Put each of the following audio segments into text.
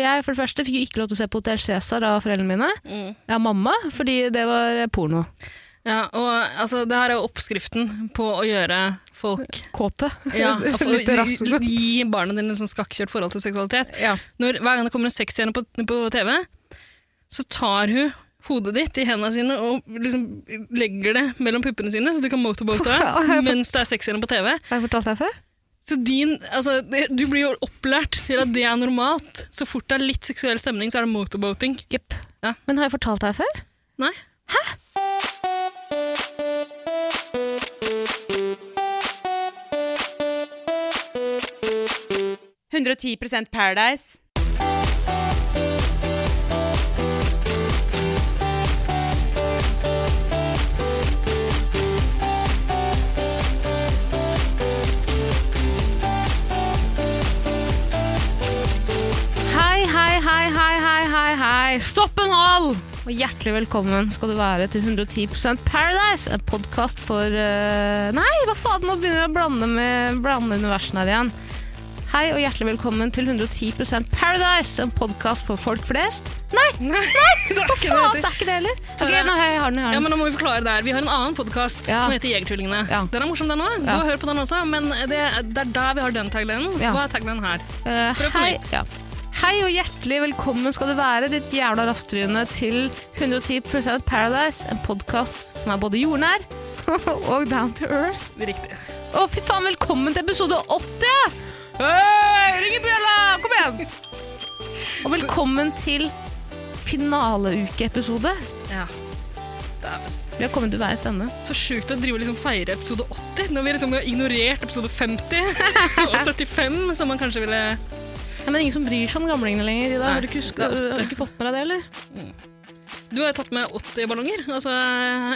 jeg for det første fikk ikke lov til å se på Hotell Cæsar av foreldrene mine. Mm. Ja, mamma, fordi det var porno. Ja, og altså, det her er jo oppskriften på å gjøre folk Kåte. ja, Litt rasende. gi, barna dine et sånn skakkjørt forhold til seksualitet. Ja. Når, hver gang det kommer en sexscene på, på TV, så tar hun hodet ditt i hendene sine og liksom legger det mellom puppene sine, så du kan motorboate mens det er sexscene på TV. Har jeg fortalt deg før? Så din, altså, det, du blir jo opplært til at det er normalt. Så fort det er litt seksuell stemning, så er det motorboating. Yep. Ja. Men har jeg fortalt deg før? Nei? Hæ? Paradise. Stopp en hal! Og hjertelig velkommen skal du være til 110% Paradise, en podkast for uh, Nei, hva faen, nå begynner jeg å blande med blande universene her igjen. Hei og hjertelig velkommen til 110% Paradise, en podkast for folk flest. Nei, Nei, det er ikke faen, det det er ikke det heller. Ok, Tara. nå har jeg har den, jeg har Ja, men nå må vi forklare det her. Vi har en annen podkast Ja. som heter Jegertvillingene. Ja. Den er morsom, den òg. Du har hørt på den også, men det, det er der vi har den taglinen. Hva er taglinen her? Prøv på hei, nytt. Hei og hjertelig velkommen skal du være, ditt jævla rasttryne, til 110% Paradise, en podkast som er både jordnær og down to earth. Riktig. Å, fy faen, velkommen til episode 80! Hei, ring i bjella! Kom igjen! Og velkommen til finaleukeepisode. Ja. Dæven. Vi har kommet til veis ende. Så sjukt å drive og liksom feire episode 80, når vi liksom har ignorert episode 50 og 75, som man kanskje ville Ja, men ingen som bryr seg om gamlingene lenger. Ida. Nei, Har du ikke, husk- det er åtte. har du ikke fått med deg det, eller? Du har jo tatt med 80 ballonger. Altså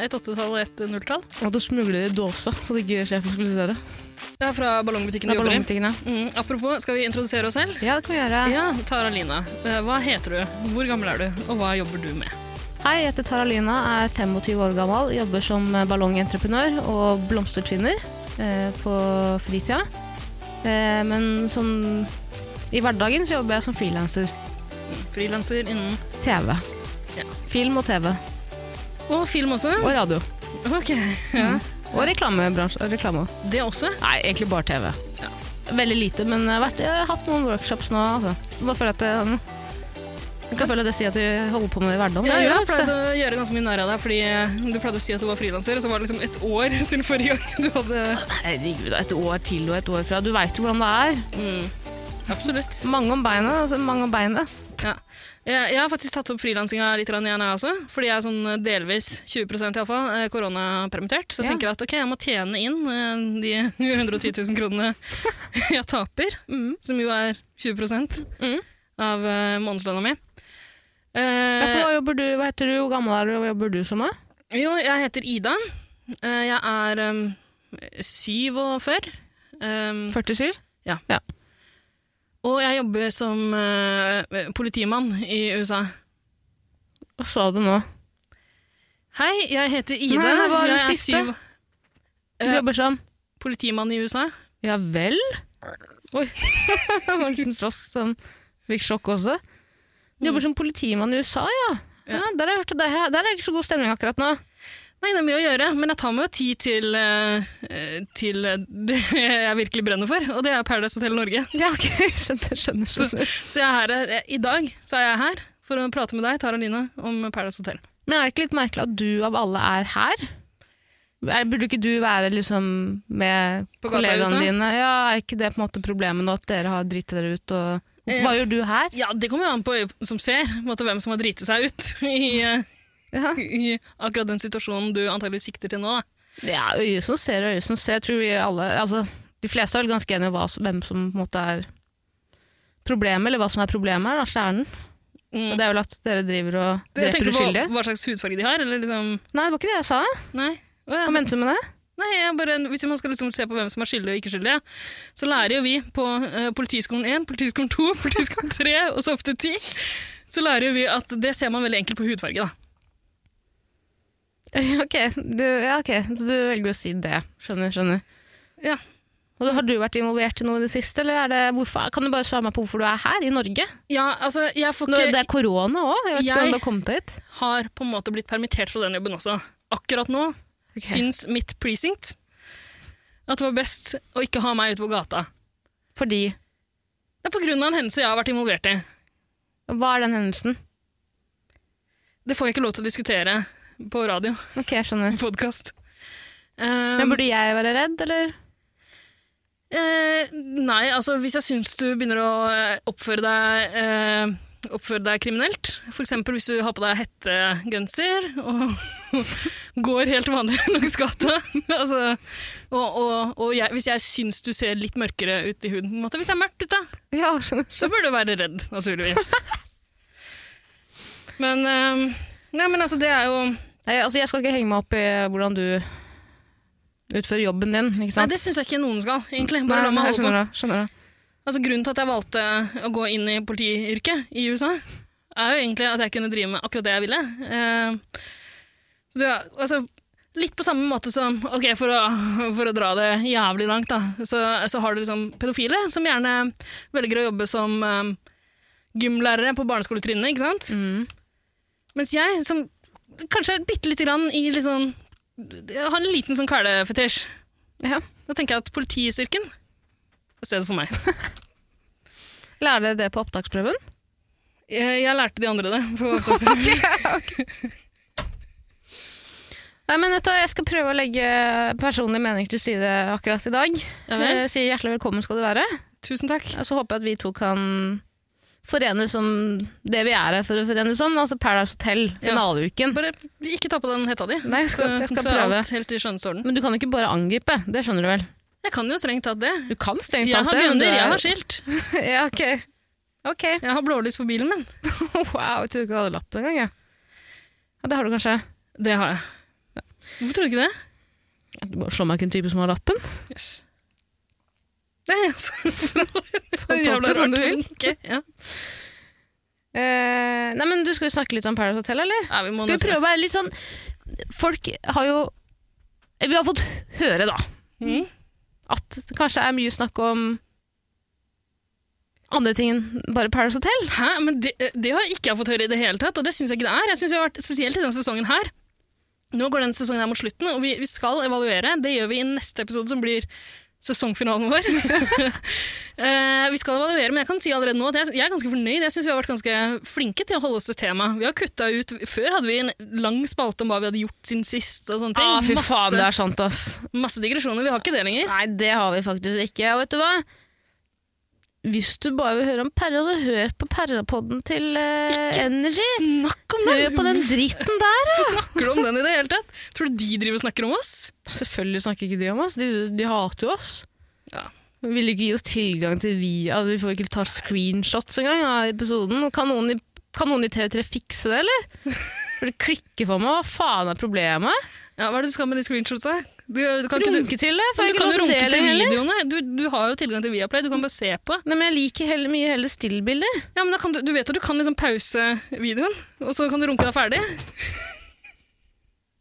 et åttetall og et nulltall. Og du smugler det i dåsa, så det ikke sjefen skulle se det. Ja, fra ballongbutikken er jobber i. ballongbutikkene. Mm, apropos, skal vi introdusere oss selv? Ja, det kan vi gjøre. Ja, Tara Lina. Eh, Hva heter du? Hvor gammel er du? Og hva jobber du med? Hei, jeg heter Tara Lina, er 25 år gammel, jobber som ballongentreprenør og blomstertvinner eh, på fritida. Eh, men sånn i hverdagen så jobber jeg som frilanser. Frilanser innen TV. Ja. Film og TV. Og film også? Og radio. Ok, ja. Og reklamebransje. Reklame. Det også? Nei, egentlig bare TV. Ja. Veldig lite, men jeg har, vært, jeg har hatt noen workshops nå. Altså. Da føler jeg at jeg, jeg kan føle at jeg sier at jeg holder på med det i hverdagen. Ja, Jeg pleide har pleid å gjøre ganske mye narr av deg, fordi du pleide å si at du var frilanser, og så var det liksom et år siden forrige gang du hadde Herregud, et år til og et år fra. Du veit jo hvordan det er. mm. Absolutt. Mange om beinet, altså mange om beinet. Ja. Jeg, jeg har faktisk tatt opp frilansinga litt igjen, jeg også. Fordi jeg er sånn delvis, 20 iallfall, eh, koronapermittert. Så jeg Ja. tenker at ok, jeg må tjene inn eh, de 110 000 kronene jeg taper, Mm. som jo er 20 Mm. av månedslønna mi. Ja, Eh, hva jobber du, hva heter du, hvor gammel er du, og hva jobber du som? Er? jo, jeg heter Ida. Eh, jeg er um, 47. Um, 47? Og jeg jobber som eh, politimann i USA. Hva sa du nå? Hei, jeg heter Ida. Nei, nei, hva er det jeg siste. syv- Du Eh, jobber som politimann i USA. Ja vel? Oi. det var en liten frosk som fikk sjokk også. Du jobber som politimann i USA, ja. ja. Ja. der, har jeg hørt, det der er det ikke så god stemning akkurat nå. Nei, det er mye å gjøre, men jeg tar meg jo tid til, eh, eh, til det jeg virkelig brenner for, og det er Paradise Hotel Norge. Ja, ok, skjønner, skjønner. skjønner. Så jeg er her, eh, i dag så er jeg her for å prate med deg, Tara Line, om Paradise Hotel. Men er det ikke litt merkelig at du av alle er her? Er, burde ikke du være liksom med kollegaene dine? Ja, Er ikke det på en måte problemet nå, at dere har driti dere ut? Og... Eh. Hva gjør du her? Ja, det kommer jo an på øyet som ser, på måte, hvem som har driti seg ut i, eh, Ja. i akkurat den situasjonen du antagelig sikter til nå. Da. Ja, øye som ser, øye som ser. Jeg tror vi alle, altså, de fleste er vel ganske enige om hva, hvem som på en måte er problemet, eller hva som er problemet her, da, kjernen. Mm. Og det er vel at dere driver og dreper uskyldige. hva slags hudfarge de har, eller liksom Nei, det var ikke det jeg sa. Nei. Å, ja. Hva mente du med det? Nei, jeg bare, Hvis man skal liksom se på hvem som er skyldig og ikke skyldig, så lærer jo vi på uh, Politiskolen 1, Politiskolen 2, Politiskolen 3 og så opp til 10, så lærer jo vi at det ser man veldig enkelt på hudfarge. da. Ok, du, ja, ok, så du velger å si det. Skjønner, skjønner. Ja. Og Har du vært involvert i noe i det siste, eller er det, hvorfor, kan du bare svare meg på hvorfor du er her i Norge? Ja, altså, jeg får ikke... Når det er korona òg, jeg vet Jeg- har hit. har på en måte blitt permittert fra den jobben også. Akkurat nå syns mitt precinct at det var best å ikke ha meg ute på gata. Fordi Det er på grunn av en hendelse jeg har vært involvert i. Hva er den hendelsen? Det får jeg ikke lov til å diskutere på radio. Ok, jeg skjønner. Podkast. Men burde jeg være redd, eller? Eh, nei, altså hvis jeg syns du begynner å eh, oppføre deg eh, Oppføre deg kriminelt, f.eks. hvis du har på deg hettegenser og går helt vanlig langs gata. altså, og og, og jeg, hvis jeg syns du ser litt mørkere ut i huden, på en måte. hvis det er mørkt ute, Ja, så bør du være redd, naturligvis. men, eh, nei, men altså, det er jo Nei, altså, jeg skal ikke henge meg opp i hvordan du utfører jobben din, ikke sant? Nei, det syns jeg ikke noen skal, egentlig. Bare la meg holde holde på. skjønner det. Skjønner det. Altså, grunnen til at jeg valgte å gå inn i politiyrket i USA, er jo egentlig at jeg kunne drive med akkurat det jeg ville. Eh, så er- altså, litt på samme måte som Ok, for å, for å dra det jævlig langt, da, så, så har du liksom pedofile som gjerne velger å jobbe som eh, gymlærere på barneskoletrinnet, ikke sant? Mm. Mens jeg, som kanskje bitte lite grann i sånn Jeg har en liten sånn kvelefetisj. Ja. Da tenker jeg at politistyrken er stedet for meg. Lærer dere det på opptaksprøven? Jeg, jeg lærte de andre det. På opptaksprøven. Nei, men vet du, Jeg skal prøve å legge personlige meninger til side akkurat i dag. Ja. Eh, Si hjertelig velkommen skal du være. Tusen takk. Og så håper jeg at vi to kan forenes som det vi er her for å forenes som, altså Paradise Hotel, Ja. finaleuken. Bare ikke ta på den hetta di. Nei, jeg skal, jeg skal så prøve. alt helt i skjønnhetsorden. Men du kan ikke bare angripe, det skjønner du vel? Jeg kan jo strengt tatt det. Du kan strengt tatt det. Jeg har gunner, er- jeg har skilt. ja, ok. Ok. Jeg har blålys på bilen min. Wow, jeg trodde ikke du hadde lapp engang. Ja. Ja, det har du kanskje. Det har jeg. Hvorfor tror du ikke det? Du bare slår meg ikke en type som har lappen. Yes. Nei, altså. Så du vil. Ja. Eh, nei, men Du skal jo snakke litt om Paradise Hotel, eller? ja, vi må Skal vi prøve å være litt sånn Folk har jo Vi har fått høre, da, Mm. at det kanskje er mye snakk om andre ting enn bare Paradise Hotel. Hæ? Men det, det har ikke fått høre i det hele tatt, og det syns jeg ikke det er. Jeg synes vi har vært Spesielt i denne sesongen her. Nå går denne sesongen her mot slutten, og vi, vi skal evaluere. Det gjør vi i neste episode, som blir sesongfinalen vår. Eh, vi skal evaluere, men jeg kan si allerede nå at jeg, jeg er ganske fornøyd. Jeg syns vi har vært ganske flinke til å holde oss til tema. Vi har kutta ut Før hadde vi en lang spalte om hva vi hadde gjort siden sist. og sånne ting. Ah, fy masse, faen, det er sant, ass. masse digresjoner. Vi har ikke det lenger. Nei, det har vi faktisk ikke. Og vet du hva? Hvis du bare vil høre om Perra, så hør på Perrapodden til eh, Energy. Snakk om den! Hør på den dritten der! Hvorfor snakker du om den i det hele tatt? Tror du de driver og snakker om oss? Selvfølgelig snakker ikke de om oss. De, de hater jo oss. Ja. Vi vil ikke gi oss tilgang til via Vi får ikke ta screenshots engang av episoden. Kan noen, i, kan noen i TV3 fikse det, eller? For det klikker for meg. Hva faen er problemet? Ja, Hva er det du skal med de screenshotsa? Du, du kan ikke, du, til det? Får du kan jo runke til videoene. Du, du har jo tilgang til Viaplay, du kan bare se på. Nei, men jeg liker heller, mye heller stillbilder. Ja, men du, du vet at du kan liksom pause videoen, og så kan du runke deg ferdig.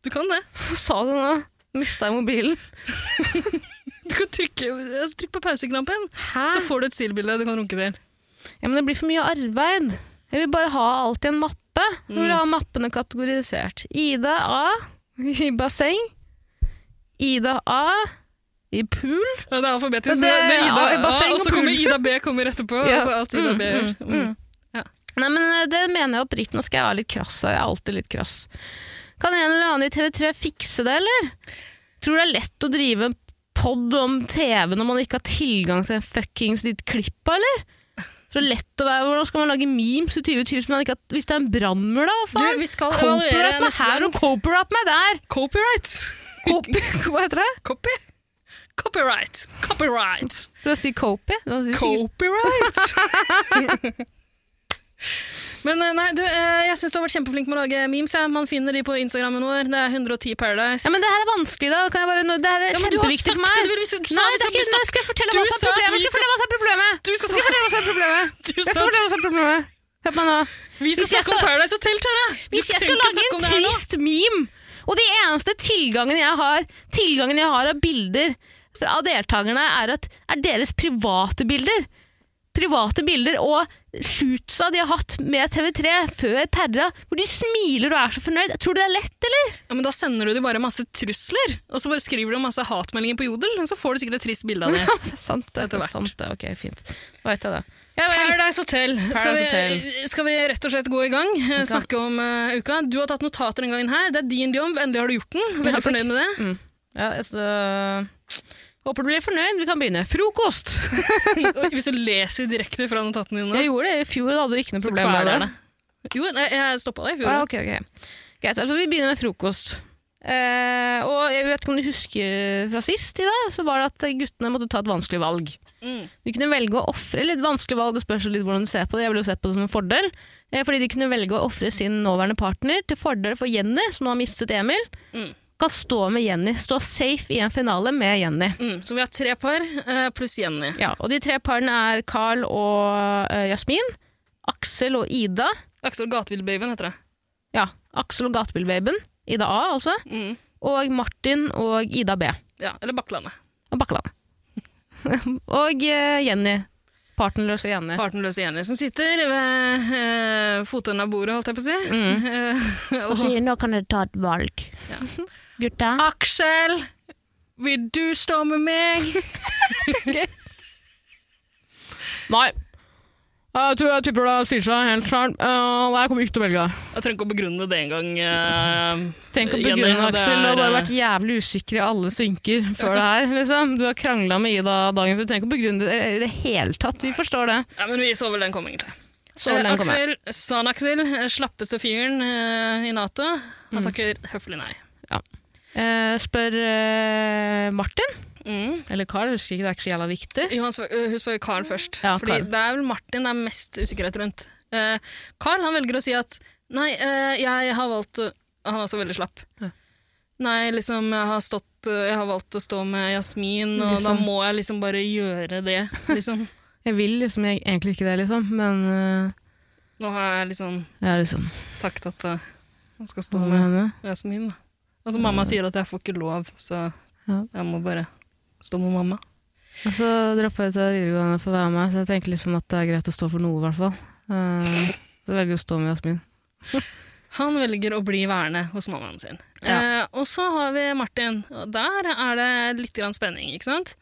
Du kan det. Hva sa du nå? Mista jeg mobilen? Du kan trykke, altså, trykk på pauseknappen, så får du et stillbilde du kan runke til. Ja, men det blir for mye arbeid. Jeg vil bare ha alt i en mappe. Jeg vil Mm. ha mappene kategorisert. Ida A i basseng. Ida A i pool. Ja, det er alfabetisk. Det- er Ida A, basseng og så kommer pool. Ida B kommer etterpå. Ja. Altså alt Ida Mm, B gjør. mm, mm. Ja. Nei, men eh, det mener jeg oppriktig. Nå skal jeg være litt krass. Jeg er alltid litt krass. Kan en eller annen i TV3 fikse det, eller? Tror du det er lett å drive en pod om TV når man ikke har tilgang til en fuckings ditt klipp, eller? Så lett å være, Hvordan skal man lage memes i 2020 hvis, man ikke har, hvis det er en brannmur, da? Faen? Du, vi skal evaluere Copyright meg her og copyright meg der! Copyright. Copy, hva heter det? Copy. Copyright. Copyright. For å si copy? Du Copyright! Men eh, nei, du, eh, jeg syns du har vært kjempeflink med å lage memes. Ja. Man finner de på Instagrammen vår. Det er 110 Paradise. Ja, men det her er vanskelig, da. Bare, det her er Ja, du kjempeviktig for meg. det, du du, skal- du Nei, det er ikke, nå skal jeg fortelle Du hva som er problemet. skal skal- fortelle hva som er problemet. Du skal skal fortelle hva som er problemet. Du Jeg skal fortelle hva som er problemet. Hør på meg nå. Vi skal Hvis snakke om Paradise Hotel, Tara! Du Hvis jeg skal lage en trist meme, og de eneste tilgangen jeg har, tilgangen jeg har av bilder fra deltakerne er, at, er deres private bilder. Private bilder og shootsa de har hatt med TV3 før Perra, hvor de smiler og er så fornøyd. Tror du det er lett, eller? Ja, men Da sender du dem bare masse trusler, og så bare skriver du masse hatmeldinger på Jodel, og så får du sikkert et trist bilde av det. det er sant, det. Er sant, det. Ok, fint. Da vet jeg det. Ja. Paradise Hotel. Skal vi, skal vi rett og slett gå i gang? Eh, Snakke om uh, uka. Du har tatt notater den gangen her. Det er din jobb. Endelig har du gjort den. Veldig fornøyd med det. Mm. Ja, altså, håper du blir fornøyd. Vi kan begynne. Frokost! Hvis du leser direkte fra notatene dine, Jeg gjorde det i fjor, da hadde du ikke noe problem med det. det. Jo, nei, jeg stoppa deg i fjor. Ah, ok, ok. Greit, altså vi begynner med frokost. Uh, og jeg vet ikke om du husker fra sist i dag, så var det at guttene måtte ta et vanskelig valg. Mm. De kunne velge å ofre litt vanskelig valg, det spørs litt hvordan du ser på det. Jeg ville jo sett på det som en fordel. Eh, fordi de kunne velge å ofre sin nåværende partner til fordel for Jenny, som nå har mistet Emil. Mm. Kan stå med Jenny, stå safe i en finale med Jenny. Mm. Så vi har tre par eh, pluss Jenny. Ja, og de tre parene er Carl og uh, Jasmin, Aksel og Ida. Aksel og Gatebilbabyen heter det. Ja, Aksel og Gatebilbabyen, Ida A altså. Mm. Og Martin og Ida B. Ja, eller Bakklandet. Og Bakkeland. og eh, Jenny. Partnerløse Jenny. Partenløse Jenny, som sitter ved eh, fotenden av bordet, holdt jeg på å si. Mm. Og sier nå kan dere ta et valg. Ja. Gutta? Aksel, vil du stå med meg? Nei. Jeg tror jeg tipper det sier seg helt sjøl. Uh, jeg kommer ikke til å velge deg. Jeg trenger ikke å begrunne det engang. Uh, Tenk å begrunne, det Aksel. Du har bare eh, vært jævlig usikker i alle synker før det her. Liksom. Du har krangla med Ida dagen før. Du trenger ikke å begrunne det i det hele tatt. Vi forstår det. Ja, men vi så vel den komme, egentlig. Så Eh, den kommer. Aksel, eh, slappeste fyren eh, i Nato, han Mm. takker høflig nei. Eh, spør eh, Martin, Mm. eller Carl, husker ikke, det er ikke så jævla viktig. Jo, spør, øh, hun spør Carl først. Ja, fordi Carl. det er vel Martin det er mest usikkerhet rundt. Uh, Carl han velger å si at nei, uh, jeg har valgt å Han er også veldig slapp. Ja. Nei, liksom, jeg har, stått, øh, jeg har valgt å stå med Jasmin, og Liksom. da må jeg liksom bare gjøre det. Liksom. Jeg vil liksom jeg, egentlig ikke det, liksom, men Nå har jeg liksom jeg liksom sagt at uh, jeg skal stå med med? Jasmin. Altså, mamma sier at jeg får ikke lov, så Ja. jeg må bare stå med mamma. Og så droppa jeg ut av videregående for å være med, så jeg tenker liksom at det er greit å stå for noe, i hvert fall. Uh, jeg velger å stå med Jasmin. Han velger å bli værende hos mammaen sin. Ja. Uh, og så har vi Martin, og der er det litt grann spenning, ikke sant?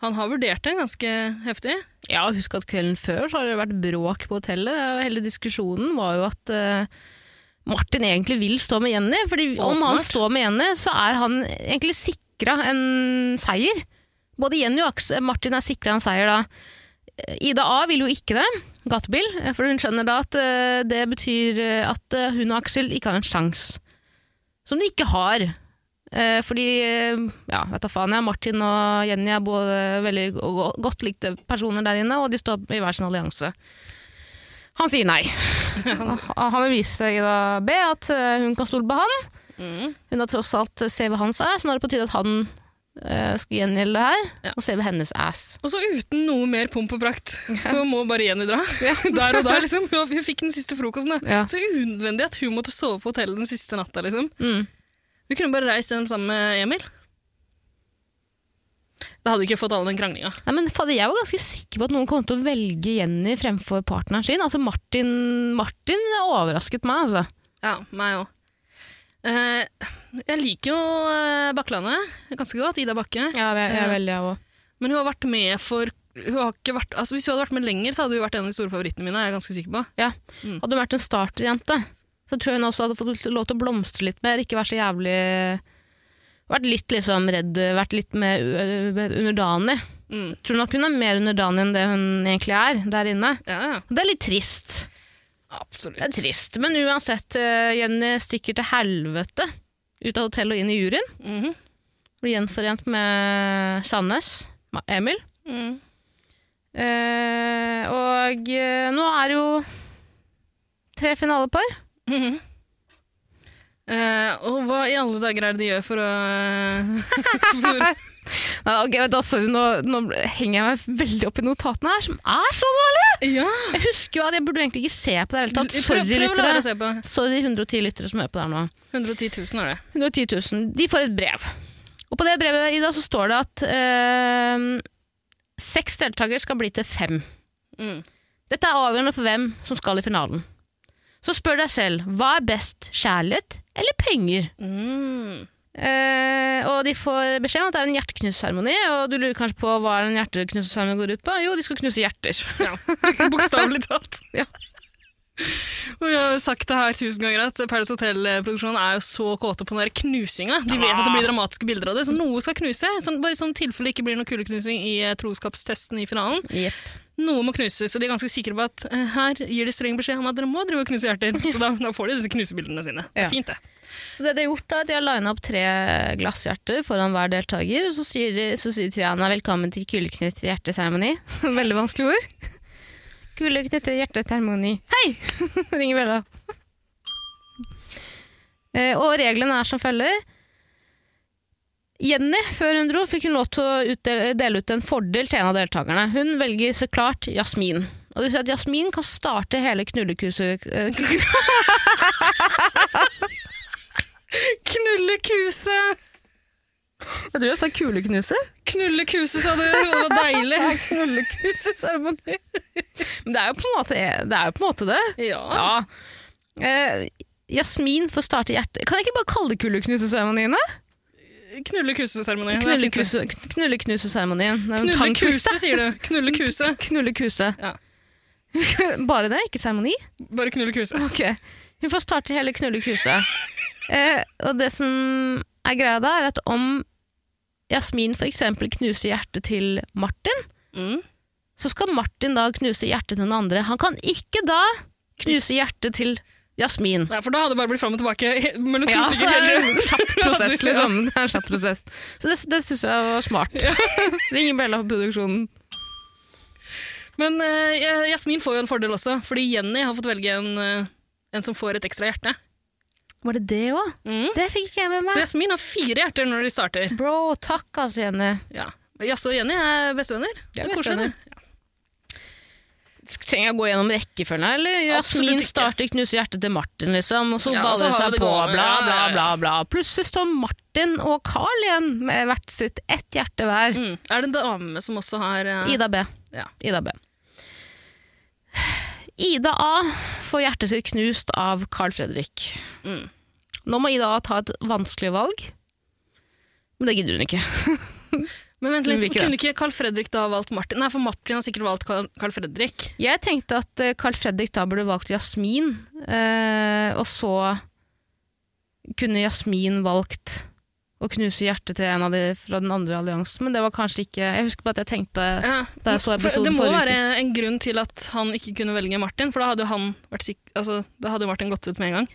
Han har vurdert det ganske heftig. Ja, husk at kvelden før så har det vært bråk på hotellet. Hele diskusjonen var jo at uh, Martin egentlig vil stå med Jenny. fordi om han står med Jenny, så er han egentlig sikra en seier. Både Jenny og Aksel Martin er sikra en seier da. Ida A vil jo ikke det, gatebil, for hun skjønner da at eh, det betyr eh, at eh, hun og Aksel ikke har en sjans. Som de ikke har. Eh, fordi, eh, ja, vet da faen jeg, Martin og Jenny er både veldig godt likte personer der inne, og de står i hver sin allianse. Han sier nei. Han, vil vise Ida B at eh, hun kan stole på han. Mm. Hun har tross alt CV hans er, så nå er det på tide at han eh, skal gjengjelde det her, Ja. og CV hennes ass. Og så uten noe mer pomp og prakt, så må bare Jenny dra. Der og da, liksom. Hun, fikk den siste frokosten. da. Ja. Så unødvendig at hun måtte sove på hotellet den siste natta, liksom. Mm. Hun kunne bare reist hjem sammen med Emil. Da hadde vi ikke fått alle den kranglinga. Nei, men fader, jeg var ganske sikker på at noen kom til å velge Jenny fremfor partneren sin. Altså Martin, Martin overrasket meg, altså. Ja, meg òg. Eh, jeg liker jo eh, Bakklandet ganske godt, Ida Bakke. Ja, jeg, jeg er veldig, jeg òg. Men hun har vært med for hun har ikke vært, altså Hvis hun hadde vært med lenger, så hadde hun vært en av de store favorittene mine. er jeg ganske sikker på. Hadde hun vært en starterjente, så tror jeg hun også hadde fått lov til å blomstre litt mer, ikke vært så jævlig Vært litt liksom redd, vært litt mer underdanig. Mm. Tror nok hun er mer underdanig enn det hun egentlig er der inne. Ja, ja. Det er litt trist. Absolutt. Det er trist, Men uansett, eh, Jenny stikker til helvete ut av hotellet og inn i juryen. Mhm. Blir gjenforent med Sandnes, Emil. Mm. Eh, og eh, nå er det jo tre finalepar. Mhm. Eh, og hva i alle dager er det de gjør for å for, Nei, ok, vet sorry, nå, nå henger jeg meg veldig opp i notatene her, som er så dårlige! Ja! Jeg husker jo at jeg burde egentlig ikke se på det hele tatt. Sorry, prøv prøv, lyttere. Sorry, 110 lyttere som hører på det her nå. 110 000 er det. 110 000. De får et brev. Og på det brevet Ida, så står det at øh, seks deltakere skal bli til fem. Mm. Dette er avgjørende for hvem som skal i finalen. Så spør deg selv, hva er best, kjærlighet eller penger? Mm. Eh, og de får beskjed om at det er en hjerteknusseremoni, og du lurer kanskje på hva en hjerteknusseremoni går ut på? Jo, de skal knuse hjerter. Ja, bokstavelig talt. Ja. Og vi har sagt det her tusen ganger at Paradise Hotel-produksjonen er jo så kåte på den der knusinga. De vet at det blir dramatiske bilder av det, så noe skal knuse. Sånn, bare sånn tilfelle det ikke blir noe kuleknusing i eh, troskapstesten i finalen. Yep. Noe må knuses, og de er ganske sikre på at eh, her gir de streng beskjed om at dere må drive og knuse hjerter. Så da, da får de disse knusebildene sine. Det Ja. er fint, det. Så det de har gjort da, de har lina opp tre glasshjerter foran hver deltaker, og så sier, de, så sier Triana velkommen til kuleknytt hjerteseremoni. Veldig vanskelig ord. Kuleknytt hjerteseremoni. Hei! Ringer bjella. Eh, og reglene er som følger. Jenny, før hun dro, fikk hun lov til å dele ut en fordel til en av deltakerne. Hun velger så klart Jasmin. Og det vil at Jasmin kan starte hele knullekurset Knullekuse! Tror jeg sa kuleknuse. Knullekuse, sa du. Det var deilig. Knullekuseseremoni. Men det er jo på en måte det. Er jo på en måte det. Ja. Ja. Eh, Jasmin får starte hjertet Kan jeg ikke bare kalle det kulleknuseseremonien? da? Knullekuseseremoni. Det er fint. Knullekuse- er sier du. Knullekuse. Knullekuse. Ja. Bare det, ikke seremoni? Bare knullekuse. Okay. Hun får starte hele knullekuset. Eh, og det som er greia da, er at om Jasmin eksempel knuser hjertet til Martin, Mm. så skal Martin da knuse hjertet til den andre. Han kan ikke da knuse hjertet til Jasmin. Ja, for da hadde det bare blitt fram og tilbake mellom to Ja, stykker. kjapp prosess, liksom. Det er en kjapp prosess. Så det, det syns jeg var smart. Ringer Bella på produksjonen. Men uh, Jasmin får jo en fordel også, fordi Jenny har fått velge en, uh, en som får et ekstra hjerte. Var det det òg? Mm. Det fikk ikke jeg med meg. Så. Jasmin har fire hjerter når de starter. Bro, takk altså, Jenny. Ja. Jaså, Jenny er bestevenner? De er koselig, bestevenner. Trenger jeg å gå gjennom rekkefølgen her, eller? Jasmin starter knuse hjertet til Martin, liksom, og så Ja, baller det seg på, bla, bla, bla, bla. Plutselig står Martin og Carl igjen med hvert sitt ett hjerte hver. Mm. Er det en dame som også har uh... Ida B. Ja. Ida B. Ida A får hjertet sitt knust av Carl Fredrik. Mm. Nå må Ida A ta et vanskelig valg, men det gidder hun ikke. Men vent litt, kunne ikke Carl Fredrik da valgt Martin? Nei, for Martin har sikkert valgt Carl, Fredrik. Jeg tenkte at eh, Carl Fredrik da burde valgt Jasmin, eh, og så kunne Jasmin valgt å knuse hjertet til en av de fra den andre alliansen, men det var kanskje ikke Jeg husker bare at jeg tenkte Ja. da jeg så episoden det må være uke. en grunn til at han ikke kunne velge Martin, for da hadde jo han vært sikker, altså, da hadde Martin gått ut med en gang.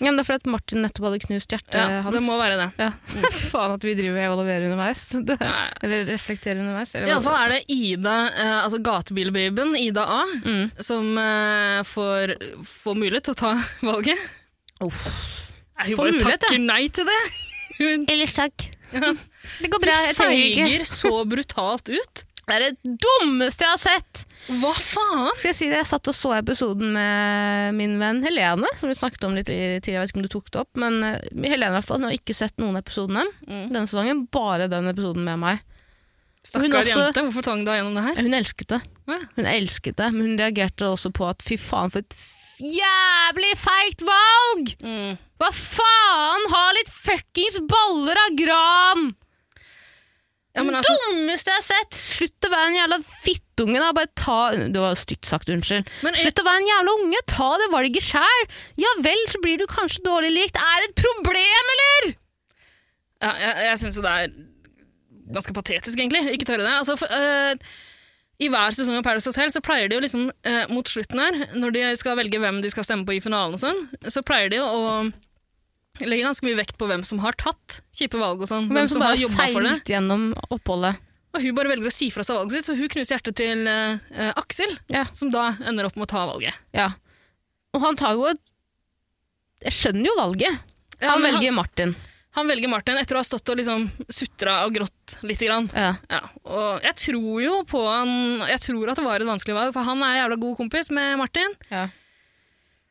Ja, men det er fordi at Martin nettopp hadde knust hjertet Ja, hans. det må være det. Ja. Faen at vi driver og evaluerer underveis. Det, eller reflekterer underveis. Eller, Iallfall er det Ida, eh, altså gatebilbabyen, Ida A, mm. som eh, får, får mulighet til å ta valget. Uff. Hun Får bare takker nei til det. Hun Ellers takk. Ja. Det går bra, Hun feiger så brutalt ut. Det er det dummeste jeg har sett! Hva faen? Skal jeg si det? Jeg satt og så episoden med min venn Helene, som vi snakket om litt tidligere. Jeg vet ikke om du tok det opp, men eh, Helene i hvert fall, hun har ikke sett noen episodene Mm. denne sesongen. Bare den episoden med meg. Stakkar jente, hvorfor tvang du henne gjennom det her? Hun elsket det. Hva? Hun elsket det, men hun reagerte også på at fy faen for et jævlig feigt valg! Mm. Hva faen? Ha litt fuckings baller av gran! Ja, men det altså, dummeste jeg har sett! Slutt å være en jævla fittunge. da. Bare ta Det var stygt sagt, unnskyld. jeg, Slutt å være en jævla unge, ta det valget sjæl! Ja vel, så blir du kanskje dårlig likt. Er det et problem, eller?! ja, jeg, jeg syns jo det er ganske patetisk, egentlig. Ikke tørre det. Altså, for, øh, I hver sesong av Paradise Hotel så pleier de jo liksom, eh, mot slutten her, når de skal velge hvem de skal stemme på i finalen og sånn, så pleier de jo å legge ganske mye vekt på hvem som har tatt kjipe valg og sånn. Hvem som har bare jobbet for det. gjennom oppholdet. Og hun bare velger å si fra seg valget sitt, så hun knuser hjertet til øh, øh, Aksel, Ja. som da ender opp med å ta valget. ja. Og han tar jo Jeg skjønner jo valget. Han ja, velger Martin. Han velger Martin etter å ha stått og liksom sutra og grått lite grann. Ja. Ja, og jeg tror jo på han Jeg tror at det var et vanskelig valg, for han er jævla god kompis med Martin. Ja.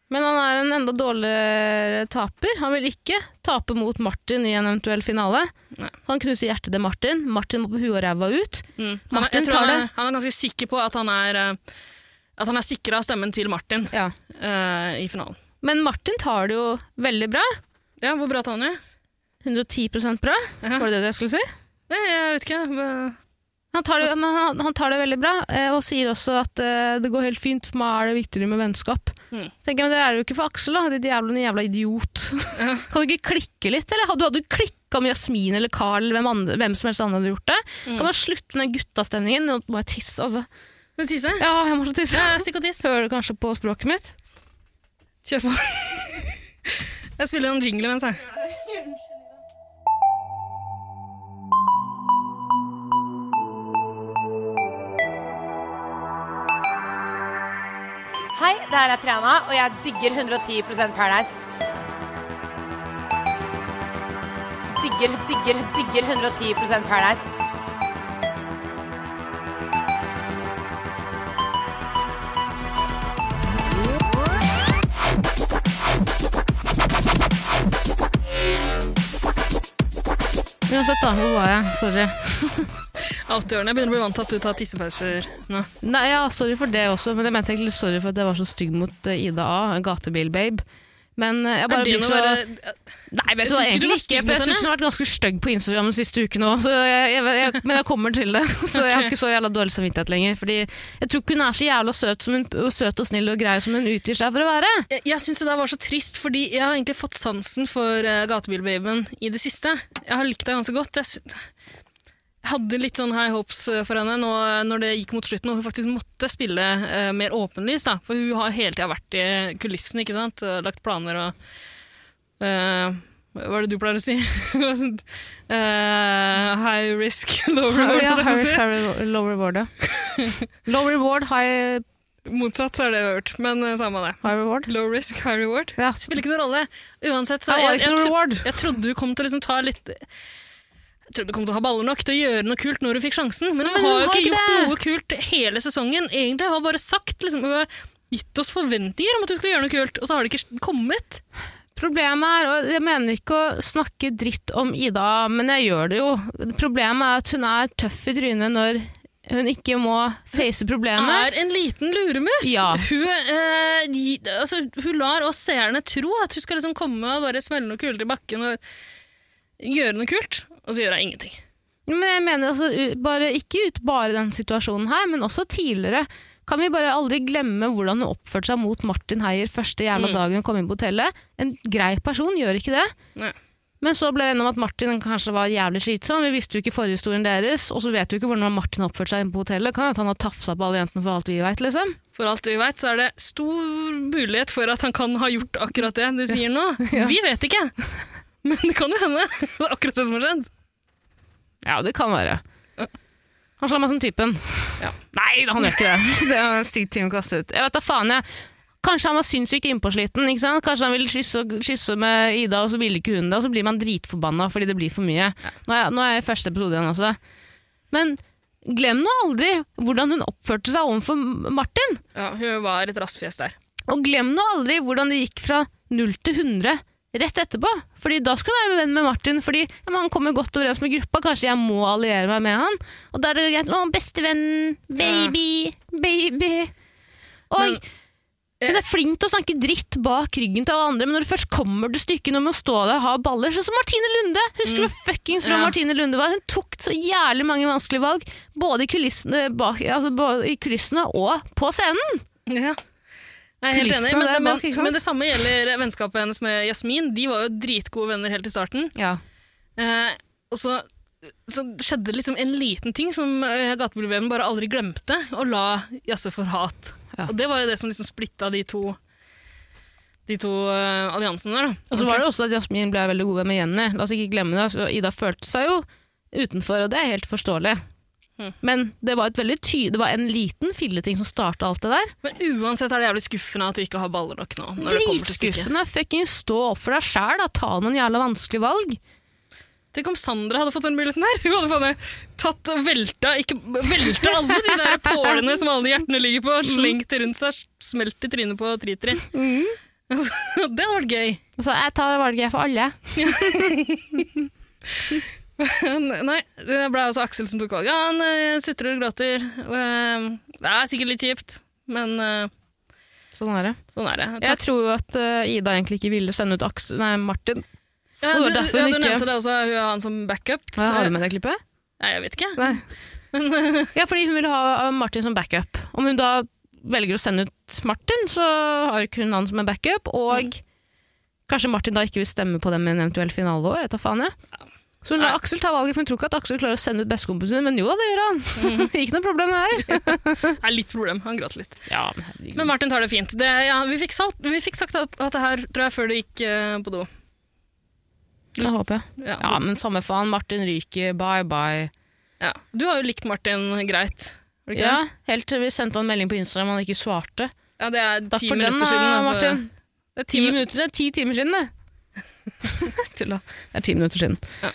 Men han er en enda dårligere taper. Han vil ikke tape mot Martin i en eventuell finale. Nei. Han knuser hjertet til Martin. Martin må på huet og ræva ut. Mm. Han, Martin tar han, er, han er ganske sikker på at han er uh, at han er sikra stemmen til Martin Ja. uh, i finalen. Men Martin tar det jo veldig bra. Ja, Hvor bra tar han det? 110% bra, Ja. var det det jeg skulle si? Nei, jeg vet ikke. Men... Han tar det, men han, han tar det veldig bra, eh, og sier også at eh, det går helt fint, for meg er det viktigere med vennskap. Mm. Tenker jeg, men Det er det jo ikke for Aksel, da, ditt jævla, jævla idiot. Ja. Kan du ikke klikke litt, eller? Du hadde jo klikka med Jasmin eller Carl eller hvem, andre, hvem som helst andre hadde gjort det. Mm. Kan man slutte med den guttastemningen? Nå må jeg tisse, altså. Du tisse? Ja, jeg må så tisse. Ja, stikk og tiss. Hører du kanskje på språket mitt? Kjør på. jeg spiller en jingle mens, jeg. Hei, det her er Triana, og jeg digger 110% Paradise. Digger, digger, digger 110 Paradise. Uansett, da. Hvor var jeg? Sorry. Alltid gjør den. Jeg begynner å bli vant til at du tar tissepauser nå. Nei, ja, sorry for det også, men jeg mente egentlig sorry for at jeg var så stygg mot eh, Ida A, gatebil-babe. Men eh, jeg bare blir så... bare Nei, vet du hva, egentlig ikke, for jeg syns hun har vært ganske stygg på Instagram den siste uken òg, men jeg kommer til det. Så jeg har ikke så jævla dårlig samvittighet lenger. Fordi jeg tror ikke hun er så jævla søt, som hun, og søt og snill og grei som hun utgir seg for å være. Jeg, jeg syns det der var så trist, fordi jeg har egentlig fått sansen for uh, gatebilbabyen i det siste. Jeg har likt deg ganske godt. Jeg, synes... jeg hadde litt sånn high hopes eh, for henne nå, eh, når det gikk mot slutten, og hun faktisk måtte spille uh, mer åpenlys. Da. For hun har hele tida vært i kulissen, ikke sant? lagt planer og uh, Hva er det du pleier å si? Eh, high risk, low reward. Ja, high risk, high low reward, ja. Low reward, high, Motsatt er det jeg har hørt, men uh, samme det. high reward. Low risk, high reward. Ja. Spiller ikke noen rolle. Uansett, så jeg, jeg, jeg trodde du kom til å liksom ta litt Jeg trodde du kom til å ha baller nok til å gjøre noe kult når du fikk sjansen, men, Men hun har jo ikke gjort det. noe kult hele sesongen. Egentlig har bare sagt liksom, Hun har gitt oss forventninger om at hun skulle gjøre noe kult, og så har det ikke kommet. Problemet er, og jeg mener ikke å snakke dritt om Ida, men jeg gjør det jo. Problemet er at hun er tøff i trynet når hun ikke må face problemet. Hun Er en liten luremus. Ja. Hun, eh, gi- altså, hun lar oss seerne tro at hun skal liksom komme og bare smelle noe kult i bakken og gjøre noe kult, og så gjør hun ingenting. Men jeg mener altså, bare, ikke ut bare den situasjonen her, men også tidligere. Kan vi bare aldri glemme hvordan hun oppførte seg mot Martin Heier første jævla Mm. dagen hun kom inn på hotellet? En grei person gjør ikke det. Nei. Men så ble vi enige om at Martin kanskje var jævlig slitsom. Vi visste jo ikke forhistorien deres, og så vet vi ikke hvordan Martin har oppført seg inne på hotellet. Kan at han har tafsa på alle jentene for alt vi vet, liksom. For alt vi vet, så er det stor mulighet for at han kan ha gjort akkurat det du sier nå. Ja. Vi vet ikke, men det kan jo hende. Det er akkurat det som har skjedd. Ja, det kan være. Han slår meg som typen. Ja. Nei, han gjør ikke det. Det er en stygg ting å kaste ut. Jeg vet da faen, jeg. Kanskje han var sinnssykt innpåsliten. ikke sant? Kanskje han ville kysse, kysse med Ida, og så ville ikke hun det. Og så blir man dritforbanna fordi det blir for mye. Nå, er nå er jeg i første episode igjen, altså. Men glem nå aldri hvordan hun oppførte seg overfor Martin. Ja, hun var et rassfjes der. Og glem nå aldri hvordan det gikk fra 0 til 100 rett etterpå. Fordi da skulle hun være venn med Martin, fordi ja, han kommer godt overens med gruppa. Kanskje jeg må alliere meg med han. Og da er det greit. Å, bestevenn, baby, baby. Og Men- hun er flink til å snakke dritt bak ryggen til alle andre, men når det først kommer til stykket når man står der og har baller, sånn som Martine Lunde. Husker du hvor fuckings Ja. Martine Lunde var? Hun tok så jævlig mange vanskelige valg, både i kulissene, bak, altså både i kulissene og på scenen. Ja. Er helt enig, men, men, bak, men det samme gjelder vennskapet hennes med Jasmin. De var jo dritgode venner helt i starten. Ja. Eh, og så, så skjedde liksom en liten ting som eh, bare aldri glemte, og la Jasse for hat. Ja. Og det var jo det som liksom splitta de to de to eh, alliansene der. Og så var det også at Jasmin ble veldig god venn med Jenny. La oss ikke glemme det. Ida følte seg jo utenfor, og det er helt forståelig. Mhm. Men det var, det var en liten filleting som starta alt det der. Men uansett er det jævlig skuffende at du ikke har baller nok nå. Dritskuffende. Fucking stå opp for deg sjæl, ta noen jævla vanskelige valg. Tenk om Sandra hadde fått den muligheten der. Hun hadde faen tatt og velta, ikke, velta alle de der pålene som alle hjertene ligger på, slengt rundt seg, smelt i trynet på Tritri. det hadde vært gøy. Og så jeg tar valget for alle. Nei, det ble altså Aksel som tok valget. Han uh, sutrer og gråter. eh, det er sikkert litt kjipt, men eh, Sånn er det. sånn er det. Jeg tror jo at eh, Ida egentlig ikke ville sende ut Aksel, nei, Martin. ja, du, ja, du ikke- nevnte det også, hun har han som backup. Hva Har du med det klippet? Nei, jeg vet ikke. Nei. Men, eh, Ja, fordi hun ville ha Martin som backup. Om hun da velger å sende ut Martin, så har hun han som en backup, og kanskje Martin da ikke vil stemme på dem i en eventuell finale òg, vet da faen jeg. Så hun lar Aksel ta valget, for hun tror ikke at Aksel klarer å sende ut bestekompisen sin, men jo da, det gjør han. ikke noe problem her. er litt problem. Han gråt litt. Ja, men. Men Martin tar det fint. Det, ja, vi, fikk salt, vi fikk sagt at, at det her tror jeg før du gikk uh, på do. det håper jeg. Ja. Ja, men samme faen, Martin ryker, bye bye. Ja. Du har jo likt Martin greit. Ja, helt til vi sendte han en melding på Instagram og han ikke svarte. ja, det er Takk ti minutter den, siden. Altså. Martin. Det er Ti ti min- minutter, det er ti timer siden, det. Tulla. Det er ti minutter siden. Ja.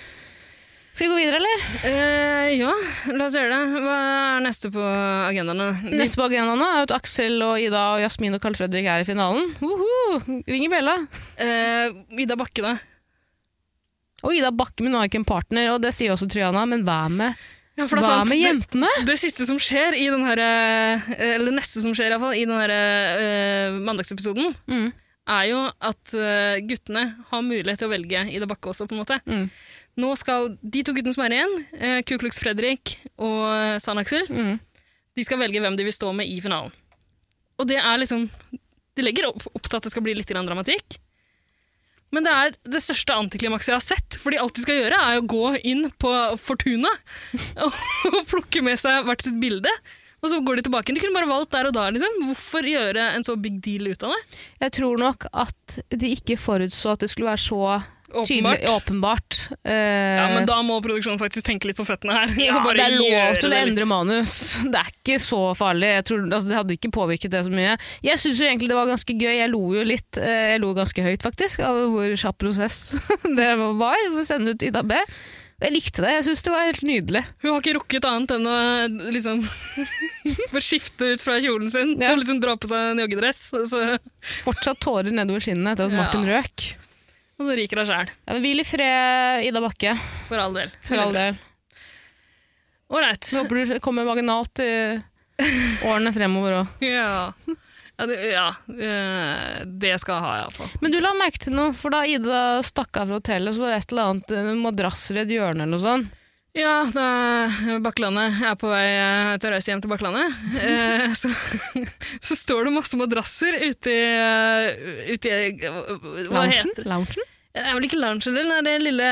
Skal vi gå videre, eller? Eh, ja, la oss gjøre det. Hva er neste på agendaen nå? De- Neste på agendaen nå er at Aksel og Ida og Jasmin og Carl Fredrik er i finalen. Woho! Ringer bjella. Eh, Ida Bakke, da? Og Ida Bakke, men nå har ikke en partner, og det sier også Triana, men hva med, Ja, for det er hva sant. med jentene? Det siste som skjer i den her, eh, eller det neste som skjer i, hvert i den her, uh, mandagsepisoden, Mm. er jo at uh, guttene har mulighet til å velge Ida Bakke også, på en måte. Mm. Nå skal de to guttene som er igjen, eh, Kuklux Fredrik og San Aksel, Mm. de skal velge hvem de vil stå med i finalen. Og det er liksom De legger opp, opp til at det skal bli litt grann dramatikk. Men det er det største antiklimakset jeg har sett. fordi alt de skal gjøre, er å gå inn på Fortuna og plukke med seg hvert sitt bilde. Og så går de tilbake. De kunne bare valgt der og da. Liksom. Hvorfor gjøre en så big deal ut av det? Jeg tror nok at de ikke forutså at det skulle være så Åpenbart. tydelig åpenbart. Uh, Ja, men da må produksjonen faktisk tenke litt på føttene her. Ja, det er lov til å endre manus. Det er ikke så farlig. Jeg tror, altså, det hadde ikke påvirket det så mye. Jeg syns egentlig det var ganske gøy. Jeg lo jo litt. eh, Jeg lo ganske høyt, faktisk, av hvor kjapp prosess det var å sende ut Ida B. Jeg likte det. Jeg syns det var helt nydelig. Hun har ikke rukket annet enn å liksom skifte ut fra kjolen sin Ja. og liksom dra på seg en joggedress, og så, Fortsatt tårer nedover skinnene etter at Ja. Martin røk. Og så ryker hun sjæl. Ja, Hvil i fred, Ida Bakke. For all del. For all del. Ålreit. Håper du kommer vaginalt i årene fremover òg. Ja. Ja, det, ja, eh, det skal jeg ha, iallfall. Men du la merke til noe, for da Ida stakk av fra hotellet, så var det et eller annet madrasser i et hjørne eller noe sånt. Ja, da Bakklandet er på vei eh, til å reise hjem til Bakklandet, eh, så, så står det masse madrasser ute i, eh, ute i Hva Loungen? heter det? Loungen? Det er vel ikke loungen. Det er den lille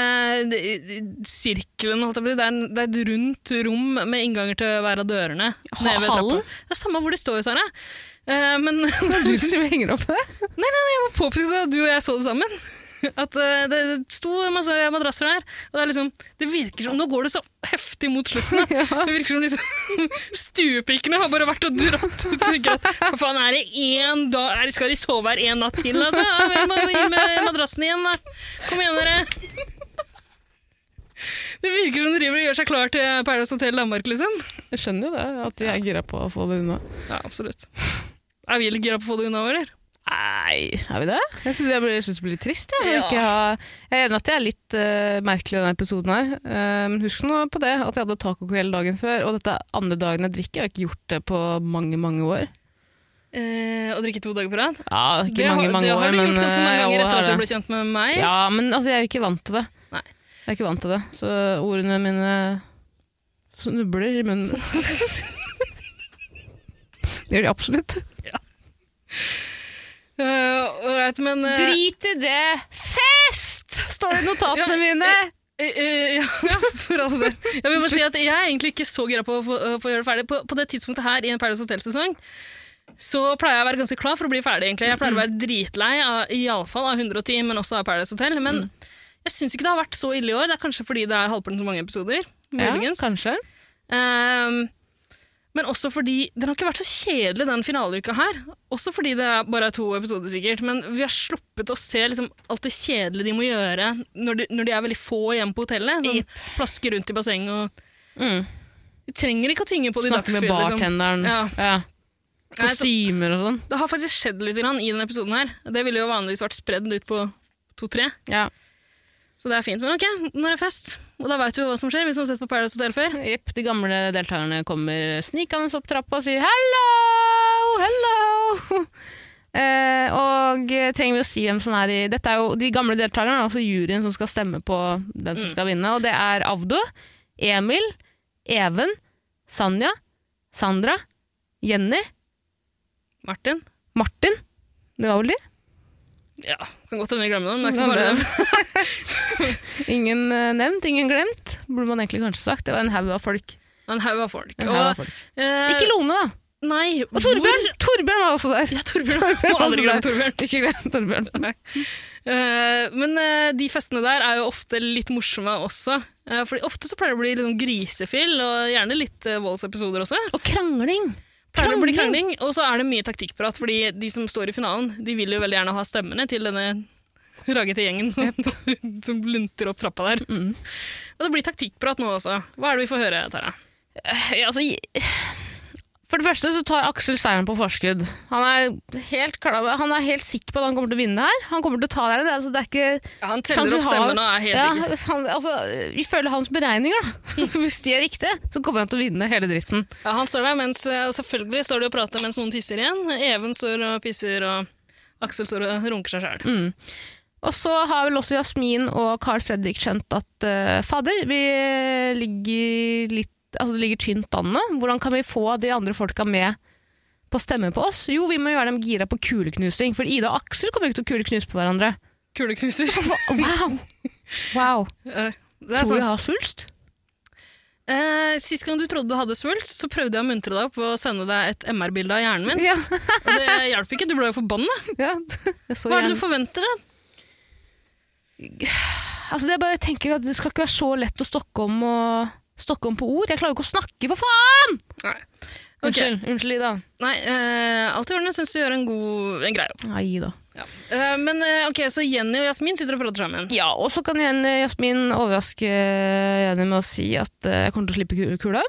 sirkelen. Det er, en, det er et rundt rom med innganger til hver av dørene. Ha- hallen? Det er samme hvor de står, Sara. Eh, men Du som henger opp det? Nei, nei, nei, jeg må påpeke at du og jeg så det sammen. At eh, det sto masse madrasser der. Og det er liksom, det virker som, Nå går det så heftig mot slutten. Da. Det virker som liksom, stuepikkene har bare vært og dratt. At, Hva faen, er det én dag, er, Skal de sove her en natt til, altså? Vi må gi med madrassen igjen, da. Kom igjen, dere. Det virker som de driver og gjør seg klar til Paradise Hotel Danmark, liksom. Jeg skjønner jo det, at de er gira på å få det unna. Ja, absolutt. Er vi litt gira på å få det unna, eller? Nei, er vi det? Jeg syns jeg jeg synes det blir litt trist. Jeg, Ja. ikke ha, jeg er enig at jeg er litt uh, merkelig i denne episoden her. Eh, Men husk nå på det at jeg hadde tacokveld dagen før, og dette er andre dagen jeg drikker. Jeg har ikke gjort det på mange, mange år. Eh, å drikke to dager på rad? Ja, ikke det, mange, mange det år, har du men gjort ganske mange eh, ganger etter at du ble kjent med meg. Ja, men altså, jeg er jo ikke vant til det. Nei. Jeg er ikke vant til det, så ordene mine snubler i munnen. det gjør de absolutt. Eh, right, men uh, Drit i det! Fest! Står det i notatene mine. eh, eh, ja, for all del. Jeg vil bare si at jeg er egentlig ikke så gira på, å få- eh, på å gjøre det ferdig. På, på det tidspunktet her i en Paradise Hotel-sesong så pleier jeg å være ganske klar for å bli ferdig. egentlig. Jeg pleier å være dritlei, av, iallfall av 110, men også av Paradise Hotel. Men jeg syns ikke det har vært så ille i år. Det er kanskje fordi det er halvparten så mange episoder. Ja, kanskje. Ehm, men også fordi Den har ikke vært så kjedelig, den finaleuka her. Også fordi det er bare to episoder, sikkert. Men vi har sluppet å se liksom, alt det kjedelige de må gjøre når de, når de er veldig få igjen på hotellet. Sånn, plaske rundt i bassenget og Mm. Vi trenger ikke å tvinge på de Snakke med bartenderen. liksom. bartenderen. Ja. Ja. Nei, Kostymer og sånn. Det har faktisk skjedd litt grann i denne episoden her. Det ville jo vanligvis vært spredd ut på to-tre. Ja. Så det er fint. Men ok, når det er fest. Og da veit vi hva som skjer, hvis vi har sett på Paradise Hotel før. Jepp, de gamle deltakerne kommer snikende opp trappa og sier 'hello, hello'. Eh, og trenger vi å si hvem som er i Dette er jo de gamle deltakerne, altså juryen som skal stemme på den som skal vinne. Og det er Avdo, Emil, Even, Sanja, Sandra, Jenny, Martin. Martin. Det var vel de? Ja, kan godt hende vi glemmer men det. Ingen eh, nevnt, ingen glemt, burde man egentlig kanskje sagt. Det var en haug av folk. En haug av folk. Og, av folk. Uh, Ikke Lone, da! Nei, Og Torbjørn! Torbjørn var også der. Ja, Torbjørn. Torbjørn Må var aldri glemme. Torbjørn. Ikke glem Torbjørn. Eh, men uh, de festene der er jo ofte litt morsomme også. Uh, fordi ofte så pleier det å bli liksom grisefyll, og gjerne litt uh, voldsepisoder også. Og krangling! Pleier å bli krangling, Og så er det mye taktikkprat, fordi de som står i finalen, de vil jo veldig gjerne ha stemmene til denne raggete gjengen som, som lunter opp trappa der. Mm. Og det blir taktikkprat nå også. Hva er det vi får høre, Tara? Ja, altså, for det første så tar Aksel seieren på forskudd. Han er helt, klar, han er helt sikker på at han kommer til å vinne her. Han kommer til å ta det altså, det er ikke Ja, han teller opp stemmen stemmene og er helt ja, sikker. han, altså, Ifølge hans beregninger, da, hvis de er riktige, så kommer han til å vinne hele dritten. Ja, han står der, mens eh, selvfølgelig står de og prater mens noen tisser igjen. Even står og pisser, og Aksel står og runker seg sjæl. Mm. Og så har vel også Jasmin og Carl Fredrik skjønt at uh, fader, vi ligger litt Altså det ligger tynt an nå. Hvordan kan vi få de andre folka med på å stemme på oss? Jo, vi må gjøre dem gira på kuleknusing, for Ida og Aksel kommer ikke til å kuleknuse på hverandre. Kuleknuser. Wow! wow. Uh, Tror du jeg har svulst? Uh, sist gang du trodde du hadde svulst, så prøvde jeg å muntre deg opp og sende deg et MR-bilde av hjernen min. Ja. Og det hjalp ikke, du ble jo forbanna. ja. Hva er det du forventer da? Altså, det er bare, jeg tenker at det skal ikke være så lett å stokke om, og, stokke om på ord. Jeg klarer jo ikke å snakke, for faen! Nei. Okay. Unnskyld, unnskyld Ida. Nei, uh, alt i orden. Jeg syns du gjør en god en grei jobb. Nei, Ida. Ja. Uh, men uh, ok, så Jenny og Jasmin sitter og prater sammen. Ja, og så kan Jenny og Jasmin overraske Jenny med å si at jeg kommer til å slippe kula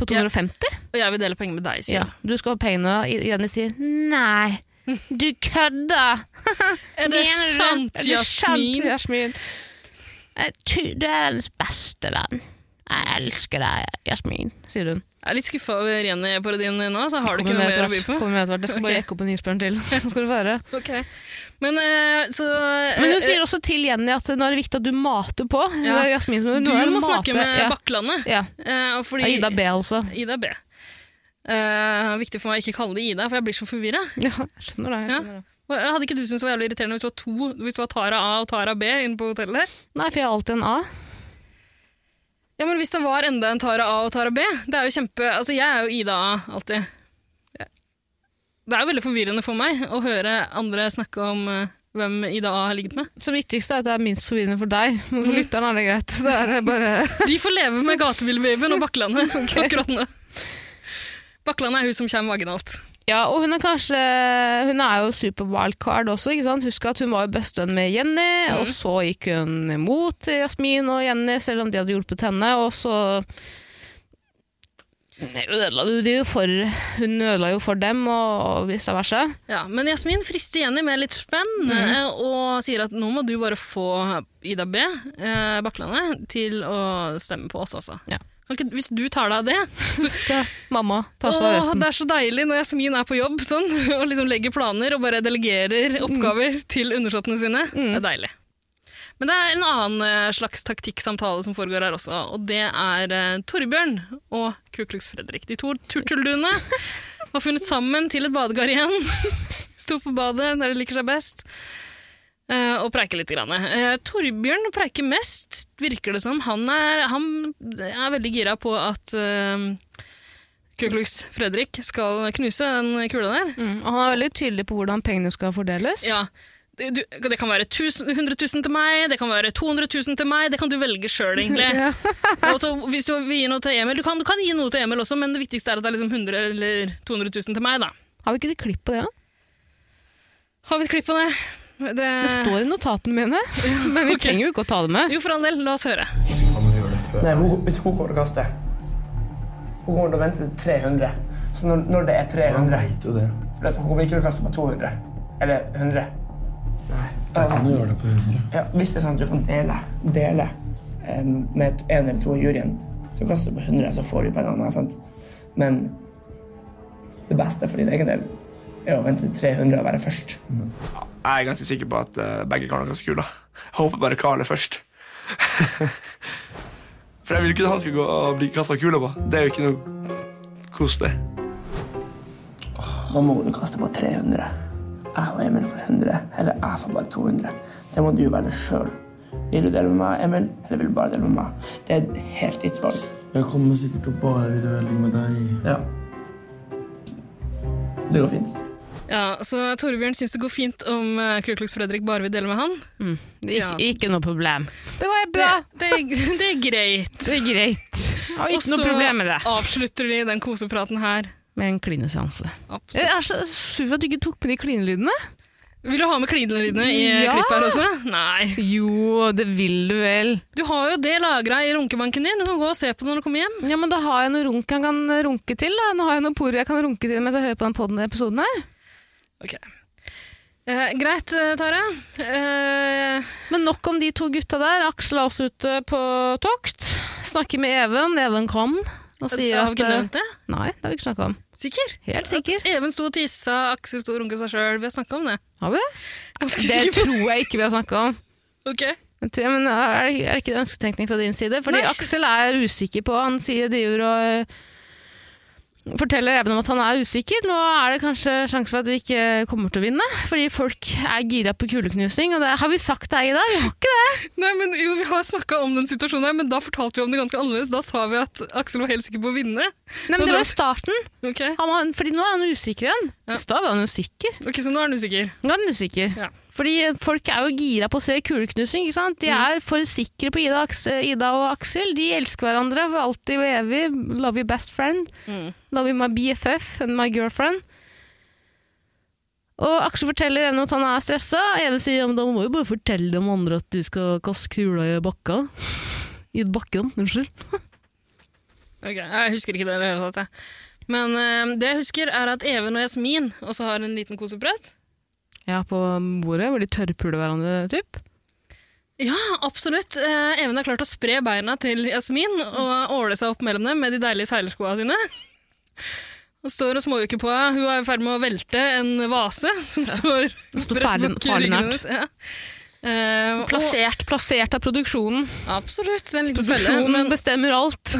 på 250. Og jeg vil dele penger med deg, sier Ja, du skal ha pengene. Jenny sier nei, du kødder! Er det sant, Jasmin? Er det sant, Jasmin? Du er hennes beste venn. Jeg elsker deg, Jasmin, sier hun. Jeg er litt skuffa over Jenny-parodien din nå, så har du ikke noe mer å by på. Kommer med etter hvert. Jeg skal bare Ok. jekke opp en isbjørn til. Så skal du få høre. Men uh, så Men hun eh, sier også til Jenny at nå er det viktig at du mater på. Ja. Jasmin Du det må snakke med ja. Bakklandet. Ja. Uh, fordi, Ja, Ida B, altså. Ida B. Uh, viktig for meg å ikke kalle det Ida, for jeg blir så forvirra. Ja, jeg skjønner det. Jeg skjønner det. Hadde ikke du syntes det var jævlig irriterende hvis det var to, hvis det var Tara A og Tara B inne på hotellet? Nei, for jeg har alltid en A. Ja, men hvis det var enda en Tara A og Tara B, det er jo kjempe Altså, jeg er jo Ida A, alltid. Det er jo veldig forvirrende for meg å høre andre snakke om uh, hvem Ida A har ligget med. Som viktigste er at det er minst forvirrende for deg. Men for lytteren er det greit. Det er bare De får leve med gatebilbabyen og Bakklandet akkurat nå. Bakklandet er hun som kommer vaginalt. Ja, og hun er kanskje Hun er jo super wildcard også, ikke sant? Husk at hun var jo bestevenn med Jenny, mm. og så gikk hun mot Jasmin og Jenny, selv om de hadde hjulpet henne, og så ødela jo for Hun ødela jo for dem, og vice versa. Ja, men Jasmin frister Jenny med litt spenn Mhm. eh, og sier at nå må du bare få Ida B, eh, Baklandet, til å stemme på oss, altså. Ja. Hvis du tar deg av det Så skal mamma ta seg av resten. det er så deilig når Yasmin er på jobb sånn, og liksom legger planer og bare delegerer oppgaver til undersåttene sine. Mm. Det er deilig. Men det er en annen eh, slags taktikksamtale som foregår her også, og det er eh, Torbjørn og Kuklux Fredrik. De to turtelduene har funnet sammen til et badekar igjen. Sto på badet der de liker seg best. Eh, og preiker litt. Grann. Eh, Torbjørn preiker mest, virker det som. Han er, han er veldig gira på at uh, Kuklux Fredrik skal knuse den kula der. Mm, og han er veldig tydelig på hvordan pengene skal fordeles. Ja. Det, du, det kan være 1000, 100 000 til meg, det kan være 200 000 til meg. Det kan du velge sjøl, egentlig. Ja. Og hvis du vil gi noe til Emil, du kan, du kan gi noe til Emil også, men det viktigste er at det er liksom 100 eller 200 000 til meg. da. Har vi ikke et klipp på det? da? Har vi et klipp på det? Det, Det står i notatene mine, men vi okay. trenger jo ikke å ta det med. Jo, for all del. La oss høre. Nei, hun, hvis hun kommer til å kaste Hun kommer til å vente til 300. Så når, når det er 300 veit jo det. For at hun kommer ikke til å kaste på 200. Eller 100. Nei, da kan du gjøre det på 100. Ja, hvis det er sånn at du kan dele, dele eh, med en eller to i juryen, så kaster du på 100, så får du pengene. Sant? Men det beste for din egen del er å vente til 300 og være først. Ja, jeg er ganske sikker på at eh, begge karene er ganske kule. Jeg håper bare Carl er først. For jeg vil ikke at han skal gå og bli kasta kule på. Det er jo ikke noe kos, det. Da må du kaste på 300. Jeg og Emil får 100, eller jeg får bare 200. Det må du velge sjøl. Vil du dele med meg, Emil, eller vil du bare dele med meg? Det er helt ditt valg. Jeg kommer sikkert til å bare ville velge med deg. Ja. Det går fint. Ja, Så Torbjørn syns det går fint om Kuklux Ku Klux Fredrik bare vil dele med han? Det er Ja. ikke, ikke noe problem. Det går bra. det, er- det er greit. Det er greit. Jeg har Og ikke noe problem med det. Og så avslutter de den kosepraten her. Med en klineseanse. Jeg er så sur for at du ikke tok med de klinelydene. Vil du ha med klinelydene i Ja. klippet her også? Nei. Jo, det vil du vel. Du har jo det lagra i runkebanken din. Du kan gå og se på det når du kommer hjem. Ja, men da har jeg noe runk jeg kan runke til. Da. Nå har jeg noe porer jeg kan runke til mens jeg hører på den podden episoden her. Ok. Eh, greit, Tare. Tara. Eh, Men nok om de to gutta der. Aksel er også ute på tokt. Snakker med Even. Even kom og sier har vi ikke nevnt det? Nei, det har vi ikke snakka om. Sikker? Helt sikker. At Even sto og tissa, Aksel sto og runka seg sjøl. Vi har snakka om det. Har vi det? Ganske Det sikker tror jeg ikke vi har snakka om. Ok. Men er det er det ikke ønsketenkning fra din side? Fordi Nei, Aksel er usikker på Han sier driver og øh, forteller Even om at han er usikker. Nå er det kanskje sjanse for at vi ikke kommer til å vinne, fordi folk er gira på kuleknusing. Og det har vi sagt deg i dag? Vi har ikke det! Nei, men jo, Vi har snakka om den situasjonen, her, men da fortalte vi om det ganske annerledes. Da sa vi at Aksel var helt sikker på å vinne. Nei, men Det var i starten. Okay. Han var, fordi nå er han usikker igjen. Ja. I stad var han usikker. Ok, Så nå er han usikker. Nå er han usikker. Ja. Fordi folk er jo gira på å se kuleknusing. ikke sant? De er for sikre på Ida, Ida og Aksel. De elsker hverandre for alltid og evig. Love you best friend. Mm. Love you my BFF and my girlfriend. Og Aksel forteller Even at han er stressa. Even sier men da må jo bare fortelle de andre at du skal kaste kula i bakka. I bakken, unnskyld. Ok, Jeg husker ikke det i det hele tatt. Men uh, det jeg husker, er at Even og Jasmin også har en liten koseprat. Ja, på bordet, hvor de tørrpuler hverandre, typ. Ja, absolutt. Eh, Even har klart å spre beina til Jasmin og åle seg opp mellom dem med de deilige seilerskoa sine. Og står og småjukker på henne. Hun er i ferd med å velte en vase som står står ferdig, ryggen nært. hennes. Ja. plassert. og, Plassert, av produksjonen. absolutt, det en liten felle. Produksjonen Men, bestemmer alt.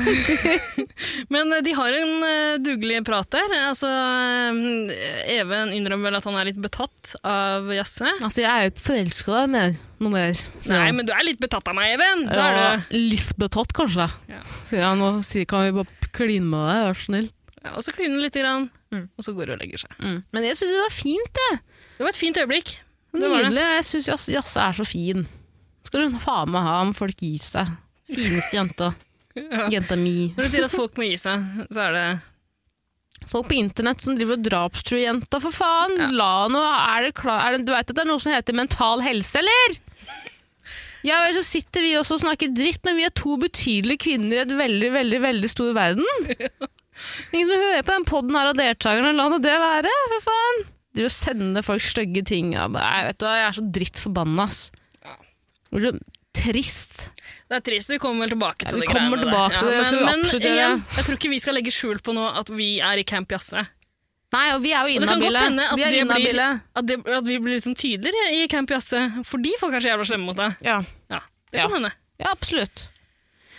men de har en uh, dugelig prat der. Altså, eh, Even innrømmer vel at han er litt betatt av Jasse. Altså, jeg er jo ikke forelska i mer. Noe mer. Nei, men du er litt betatt av meg, Even! Da ja, er du. Litt betatt, kanskje. Ja. Så han nå sier kan vi bare kline med deg, vær så snill. Ja, og så kliner han litt, grann, Mm. og så går hun og legger seg. Men jeg syns det var fint, det. Det var et fint øyeblikk. Nydelig. Jeg syns Jasse er så fin. Skal hun faen meg ha om folk gir seg. Fineste jenta. Ja. Jenta mi. Når du sier at folk må gi seg, så er det Folk på internett som driver og drapstruer jenta, for faen! Ja. La nå, er det klar, er det, Du veit at det er noe som heter mental helse, eller? Ja vel, så sitter vi også og snakker dritt, men vi er to betydelige kvinner i et veldig, veldig, veldig stor verden. Ingen som hører på den podden her av deltakerne, la nå det være, for faen! De vil sende folk stygge ting. Ja, jeg, vet du, jeg er så dritt forbanna, ass. Det blir så trist. Det er trist, vi kommer vel tilbake til Ja, vi det kommer tilbake til det, men, men gjøre. igjen, jeg tror ikke vi skal legge skjul på nå at vi er i Camp Jasse. Nei, og vi er jo inhabile. Vi er inhabile. At, det, at vi blir liksom tydeligere i Camp Jasse fordi folk er så jævla slemme mot deg. Ja. Ja, det Ja. kan hende. ja, absolutt.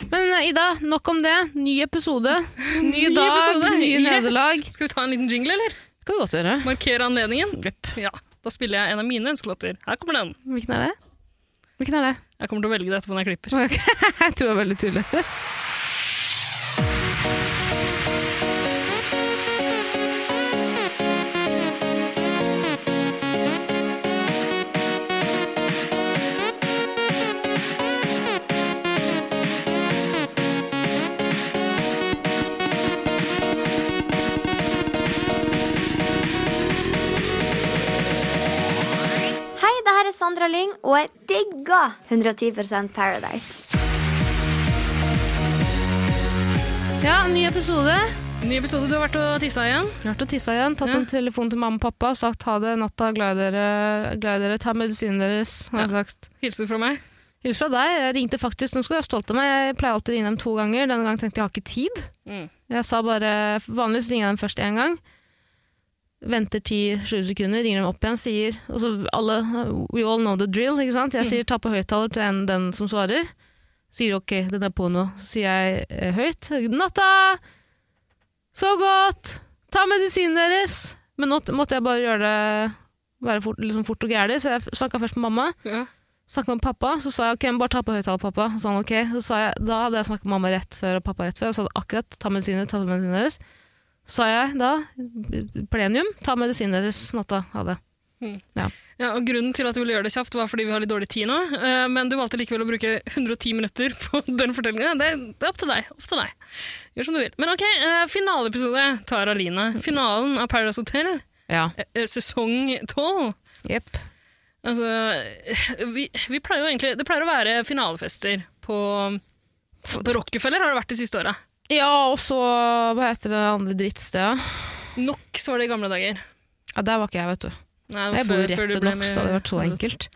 Men eh, Ida, nok om det. Ny episode. Ny, dag, nye nederlag. Skal vi ta en liten jingle, eller? Skal vi godt gjøre. Markere anledningen? Yep. Ja. Da spiller jeg en av mine ønskelåter. Her kommer den. Hvilken er det? Hvilken er det? Jeg kommer til å velge det etterpå når jeg klipper. Jeg tror det er veldig tydelig. Sandra Lyng, og jeg digger 110% Paradise. Ja, ny episode. Ny episode. Du har vært og tissa igjen. Jeg har vært og tissa igjen, tatt Ja. en telefon til mamma og pappa, og sagt ha det natta, glad i dere, glad i dere, ta medisinen deres. Har jeg sagt. Hilsen fra meg. Hils fra deg. Jeg ringte faktisk, nå skal du være stolt av meg, jeg pleier alltid å ringe dem to ganger. Denne gangen tenkte jeg jeg har ikke tid. Mm. Jeg sa bare, Vanligvis ringer jeg dem først én gang. Venter 10-20 sekunder, ringer dem opp igjen, sier og så alle, We all know the drill. ikke sant? Jeg sier ta på høyttaler til den, den som svarer. Sier ok, den er på nå. Så sier jeg eh, høyt. Natta! Så godt! Ta medisinen deres! Men nå måtte jeg bare gjøre det være fort, liksom fort og gærlig, så jeg snakka først med mamma. Ja. Snakket med pappa, så sa jeg ok, bare ta på høyttaler, pappa. Så sa han ok. Så sa jeg, da hadde jeg snakket med mamma rett før og pappa rett før, og sa akkurat ta medisiner, ta medisiner deres. Så sa jeg da, plenium, ta medisinen deres natta. Ha det. Ja, og Grunnen til at du ville gjøre det kjapt, var fordi vi har litt dårlig tid nå. eh, Men du valgte likevel å bruke 110 minutter på den fortellinga. Det, det er opp til deg. opp til deg. Gjør som du vil. Men ok, eh, finaleepisode, Tara Line. Finalen av Paradise Hotel, Ja. eh, sesong 12. Jepp. Altså, vi, vi pleier jo egentlig Det pleier å være finalefester på, på Rockefeller, har det vært de siste åra. Ja, og så, hva heter det andre drittstedet? Nox var det i gamle dager. Ja, der var ikke jeg, vet du. Nei, Jeg bor rett ved med- det hadde vært så enkelt.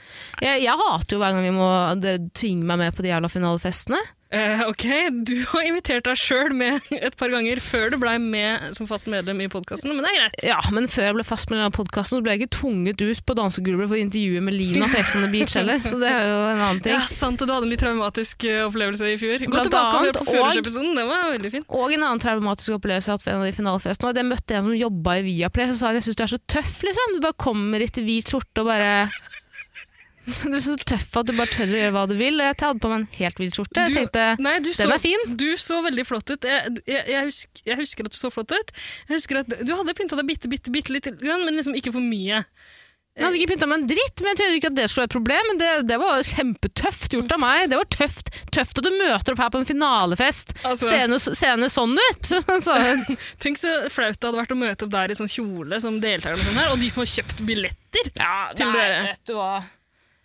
Jeg, jeg hater jo hver gang vi må dere tvinge meg med på de jævla finalefestene. Eh, ok, du har invitert deg sjøl med et par ganger før du blei med som fast medlem i podkasten, men det er greit. Ja, men før jeg ble fast medlem denne podkasten, ble jeg ikke tvunget ut på dansegulvet for å intervjue med Lina på Ex on the Beach heller, så det er jo en annen ting. Ja, sant, og du hadde en litt traumatisk eh, opplevelse i fjor. Gå Blant tilbake og hør på og- Førersepisoden, den var veldig fin. Og en annen traumatisk opplevelse jeg hatt ved en av de finalefestene. var at Jeg møtte en som jobba i Viaplay, så sa han jeg syns du er så tøff, liksom. Du bare kommer hit i hvit skjorte og bare Du er så tøff at du bare tør å gjøre hva du vil. Jeg hadde på meg en helt hvit skjorte. Jeg tenkte Nei, du den så, er fin. Du så veldig flott ut. Jeg, jeg, jeg, husker, jeg husker at du så flott ut. Jeg husker at Du hadde pynta deg bitte, bitte, bitte litt, men liksom ikke for mye. Jeg hadde ikke pynta meg en dritt, men jeg trodde ikke at det skulle være et problem. Men det, det var kjempetøft gjort av meg. Det var tøft Tøft at du møter opp her på en finalefest. Altså- Seende seende sånn ut! Så, Tenk så flaut det hadde vært å møte opp der i sånn kjole som deltaker, og, sånn og de som har kjøpt billetter til dere. vet du hva.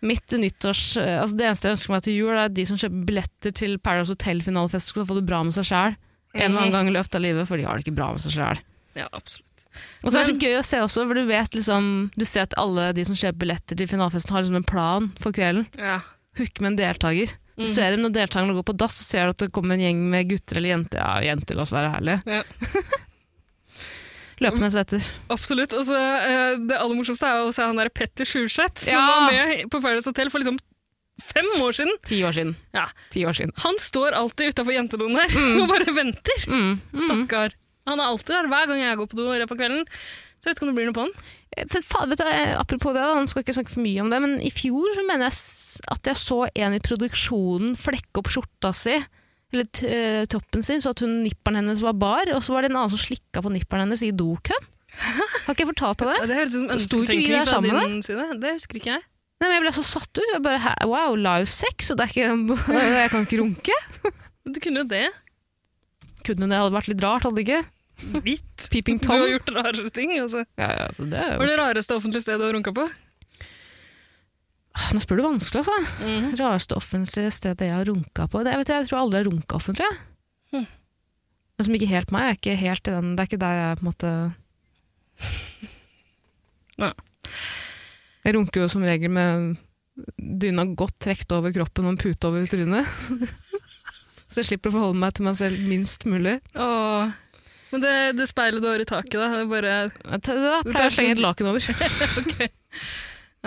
Mitt nyttårs, eh, altså Det eneste jeg ønsker meg til jul, er at de som kjøper billetter til Paradise Hotel-finalefest, skal få det bra med seg sjæl. En eller annen gang i løpet av livet, for de har det ikke bra med seg sjæl. Ja, absolutt. Og så er det så gøy å se også, for du vet liksom Du ser at alle de som kjøper billetter til finalefesten, har liksom en plan for kvelden. Ja. Hooke med en deltaker. Du ser dem når deltakerne går på dass, så ser du at det kommer en gjeng med gutter eller jenter. Ja, jenter, la oss være ærlige. Ja. Løpende etter. Absolutt. Og så, eh, det aller morsomste er å se han der Petter Sjurseth, som Ja. var med på Paradise Hotel for liksom fem år siden. Ti år siden. Ja. Ti år siden. Han står alltid utafor jentedoen der og bare venter. Mm. Mm. Stakkar. Han er alltid der hver gang jeg går på do på kvelden. Så jeg vet ikke om det blir noe på han. For vet du, eh, apropos det, han skal ikke snakke for mye om det, men i fjor så mener jeg at jeg så en i produksjonen flekke opp skjorta si, eller t eh, toppen sin, så at hun, nipperen hennes var bar, og så var det en annen som slikka på nipperen hennes i dokøen. Har ikke jeg fortalt deg det? Ja, Det høres ut som ønsketenkning fra sammen, din side. Det husker ikke jeg. Nei, men Jeg ble så satt ut. Jeg bare, wow, live sex, og det er ikke, jeg kan ikke runke. Men Du kunne jo det. Kunne det hadde vært litt rart, hadde det ikke? Litt. Peeping Du har gjort rarere ting. Altså. Ja, ja, det er Hva er det rareste offentlige stedet du har runka på? Nå spør du vanskelig, altså. Mhm. Rareste offentlige stedet jeg har runka på. Det, jeg, vet, jeg tror aldri jeg har runka offentlig. Hm. Det som ikke helt meg, er ikke helt i den Det er ikke der jeg på en måte Nei. Jeg runker jo som regel med dyna godt trukket over kroppen og en pute over trynet. Så jeg slipper å forholde meg til meg selv minst mulig. Åh. Men det, det speilet du har i taket, da, det er bare Jeg tar- Da pleier jeg å slenge et laken over.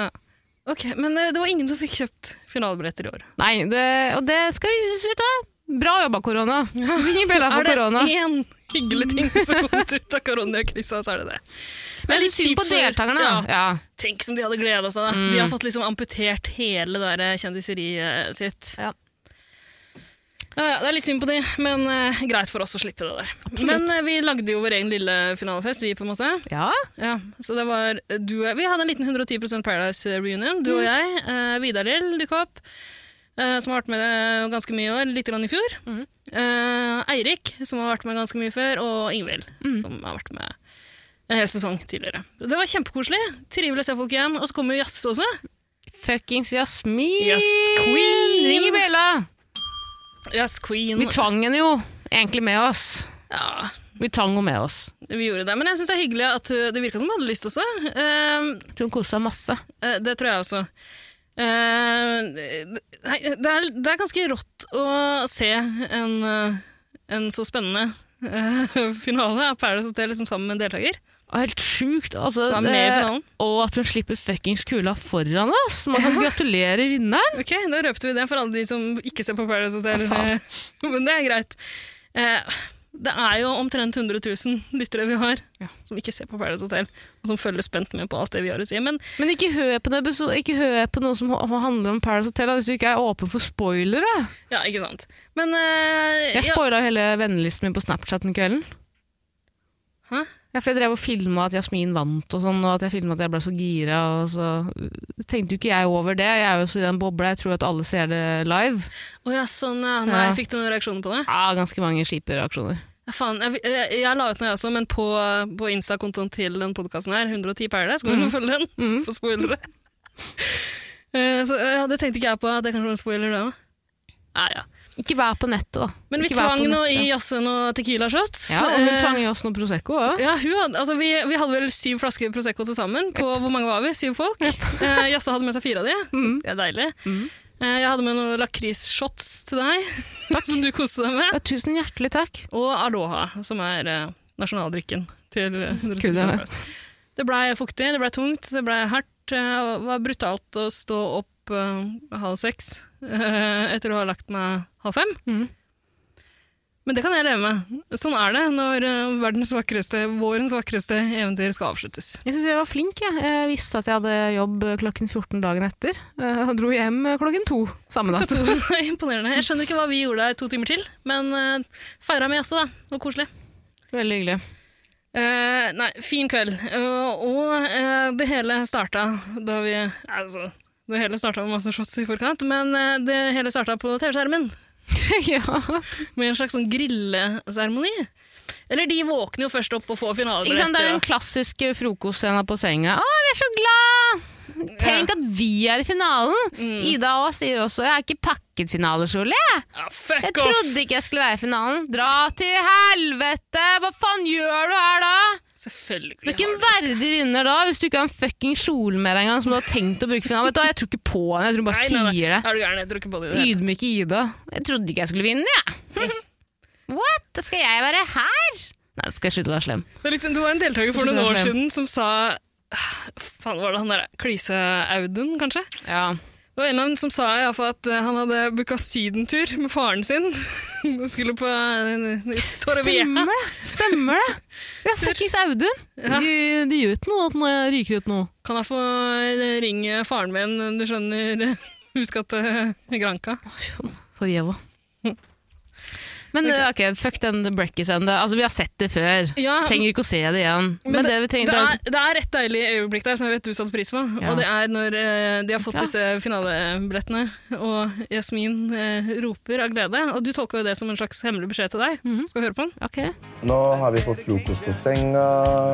Ok, Men eh, det var ingen som fikk kjøpt finalebilletter i år. Nei, det, og det skal vi hva? Bra jobba, korona! Ja, Bella for Er det korona. én hyggelig ting som kom ut av koronakrisa, så er det det. Men litt synd på deltakerne, Ja, da. Ja. tenk som de hadde gleda seg. Mm. De har fått liksom amputert hele det kjendiseriet sitt. Ja. Ja, ja, det er litt synd på de, men uh, greit for oss å slippe det der. Men uh, vi lagde jo vår egen lille finalefest, vi på en måte. ja. Ja, så det var du, og jeg. Vi hadde en liten 110% Paradise reunion, du og jeg. Uh, Vidar Lill dukka opp, eh, som har vært med ganske mye i år, litt grann i fjor. Eh, Eirik, som har vært med ganske mye før, og Ingvild, som har vært med en hel sesong tidligere. Det var kjempekoselig. Trivelig å se folk igjen. Og så kommer jo Jazz også. Fuckings Jasmin! Yes, queen! Ring Bella! Jazz Queen. Vi tvang henne jo egentlig med oss. Ja, Vi tvang henne med oss. Vi gjorde det. Men jeg syns det er hyggelig at det virka som hun hadde lyst også. Uh, Jeg tror hun koste seg masse. Uh, Det tror jeg også. Uh, det, er, det er ganske rått å se en, eh, en så spennende eh, finale av Paradise Hotel liksom, sammen med en deltaker. Helt sjukt. Altså, finalen. og at hun slipper fuckings kula foran oss. Man kan gratulere vinneren. Ok, Da røpte vi det for alle de som ikke ser på Paradise Hotel. Hva faen? Men det er greit. Eh, det er jo omtrent 100 000 lyttere vi har Ja. som ikke ser på Paradise Hotel, og som følger spent med på alt det vi har å si. Men Men ikke hør på, det, ikke hør på noe som handler om Paradise Hotel da, hvis du ikke er åpen for spoilere. ja, ikke sant. Men eh, Jeg ja, hele vennelisten min på Snapchat den kvelden. Hæ? Ja, for jeg drev og filma at Jasmin vant, og sånn, og at jeg filma at jeg ble så gira. Og så tenkte jo ikke jeg over det. Jeg er jo så i den bobla, jeg tror at alle ser det live. Å ja, sånn, ja. Nei, Ja. Fikk du noen reaksjoner på det? Ja, Ganske mange kjipe reaksjoner. Ja, faen, jeg, jeg, jeg la ut noe jeg også, men på, på Insta-kontoen til den podkasten her, 110 Paradise, skal du følge den Mm. for spoilere. Eh, så ja, det tenkte ikke jeg på, at det kanskje var en spoiler det òg. Ja, ja. Ikke vær på nettet, da. Men vi tvang nå i jazze noe Tequila shots. Ja, og hun Eh, tvang i oss noe Prosecco òg. ja, hun altså vi, vi hadde vel syv flasker Prosecco til sammen. På, hvor mange var vi? Syv folk? Eh, Jasse hadde med seg fire av de. Mm. Det er deilig. Mm. Eh, jeg hadde med noen lakrisshots til deg, som du koste deg med. Ja, tusen hjertelig takk. Og Aloha, som er eh, nasjonaldrikken til eh, Kuderne. Det blei fuktig, det blei tungt, det blei hardt. eh, Det var brutalt å stå opp eh, halv seks uh, etter å ha lagt meg halv fem. Mm. Men det kan jeg leve med. Sånn er det når eh, verdens vakreste, vårens vakreste eventyr skal avsluttes. Jeg syns jeg var flink. Jeg. jeg visste at jeg hadde jobb klokken 14 dagen etter. Og dro hjem klokken to samme natt. Imponerende. Jeg skjønner ikke hva vi gjorde der to timer til, men uh, feira med jazze, da. Det var koselig. Veldig hyggelig. Uh, nei, fin kveld. Uh, og uh, det hele starta da vi Altså, det hele starta med masse shots i forkant, men eh, det hele starta på TV-skjermen ja. med en slags sånn grilleseremoni. Eller de våkner jo først opp og får sant? Det er den klassiske frokostscena på senga. 'Å, vi er så glad!' Tenk at vi er i finalen! Ida òg sier også 'jeg er ikke pakket finalekjole'. jeg. Ja, Jeg trodde ikke jeg skulle være i finalen. Dra til helvete! Hva faen gjør du her da? Selvfølgelig. Du er ikke en verdig vinner da, hvis du ikke har en fucking kjole med deg engang som du har tenkt å bruke i finalen. Vet du Jeg tror ikke på henne, jeg tror hun bare Nei, nei, nei. sier det. Er du gæren? Jeg tror ikke på det. Ydmyke Ida. Jeg trodde ikke jeg skulle vinne, jeg. What? Skal jeg være her? Nei, skal jeg slutte å være slem. Det, liksom, det var en deltaker for noen år slem. siden som sa Faen, var det han der Klise-Audun, kanskje? Ja. Det var en av dem som sa fall at eh, han hadde booka sydentur med faren sin. Og skulle på uh, Torrevieja. Stemmer det! Stemmer det! Ja, fuckings Audun. Ja. De, de gjør ikke noe når jeg ryker ut nå. Kan jeg få eh, ringe faren min, du skjønner? Husk at Granka. Granca. For jævla. Men Ok. eh, ok, fuck den brekkisen. Altså, vi har sett det før. Ja, Trenger ikke å se det igjen. Men, det, vi trenger det, er, det er et deilig øyeblikk der som jeg vet du satte pris på. Ja. Og det er når eh, de har fått Ja. disse finalebillettene, og Jasmin eh, roper av glede. Og du tolker jo det som en slags hemmelig beskjed til deg. Mhm. Skal vi høre på den? Okay. Nå har vi fått frokost på senga,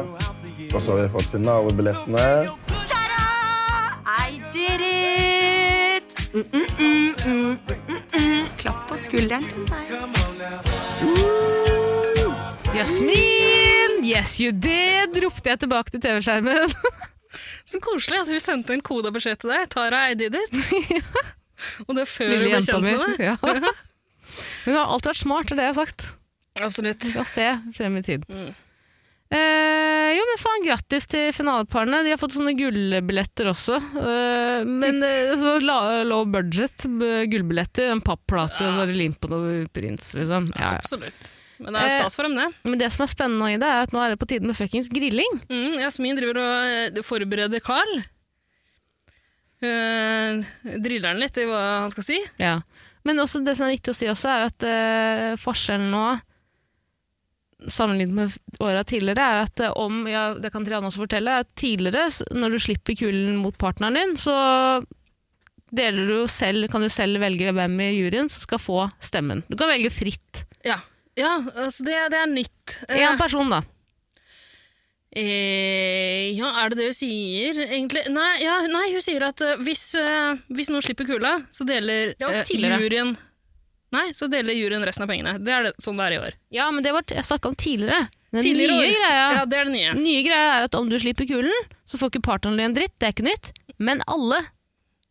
og så har vi fått finalebillettene. Ta-da! I did it! Mm, mm, mm, mm, mm, mm. Klapp på skulderen til meg. Jasmin! Yes, you did! ropte jeg tilbake til TV-skjermen. Så koselig at hun sendte en koda beskjed til deg. Tara, I did it. og det før Lille hun ble kjent med deg. Ja. Hun har alltid vært smart, det er det jeg har sagt. Absolutt. Skal se frem i tid. Eh, jo, men faen, grattis til finaleparene. De har fått sånne gullbilletter også. Eh, men eh, så la, low budget gullbilletter. En papplate, og så har de limt på noe prins, liksom. Ja, ja. Absolutt. Men det er stas for dem, det. Men det som er spennende i det, er at nå er det på tide med fuckings grilling. Mm, Jasmin driver og eh, forbereder Carl. Uh, driller han litt i hva han skal si. Ja. Men også det som er viktig å si også, er at uh, forskjellen nå sammenlignet med åra tidligere, er at eh, om ja, Det kan Triana også fortelle. at Tidligere, når du slipper kulen mot partneren din, så deler du selv, kan du selv velge hvem i juryen som skal få stemmen. Du kan velge fritt. Ja, ja altså det, det er nytt. Eh, Én person, da. eh, ja, er det det hun sier, egentlig? Nei, ja, nei hun sier at uh, hvis, uh, hvis noen slipper kula, så deler uh, eh, juryen Nei, så deler juryen resten av pengene. Det er det, sånn det er i år. Ja, men det var jeg snakka om tidligere. Den Tidligere nye år. greia, Ja, det er det nye. nye greia er at om du slipper kulen, så får ikke partneren din en dritt. Det er ikke nytt. Men alle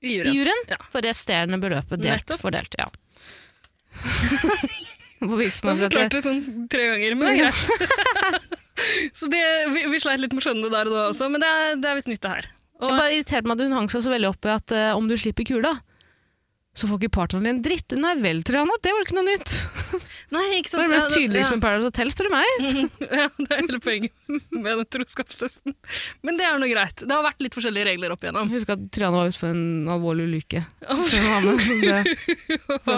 I juryen. juryen Ja. får resterende beløpet delt. Nettopp. Fordelt, ja. Hvorfor forklarte det sånn tre ganger, men det er greit. så det, vi, vi sleit litt med å skjønne det der og da også, men det er, det er visst nytt det her. Jeg bare irriterte meg at hun hang seg så veldig opp i at uh, om du slipper kula, så får ikke partneren din dritt. Nei vel, Triana, det var ikke noe nytt. Nei, ikke sant? Det er det mest Ja, tydelige som Paradise Hotel, spør du meg. ja, det er hele poenget med den troskapshesten. Men det er nå greit. Det har vært litt forskjellige regler opp igjennom. Husk at Triana var ute for en alvorlig ulykke. Oh. Det var med.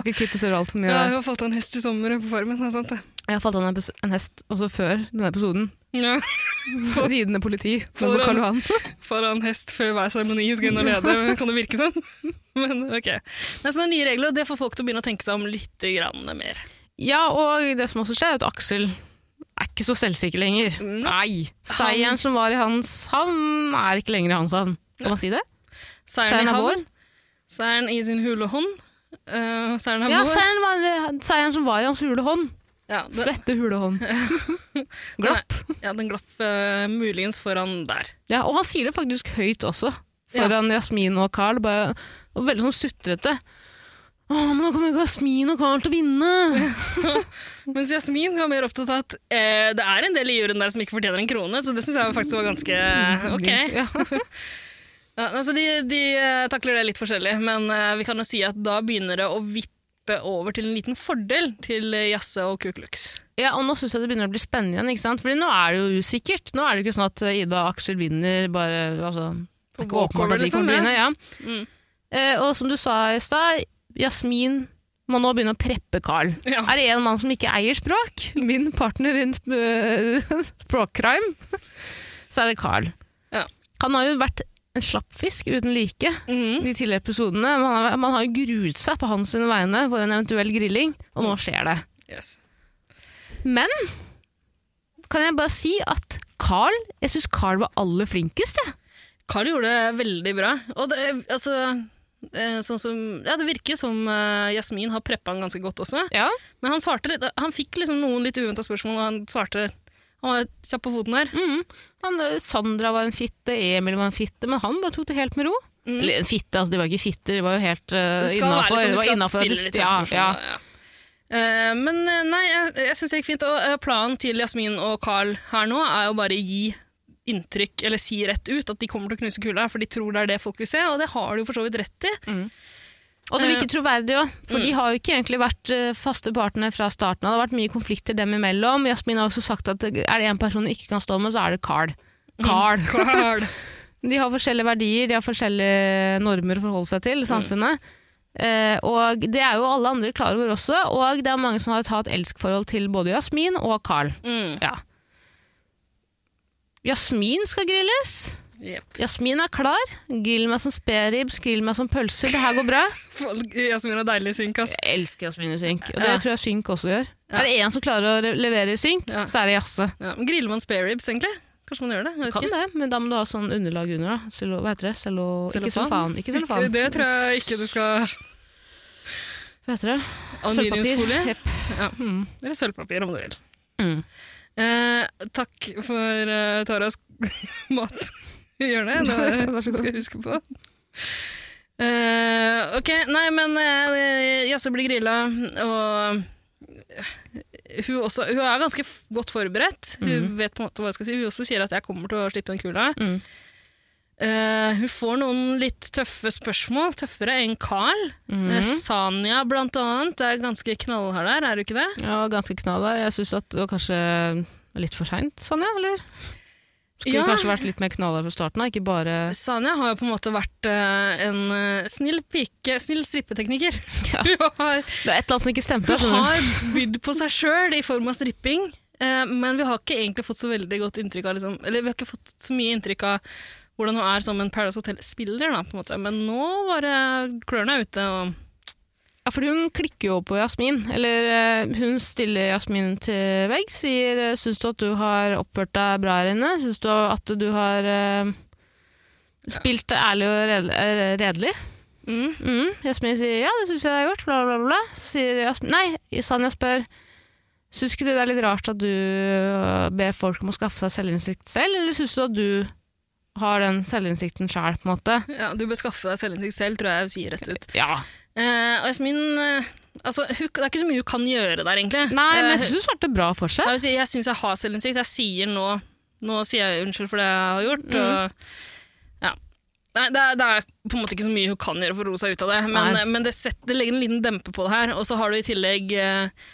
Ikke kritisere altfor mye Ja, hun har falt av en hest i sommer på Farmen, det er sant det. Jeg har falt av en hest også før denne episoden. Ja. Ridende politi Foran-. Foran hest før hver seremoni hun skal inn og lede, kan det virke som. Men ok. Det er nye regler, og det får folk til å begynne å tenke seg om litt grann mer. Ja, og det som også skjer, er at Aksel er ikke så selvsikker lenger. Nei. Seieren som var i hans havn, er ikke lenger i hans havn. Kan man si det? Seieren Seieren i er vår. seieren i sin hule hånd. Uh, seieren er Ja, vår. seieren, var, seieren som var i hans hule hånd. Ja, det, Svette hule hånd. Glapp. ja, den glapp uh, muligens foran der. Ja, og han sier det faktisk høyt også, foran Jasmin og Carl. Bare, og veldig sånn sutrete. Å, men nå kommer jo Jasmin og Carl til å vinne! Mens Jasmin var mer opptatt av at eh, det er en del i juryen der som ikke fortjener en krone, så det syns jeg faktisk var ganske eh, ok. Ja. Altså de, de eh, takler det litt forskjellig, men eh, vi kan jo si at da begynner det å vippe over til en liten fordel til eh, Jasse og Ku Klux. Ja, og nå syns jeg det begynner å bli spennende igjen, ikke sant? Fordi nå er det jo usikkert. Nå er det ikke sånn at Ida og Aksel vinner bare altså, Det er ikke åpenbart at de liksom, kommer til å vinne. Ja. Mm. Eh, og som du sa i stad, Jasmin må nå begynne å preppe Carl. Ja. Er det en mann som ikke eier språk, min partner i sp språkcrime, så er det Carl. Ja. Han har jo vært en slappfisk uten like mm. de tidligere episodene. Man har, man har gruet seg på hans vegne for en eventuell grilling, og nå skjer det. Yes. Men kan jeg bare si at Carl, jeg syns Carl var aller flinkest, jeg. Carl gjorde det veldig bra. Og det, altså, eh, sånn som, ja, det virker som eh, Jasmin har preppa han ganske godt også. Ja. Men han svarte litt, han fikk liksom noen litt uventa spørsmål, og han svarte Han var kjapp på foten der. Mm. Han, eh, Sandra var en fitte, Emil var en fitte, men han bare tok det helt med ro. Mm. Eller fitte, altså de var ikke fitter, de var jo helt uh, Det skal være innafor. sånn, du skal innenfor stille litt ja, ja. ja. Eh, men eh, nei, jeg, jeg syns det gikk fint. Og uh, planen til Jasmin og Carl her nå er jo bare å gi inntrykk, eller si rett ut, at de kommer til å knuse kula, for de tror det er det folk vil se, og det har de jo for så vidt rett i. Og det virker troverdig òg, for Mm. de har jo ikke egentlig vært eh, faste partnere fra starten av. Det har vært mye konflikter dem imellom. Jasmin har også sagt at er det en person hun ikke kan stå med, så er det Carl. Mm. Carl. Carl. De har forskjellige verdier, de har forskjellige normer å forholde seg til i samfunnet. Eh, og det er jo alle andre klar over også, og det er mange som har et hat-elsk-forhold til både Jasmin og Carl. Mm. Ja. Jasmin skal grilles. Yep. Jasmin er klar. Grill meg som spareribs, grill meg som pølser. Det her går bra. Folk- Jasmin er deilig i synk, ass. Jeg elsker Jasmin i synk, og det Ja. tror jeg synk også gjør. Ja. Er det en som klarer å levere i synk, Ja. så er det Jasse. Ja, men griller man spare egentlig? Kanskje man gjør det? Kan ikke. det, men da må du ha sånn underlag under. da. Cello, hva heter det? Cello, ikke Cellofan? Ikke cellofan. Det tror jeg ikke du skal Hva heter det? Aluminiumsfolie? Yep. Ja. Mm. Eller sølvpapir, om du vil. Mm. Eh, takk for uh, Taras mat i hjørnet. Det god. skal jeg huske på. Eh, ok, nei, men uh, Jasse blir grilla, og hun, også, hun er ganske godt forberedt. Hun vet på en måte hva jeg skal si. Hun også sier at jeg kommer til å slippe den kula. Mm. Eh, hun får noen litt tøffe spørsmål, tøffere enn Carl. Mhm. Uh, Sanja, blant annet, er ganske knallhard der, er du ikke det? Ja, ganske knallhard. Jeg syns at det var kanskje litt for seint, Sanja, eller? Skulle Ja. kanskje vært litt mer knallhard fra starten av, ikke bare Sanja har jo på en måte vært uh, en snill pike, snill strippetekniker. Ja. Har, Det er et eller annet som ikke stemte. hun har bydd på seg sjøl i form av stripping, men vi har ikke egentlig fått så veldig godt inntrykk av liksom, Eller vi har ikke fått så mye inntrykk av hvordan hun er som en Paradise Hotel-spiller, da, på en måte. Men nå var klørne ute, og Ja, for hun klikker jo på Jasmin. Eller eh, hun stiller Jasmin til vegg, sier eh, 'syns du at du har oppført deg bra her inne'? 'Syns du at du har uh, spilt ærlig og redelig'? mm, Mm. Jasmin sier 'ja, det syns jeg jeg har gjort', bla, bla, bla. Så sier Jasmin Nei, Sanja spør Syns ikke du det er litt rart at du ber folk om å skaffe seg selvinnsikt selv, eller syns du at du har den selvinnsikten sjøl, på en måte? Ja, du bør skaffe deg selvinnsikt selv, tror jeg jeg sier rett ut. Ja. Eh, og Yasmin eh, altså, hun, Det er ikke så mye hun kan gjøre der, egentlig. Nei, men Eh, jeg syns du svarte bra for seg. Jeg, jeg syns jeg har selvinnsikt. Jeg sier nå Nå sier jeg unnskyld for det jeg har gjort. Mm. Og, ja. Nei, det, er, det er på en måte ikke så mye hun kan gjøre for å roe seg ut av det, men, men det, setter, det legger en liten dempe på det her. Og så har du i tillegg eh,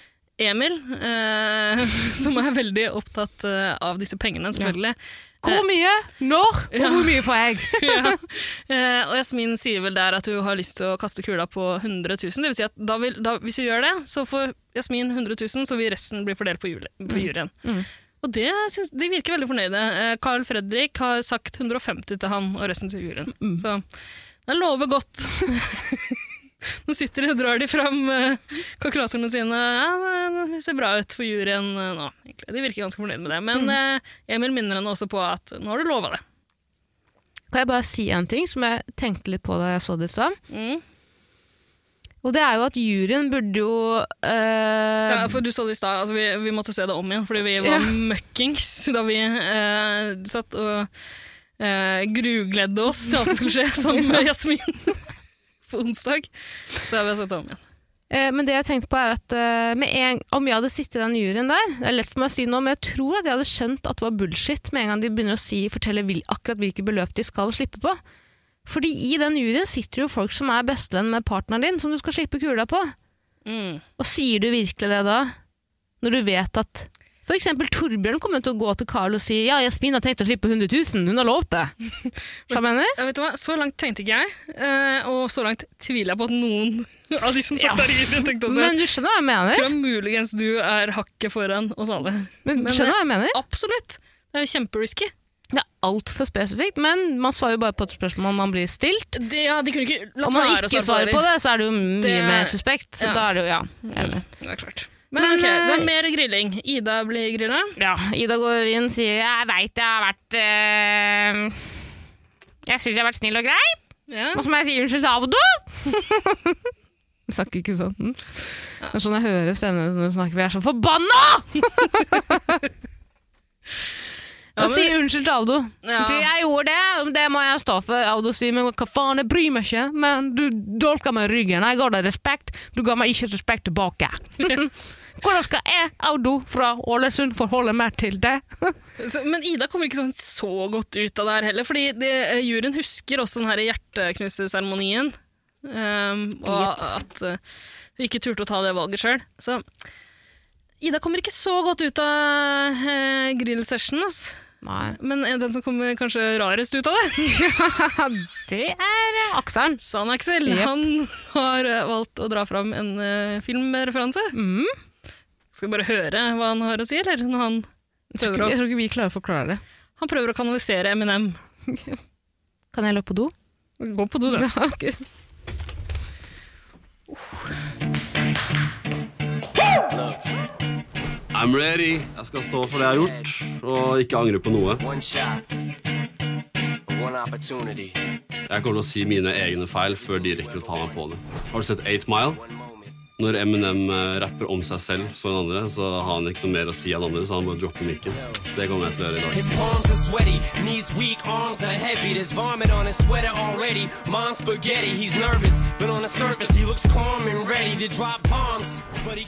Emil, eh, som er veldig opptatt eh, av disse pengene, selvfølgelig. Hvor mye, når og Ja. hvor mye får jeg? ja. eh, og Jasmin sier vel der at hun har lyst til å kaste kula på 100 000. Det vil si at da vil, da, hvis hun gjør det, så får Jasmin 100 000, så vil resten bli fordelt på, jule, på juryen. Mm. Og det synes, de virker veldig fornøyde. Eh, Carl Fredrik har sagt 150 til han og resten til juryen. Mm. Så det lover godt. Nå sitter de og drar de fram eh, kalkulatorene sine. Ja, det ser bra ut for juryen eh, nå. egentlig. De virker ganske fornøyd med det. Mm. Men eh, Emil minner henne også på at nå har du lova det. Kan jeg bare si en ting som jeg tenkte litt på da jeg så det i stad? Mm. Og det er jo at juryen burde jo øh, Ja, for du sa det i stad, altså vi, vi måtte se det om igjen, fordi vi var Ja. møkkings da vi eh, satt og eh, grugledde oss til alt som skulle skje, sammen med Jasmin på onsdag. Så har vi sett om igjen. Eh, Men det jeg tenkte på er at eh, med en, om jeg hadde sittet i den juryen der Det er lett for meg å si nå, men jeg tror at jeg hadde skjønt at det var bullshit med en gang de begynner å si, fortelle vil, akkurat hvilke beløp de skal slippe på. Fordi i den juryen sitter jo folk som er bestevenn med partneren din, som du skal slippe kula på. Mm. Og sier du virkelig det da? Når du vet at eksempel Torbjørn kommer til å gå til Carl og si ja, Jasmin har tenkt å slippe 100 000, hun har lovt det. Hva mener du? Ja, vet du hva? Så langt tenkte ikke jeg, eh, og så langt tviler jeg på at noen av de som satt der i juryen, tenkte også. Men du skjønner hva jeg mener? Jeg muligens du er hakket foran oss alle. Men, men- skjønner hva jeg mener? Absolutt! Det er jo kjemperisky. Det er altfor spesifikt, men man svarer jo bare på et spørsmål man blir stilt. Det, ja, de kunne ikke latt Om man ikke svarer på det. det, så er det jo mye Det er- mer suspekt. ja. Da er det jo, ja. enig. Det er klart. Men, Men, ok, det eh, er mer grilling. Ida blir grilla. ja. Ida går inn og sier 'jeg veit jeg har vært øh, Jeg syns jeg har vært snill og grei, Ja. og så må jeg si unnskyld til Avdo. Jeg snakker ikke sånn. Det er sånn jeg hører stemmen når du snakker. Vi er så forbanna! Ja, men- sier unnskyld til Avdo. Ja. Jeg gjorde det, det må jeg stå for. Avdo sier men hva faen, jeg bryr meg ikke, men du dolka meg i ryggen. Jeg ga deg respekt, du ga meg ikke respekt tilbake. Hvordan skal jeg, Audo fra Ålesund, forholde meg til det? Så, men Ida kommer ikke sånn så godt ut av det her heller, fordi det, eh, juryen husker også den her hjerteknuseseremonien, um, og at eh, hun ikke turte å ta det valget sjøl. Så Ida kommer ikke så godt ut av uh, grillsession, altså. Nei. Men eh, den som kommer kanskje rarest ut av det, ja, Det er eh, Akselen. San Aksel. Yep. han har eh, valgt å dra fram en uh, filmreferanse. Mm. Skal vi bare høre hva han har å si, eller? Når han prøver å, jeg tror ikke vi klarer å forklare det. han prøver å kanalisere Eminem. Kan jeg løpe på do? Gå på do, du. Ja, ok. I'm ready. Jeg skal stå for det jeg har gjort, og ikke angre på noe. Jeg kommer til å si mine egne feil før de rekker å ta meg på det. Har du sett 8 Mile? Når Eminem eh, rapper om seg selv for en andre, så har han ikke noe mer å si enn andre, så han bare dropper mikken. Det kommer jeg til å gjøre i dag. His palms are sweaty, knees weak, arms are heavy. There's vomit on his sweater already. Mom's spaghetti, he's nervous, but on the surface he looks calm and ready to drop bombs.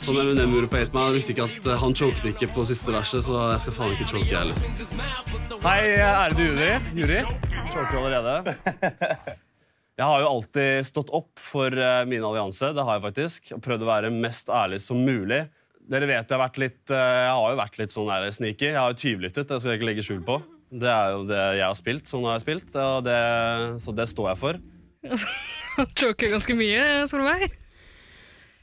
Som Eminem gjorde på 8 Mile, brukte ikke at eh, han choket ikke på siste verset, så jeg skal faen ikke choke, jeg heller. Hei, er det du, Juri? Hei, ærede jury. jury. Choker allerede. Jeg har jo alltid stått opp for eh, min allianse. Det har jeg faktisk. Og prøvd å være mest ærlig som mulig. Dere vet jo jeg har vært litt, eh, jeg har jo vært litt sånn der sneaky. Jeg har jo tyvlyttet, det skal jeg ikke legge skjul på. Det er jo det jeg har spilt. Sånn har jeg spilt, og det, så det står jeg for. Han choker ganske mye, Solveig.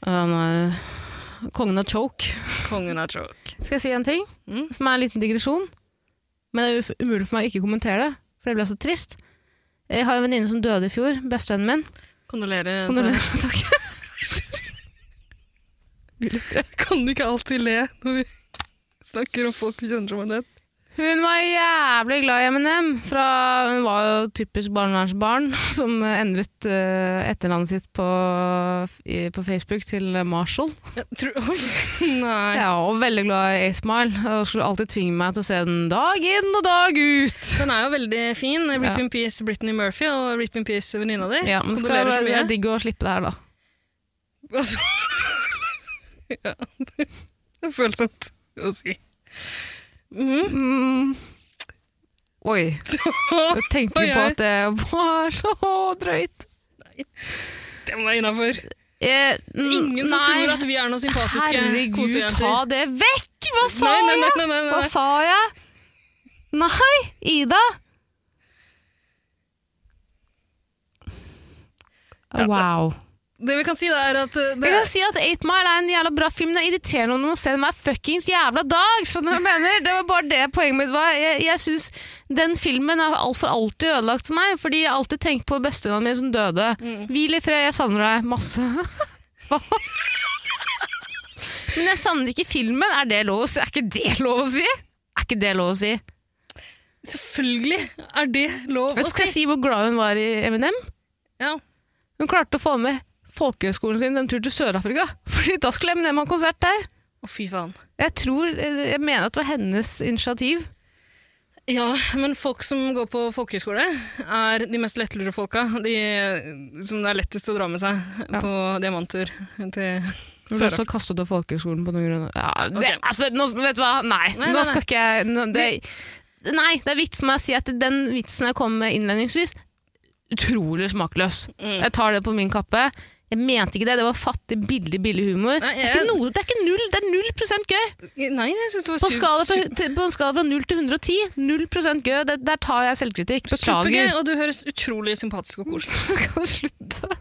Han er kongen av choke. Kongen av choke. Skal jeg si en ting? Mm. Som er en liten digresjon. Men det er umulig for meg å ikke kommentere det, for det blir så trist. Jeg har en venninne som døde i fjor. Bestevennen min. Kondolerer. Kondolerer. Takk. Kan du ikke alltid le når vi snakker om folk vi kjenner som har dødd? Hun var jævlig glad i. Fra, hun var jo typisk barnevernsbarn som endret uh, etternavnet sitt på, i, på Facebook til Marshall. Tror, oi, nei. Ja, og veldig glad i A-Smile. Og skulle alltid tvinge meg til å se den dag inn og dag ut. Den er jo veldig fin. Rip Ja. in peace Britney Murphy og Rip in peace venninna di. Ja, men det skal være digg å slippe det her, da. Altså, ja, det er følsomt å si. Mhm. Mm. Oi. Jeg tenkte på at det var så drøyt. Det må være innafor. Eh, Ingen som nei. tror at vi er noen sympatiske Herregud, kosejenter. ta det vekk! Hva sa Nei, nei, nei, jeg? nei, nei, nei. Hva sa jeg? Nei, Ida! Wow. Det vi kan si, da, er at uh, det, Jeg kan si at 8 Mile er en jævla bra film. Det er irriterende om du må se den hver fuckings jævla dag. Skjønner du hva jeg mener? Det var bare det poenget mitt var. Jeg, jeg synes Den filmen er alt for alltid ødelagt for meg, fordi jeg har alltid tenkt på bestevennene mine som døde. Mm. Hvil i fred, jeg savner deg masse. Hva? Men jeg savner ikke filmen. Er det lov å si? Er ikke det lov å si? Er ikke det lov å si? Selvfølgelig er det lov Vet å du, skal jeg si. si hvor glad hun var i Eminem? Ja. Hun klarte å få med folkehøgskolen sin en tur til Sør-Afrika. Fordi da skulle Eminem ha konsert der. Å, fy faen. Jeg tror, jeg mener at det var hennes initiativ. Ja, men folk som går på folkehøyskole, er de mest lettlurte folka. De som det er lettest å dra med seg Ja. på diamanttur til ble også kastet av folkehøyskolen på noen grunn ja, det, okay. altså, nå, Vet du hva? Nei, Nei, nei, nå skal ikke jeg nå, det, Nei, det er viktig for meg å si at den vitsen jeg kom med innledningsvis, utrolig smakløs. Mm. Jeg tar det på min kappe. Jeg mente ikke det. Det var fattig, billig billig humor. Nei, det, er ikke noe, det er ikke null, det er null prosent gøy. Nei, jeg synes det var På skala fra, til, på en skala fra null til 110, null prosent gøy. Det, der tar jeg selvkritikk. supergøy, og du høres utrolig sympatisk og koselig ut. Skal du slutte?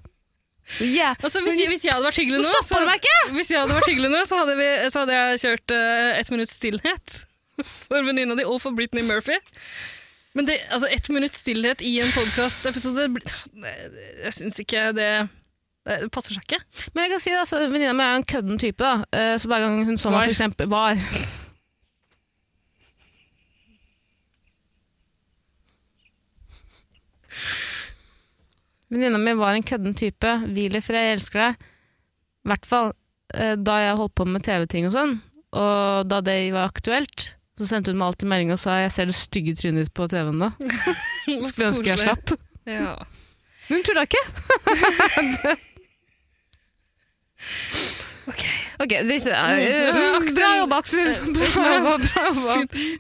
Yeah. Altså, hvis, jeg, hvis jeg hadde vært hyggelig Nå ikke! hvis jeg hadde vært hyggelig nå, så hadde, vi, så hadde jeg kjørt uh, ett minutts stillhet for venninna di og for Britney Murphy. Men det, altså, ett minutts stillhet i en podkastepisode Jeg syns ikke det det passer seg ikke. Men jeg kan si det, altså, venninna mi er en kødden type. da. Eh, Så hver gang hun så meg, for eksempel Var. Venninna mi var en kødden type. Hvil i fred, jeg elsker deg. I hvert fall eh, da jeg holdt på med TV-ting og sånn, og da det var aktuelt, så sendte hun meg alltid melding og sa jeg ser det stygge trynet ditt på TV-en da. Skulle ønske jeg slapp. Ja. Men hun tulla ikke. Ok. Ok, drit i det. Mm. Eh, Aksel- Bra jobba, Aksel. Bra jobba, bra jobba.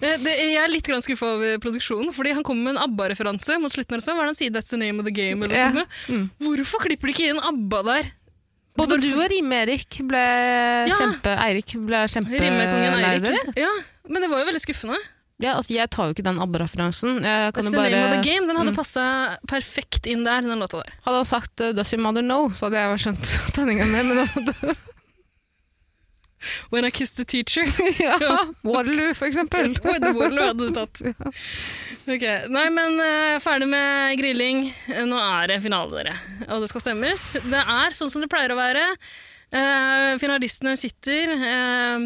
Eh, jeg er litt skuffa over produksjonen, fordi han kommer med en ABBA-referanse mot slutten. Hva er det han sier? That's the name of the game? Eller yeah. sånt. Mm. Hvorfor klipper de ikke inn ABBA der? Både du og Rime-Erik ble Ja. kjempe Eirik ble kjempelei Eirik. Ja, men det var jo veldig skuffende. Ja, altså, jeg tar jo ikke den ABBA-referansen. That's the name of the game. Den hadde Mm. passa perfekt inn der, den låta der. Hadde han sagt uh, 'Does your mother know', så hadde jeg skjønt tenninga mer. Men da- When I kissed the teacher. ja, Waterloo, for eksempel. Waterloo hadde du tatt. Ok, Nei, men uh, ferdig med grilling. Eh, Nå er det finale, dere. Og det skal stemmes. Det er sånn som det pleier å være. Uh, finalistene sitter eh,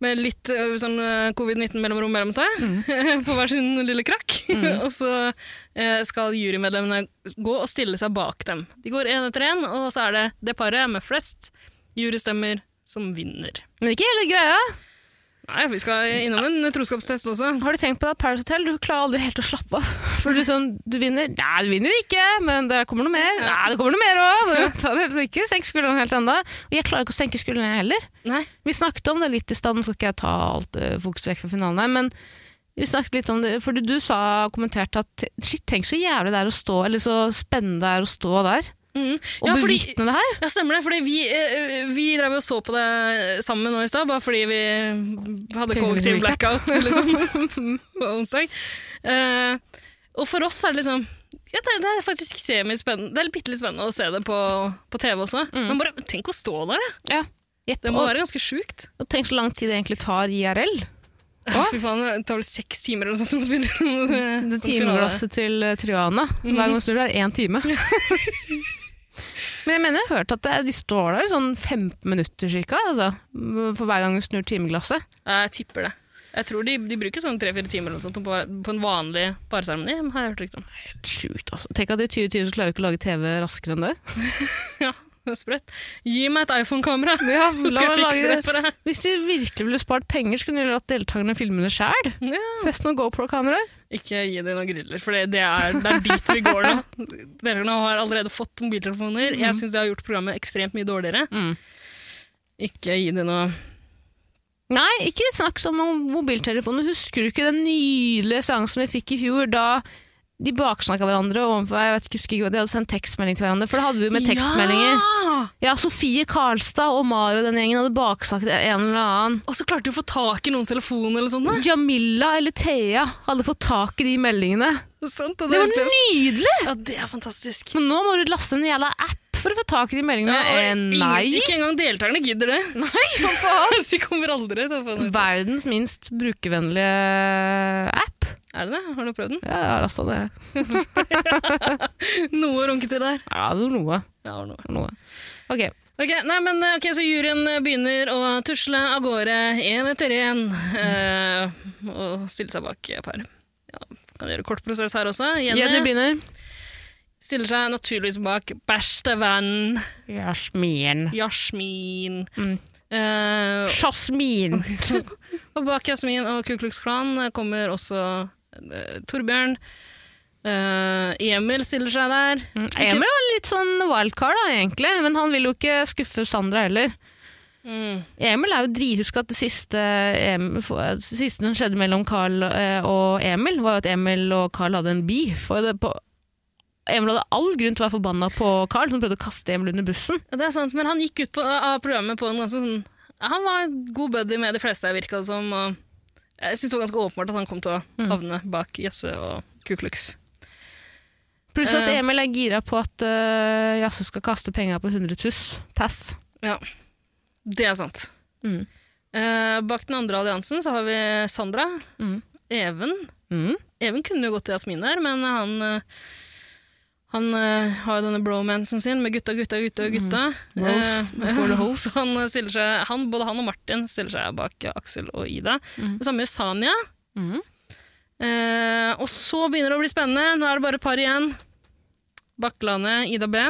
med litt sånn eh, covid-19-mellomrom mellom seg, på hver sin lille krakk. og så skal jurymedlemmene gå og stille seg bak dem. De går én etter én, og så er det det paret med flest jurystemmer som vinner. Men ikke hele greia. Nei, vi skal innom en troskapstest også. Har du tenkt på det Paris Hotel, du klarer aldri helt å slappe av. For du, sånn, du vinner Nei, du vinner ikke, men det kommer noe mer. Nei, det kommer noe mer òg! Ikke senk skuldrene helt ennå. Og jeg klarer ikke å senke skuldrene jeg heller. Nei. Vi snakket om det litt i stad, nå skal ikke jeg ta alt eh, fokus vekk fra finalen her, men vi snakket litt om det, fordi du sa, kommenterte at shit, tenk så jævlig det er å stå, eller så spennende det er å stå der, Mm. Ja, bevitne det her. Ja, stemmer det. Fordi vi, eh, vi drev og så på det sammen nå i stad, bare fordi vi hadde kollektiv blackout liksom, på onsdag. Eh, og for oss er det liksom ja, det, det er faktisk semispennende. Det er bitte litt spennende å se det på, på TV også. Men bare tenk å stå der. Ja. Jepp, Det må og, være ganske sjukt. og tenk så lang tid det egentlig tar IRL. Ja, fy faen, det tar vel seks timer eller noe sånt spille. Det, Det sånn timeglasset til eh, Triana. Hver gang du snur, er én time. Men jeg mener jeg har hørt at det, de står der i sånn 15 minutter cirka, altså, for hver gang du snur timeglasset. Jeg tipper det. Jeg tror de, de bruker sånn tre-fire timer eller noe sånt på, på en vanlig parseremoni. har jeg hørt rykte om. Helt sjukt, altså. Tenk at i 2020 så klarer vi ikke å lage TV raskere enn det. Ja, sprøtt. Gi meg et iPhone-kamera, Ja, skal jeg fikse det for deg. Hvis du virkelig ville spart penger, så kunne du latt deltakerne filme det sjæl. Ja. Fest noen GoPro-kameraer. Ikke gi dem noen griller, for det, det, er, det er dit vi går nå. Dere nå har allerede fått mobiltelefoner. Jeg syns det har gjort programmet ekstremt mye dårligere. Mm. Ikke gi dem noe Nei, ikke snakk sånn om mobiltelefoner. Husker du ikke den nydelige seansen vi fikk i fjor, da de baksnakka hverandre overfor jeg vet ikke, husker De hadde sendt tekstmelding til hverandre, for det hadde du med tekstmeldinger. Ja! Ja, Sofie Karlstad og Maro og den gjengen hadde baksnakket en eller annen. Og så klarte du å få tak i noens telefon eller sånn. Jamila eller Thea hadde fått tak i de meldingene. Sant, det, Det var nydelig! Ja, det er fantastisk. Men nå må du laste en jævla app for å få tak i de meldingene. Ja, og eh, nei! Ikke engang deltakerne gidder det. Nei, hva faen? De kommer aldri til det. Verdens minst brukervennlige app. Er det det? Har du prøvd den? Ja, jeg har lasta det. Noe å runke til der. Ja, det var noe. Ja, det var noe. noe. Ok. Ok, nei, men eh, ok, Så juryen begynner å tusle av gårde én etter én eh, og stille seg bak par. Ja, kan gjøre kort prosess her også. Jenny Jenny begynner. stiller seg naturligvis bak bestevenn Jasmin. Jasmin. Mm. Eh, Jasmin. og bak Jasmin og Ku Klux Klan kommer også eh, Torbjørn. Uh, Emil stiller seg der. Mm. Emil var litt sånn wildcard, da, egentlig, men han vil jo ikke skuffe Sandra heller. Mm. Emil er jo drithusk at det siste, Emil, det siste som skjedde mellom Carl eh, og Emil, var jo at Emil og Carl hadde en beef. Og det på, Emil hadde all grunn til å være forbanna på Carl, som prøvde å kaste Emil under bussen. Det er sant, men han gikk ut på, av programmet på en ganske sånn Han var god buddy med de fleste, virka det som. Og jeg syns det var ganske åpenbart at han kom til å Mm. havne bak Jesse og Ku Klux. Pluss at Eh. Emil er gira på at uh, Jasse skal kaste penga på 100 tuss. Tass. Ja, det er sant. Mm. Uh, bak den andre alliansen så har vi Sandra. Mm. Even. Mm. Even kunne jo gått til Jasmin her, men han eh, han eh, har jo denne bromansen sin med gutta, gutta, gutta, gutta. Mm. Eh, for the hoes. så han stiller seg, han, både han og Martin stiller seg bak Aksel og Ida. Mm. Det samme gjør Sanja. Mm. Eh, og så begynner det å bli spennende. Nå er det bare et par igjen. Bakklandet, Ida B.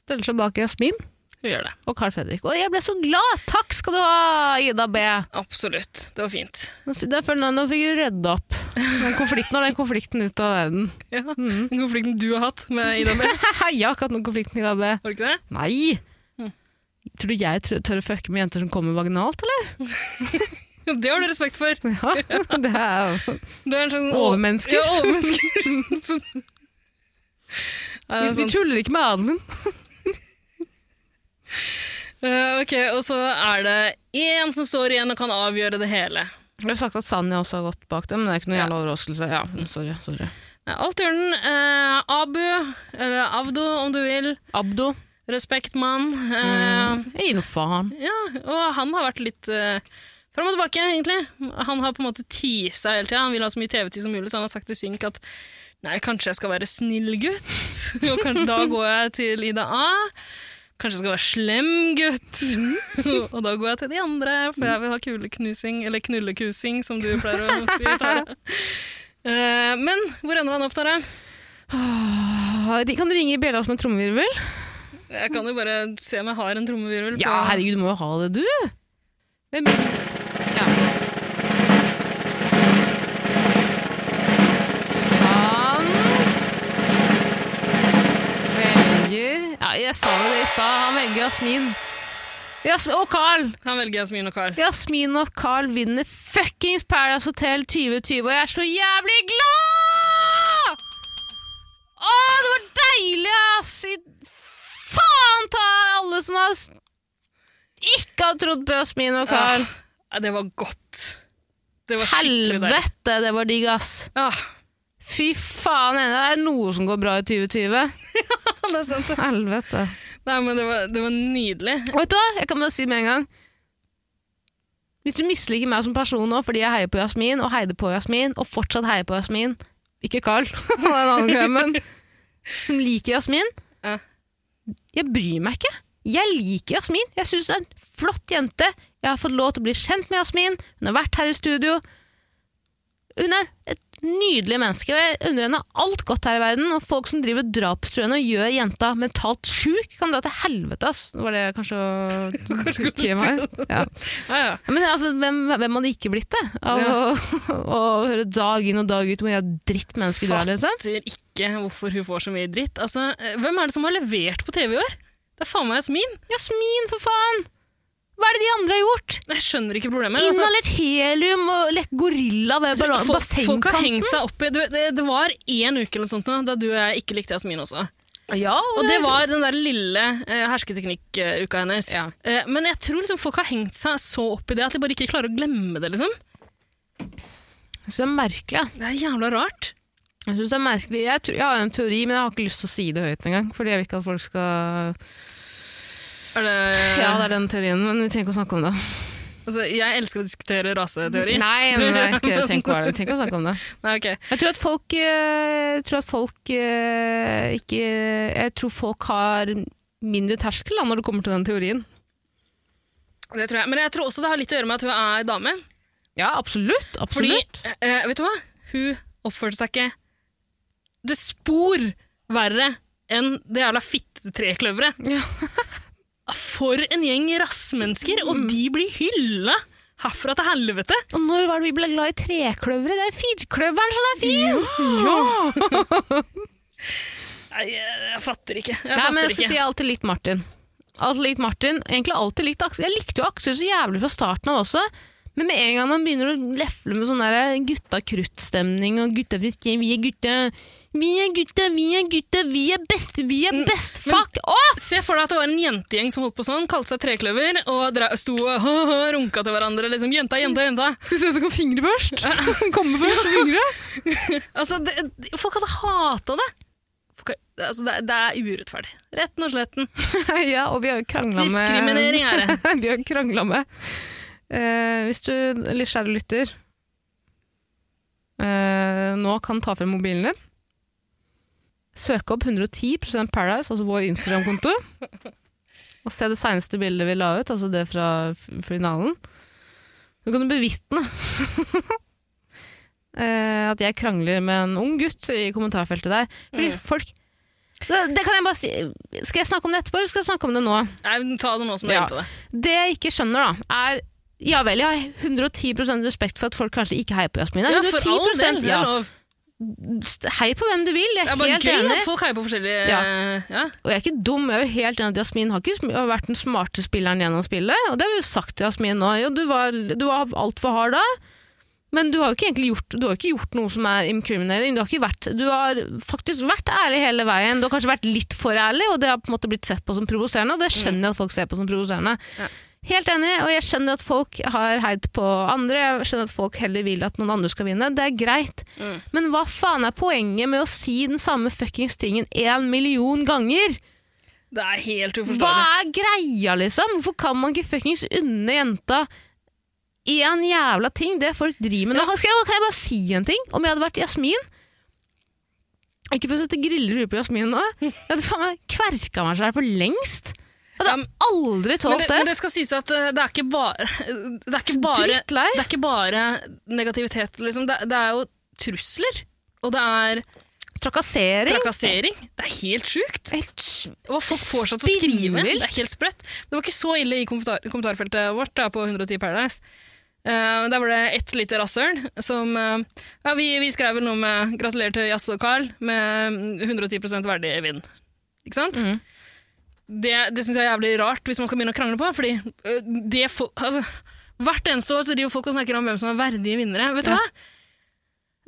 Steller seg bak Jasmin Hun gjør det. og Carl Fredrik. Og jeg ble så glad! Takk skal du ha, Ida B. Absolutt. Det var fint. Jeg- Nå fikk du rydda opp den konflikten og den konflikten ut av verden. Ja, Den konflikten du har hatt med Ida B. jeg har ikke hatt noen konflikt med Ida B. Har du ikke det? Nei! Mm. Tror du jeg tør, å fucke med jenter som kommer vaginalt, eller? Det har du respekt for. Ja, det er Det er en sånn overmennesker. Ja, overmennesker. Så- er Vi sant. tuller ikke med adelen. Eh, ok, og så er det én som står igjen og kan avgjøre det hele. Jeg har sagt at Sanja også har gått bak dem, men det er ikke noe Ja. jævla overraskelse. Ja, sorry, sorry. Nei, Alt i orden. Uh, Abu, eller Avdo om du vil. Abdo. Respektmann. Eh, Jeg gir noe faen. Ja, og han har vært litt uh, fram og tilbake, egentlig. Han har på en måte teasa hele tida. Han vil ha så mye TV-tid som mulig, så han har sagt til Synk at nei, kanskje jeg skal være snill gutt. og da går jeg til Ida A. Kanskje jeg skal være slem gutt. og da går jeg til de andre, for jeg vil ha kuleknusing, eller knullekusing, som du pleier å si. Tara. Eh, men hvor ender han opp, Tara? De- Kan du ringe bjella som en trommevirvel? Jeg kan jo bare se om jeg har en trommevirvel. på- Ja, herregud, du må jo ha det, du. Hvem Ja. Han velger Ja, jeg sa jo det i stad. Han velger Jasmin. Jasmin og Carl. Han velger Jasmin og Carl. Jasmin og Carl vinner fuckings Paradise Hotel 2020, og jeg er så jævlig glad! Å, det var deilig, ass! Faen ta alle som har ikke har trodd på Jasmin og Carl. Ja, det var godt. Det var skikkelig deilig. Helvete, det var digg, ass. Ja, Fy faen, det er noe som går bra i 2020. det er sant. Helvete. Nei, men det var, det var nydelig. Og vet du hva? Jeg kan bare si med en gang. Hvis du misliker meg som person nå fordi jeg heier på Jasmin, og heide på Jasmin, og fortsatt heier på Jasmin Ikke Carl, han er en annen. Som liker Jasmin. Ja. Jeg bryr meg ikke. Jeg liker Jasmin. Jeg syns det er en flott jente. Jeg har fått lov til å bli kjent med Jasmin. Hun har vært her i studio. Hun er et nydelig menneske, og jeg unner henne alt godt her i verden. Og folk som driver drapstruende og gjør jenta mentalt sjuk, kan dra til helvete, ass. Var det kanskje å tie meg. Ja. Ja, ja. Men altså, hvem, hvem hadde ikke blitt det? Av å, å høre dag inn og dag ut hvor jeg drittmenneske du er, liksom. Fatter ikke hvorfor hun får så mye dritt. Altså, eh, hvem er det som har levert på TV i år? Det er faen meg Jasmin. Jasmin, for faen! Hva er det de andre har gjort? Jeg skjønner ikke problemet. Altså, Inhalert helium og lekt gorilla ved bassengkanten. folk, har hengt seg opp i du, det, det var én uke eller sånt da du og jeg ikke likte Jasmin også. Ja, Og det var den der lille eh, hersketeknikk-uka hennes. Ja. Eh, men jeg tror liksom folk har hengt seg så opp i det at de bare ikke klarer å glemme det. liksom. Jeg synes det er merkelig. Det er jævla rart. Jeg synes det er merkelig. Jeg, tror, jeg har en teori, men jeg har ikke lyst til å si det høyt engang. Fordi jeg vil ikke at folk skal Er det, Ja, det er den teorien, men vi trenger ikke å snakke om det. altså, jeg elsker å diskutere raseteori. Nei, men det er ikke, jeg trenger ikke å være det. Vi trenger ikke å snakke om det. Nei, ok. Jeg tror at folk, eh, tror at folk eh, ikke Jeg tror folk har mindre terskel da, når det kommer til den teorien. Det tror jeg. Men jeg tror også det har litt å gjøre med at hun er dame. Ja, absolutt. Fordi, absolutt. eh, vet du hva? Hun oppførte seg ikke det spor verre enn det jævla fittetrekløveret. Ja. For en gjeng rassmennesker, og de blir hylla herfra til helvete. Og når var det vi ble glad i trekløveret? Det er firkløveren som er fin! Nei, jeg, jeg fatter ikke. Jeg Nei, fatter men jeg skal ikke. si alltid litt Martin. Alltid litt Martin. Egentlig alltid litt Aksel. Jeg likte jo Aksel så jævlig fra starten av også. Men med en gang man begynner å lefle med sånn der gutta krutt-stemning og gutta friske, vi er gutta, vi er gutta, vi er gutta, vi er best, vi er best, fuck off! Se for deg at det var en jentegjeng som holdt på sånn, kalte seg Trekløver, og sto og runka til hverandre. liksom, Jenta, jenta, jenta. Skal vi se om du kan fingre først? Komme først og fingre? Altså, det, Folk hadde hata det. Folk, altså, det, det er urettferdig. Retten og sletten. ja, og vi har jo krangla med Diskriminering er det. vi har krangla med uh, Hvis du, kjære lytter, uh, nå kan ta frem mobilen din, søke opp 110% Paradise, altså vår Instagram-konto, og se det seneste bildet vi la ut, altså det fra finalen. Så kan du bevitne eh, at jeg krangler med en ung gutt i kommentarfeltet der. Fordi Mm. folk det, det kan jeg bare si. Skal jeg snakke om det etterpå, eller skal jeg snakke om det nå? Nei, Ta det nå som du Ja. på det. Det jeg ikke skjønner, da, er Ja vel, jeg har 110% respekt for at folk kanskje ikke heier på Jasmin. Ja, for all del, det er ja. Hei på hvem du vil, jeg Det er er helt enig. folk heier på forskjellige Ja. ja. Og jeg er ikke dum, jeg er jo helt enig at Jasmin har ikke vært den smarte spilleren gjennom spillet. Og det har vi jo sagt til Jasmin nå. Jo, du var, du var altfor hard da, men du har jo ikke egentlig gjort, du har ikke gjort noe som er incriminating. Du har, ikke vært, du har faktisk vært ærlig hele veien. Du har kanskje vært litt for ærlig, og det har på en måte blitt sett på som provoserende, og det skjønner jeg at folk ser på som provoserende. Ja. Helt enig, og jeg skjønner at folk har heid på andre, jeg skjønner at folk heller vil at noen andre skal vinne. Det er greit. Mm. Men hva faen er poenget med å si den samme fuckings tingen en million ganger? Det er helt uforståelig. Hva er greia, liksom? Hvorfor kan man ikke fuckings unne jenta én jævla ting? Det folk driver med nå. Skal jeg, kan jeg bare si en ting? Om jeg hadde vært Jasmin Ikke for å sette griller i huet på Jasmin nå. Jeg hadde faen meg kverka meg seg for lengst. Jeg hadde aldri tålt det, det. men det skal sies at eh, det er ikke bare Det er ikke bare, Drittlei. det er ikke bare negativitet, liksom. Det, det er jo trusler. Og det er Trakassering. trakassering. Det er helt sjukt. Helt Hva folk får seg til å skrive. Det er helt sprøtt. Det var ikke så ille i kommentar kommentarfeltet vårt da, på 110 Paradise. Uh, der var det ett lite rasshøl som uh, ja, vi, vi skrev vel noe med 'Gratulerer til Jazz og Carl med 110% verdig vinn'. Ikke sant? Mhm. Det, det syns jeg er jævlig rart hvis man skal begynne å krangle på. Fordi øh, det for, altså, Hvert eneste år så driver folk og snakker om hvem som er verdige vinnere. Vet du Ja. hva?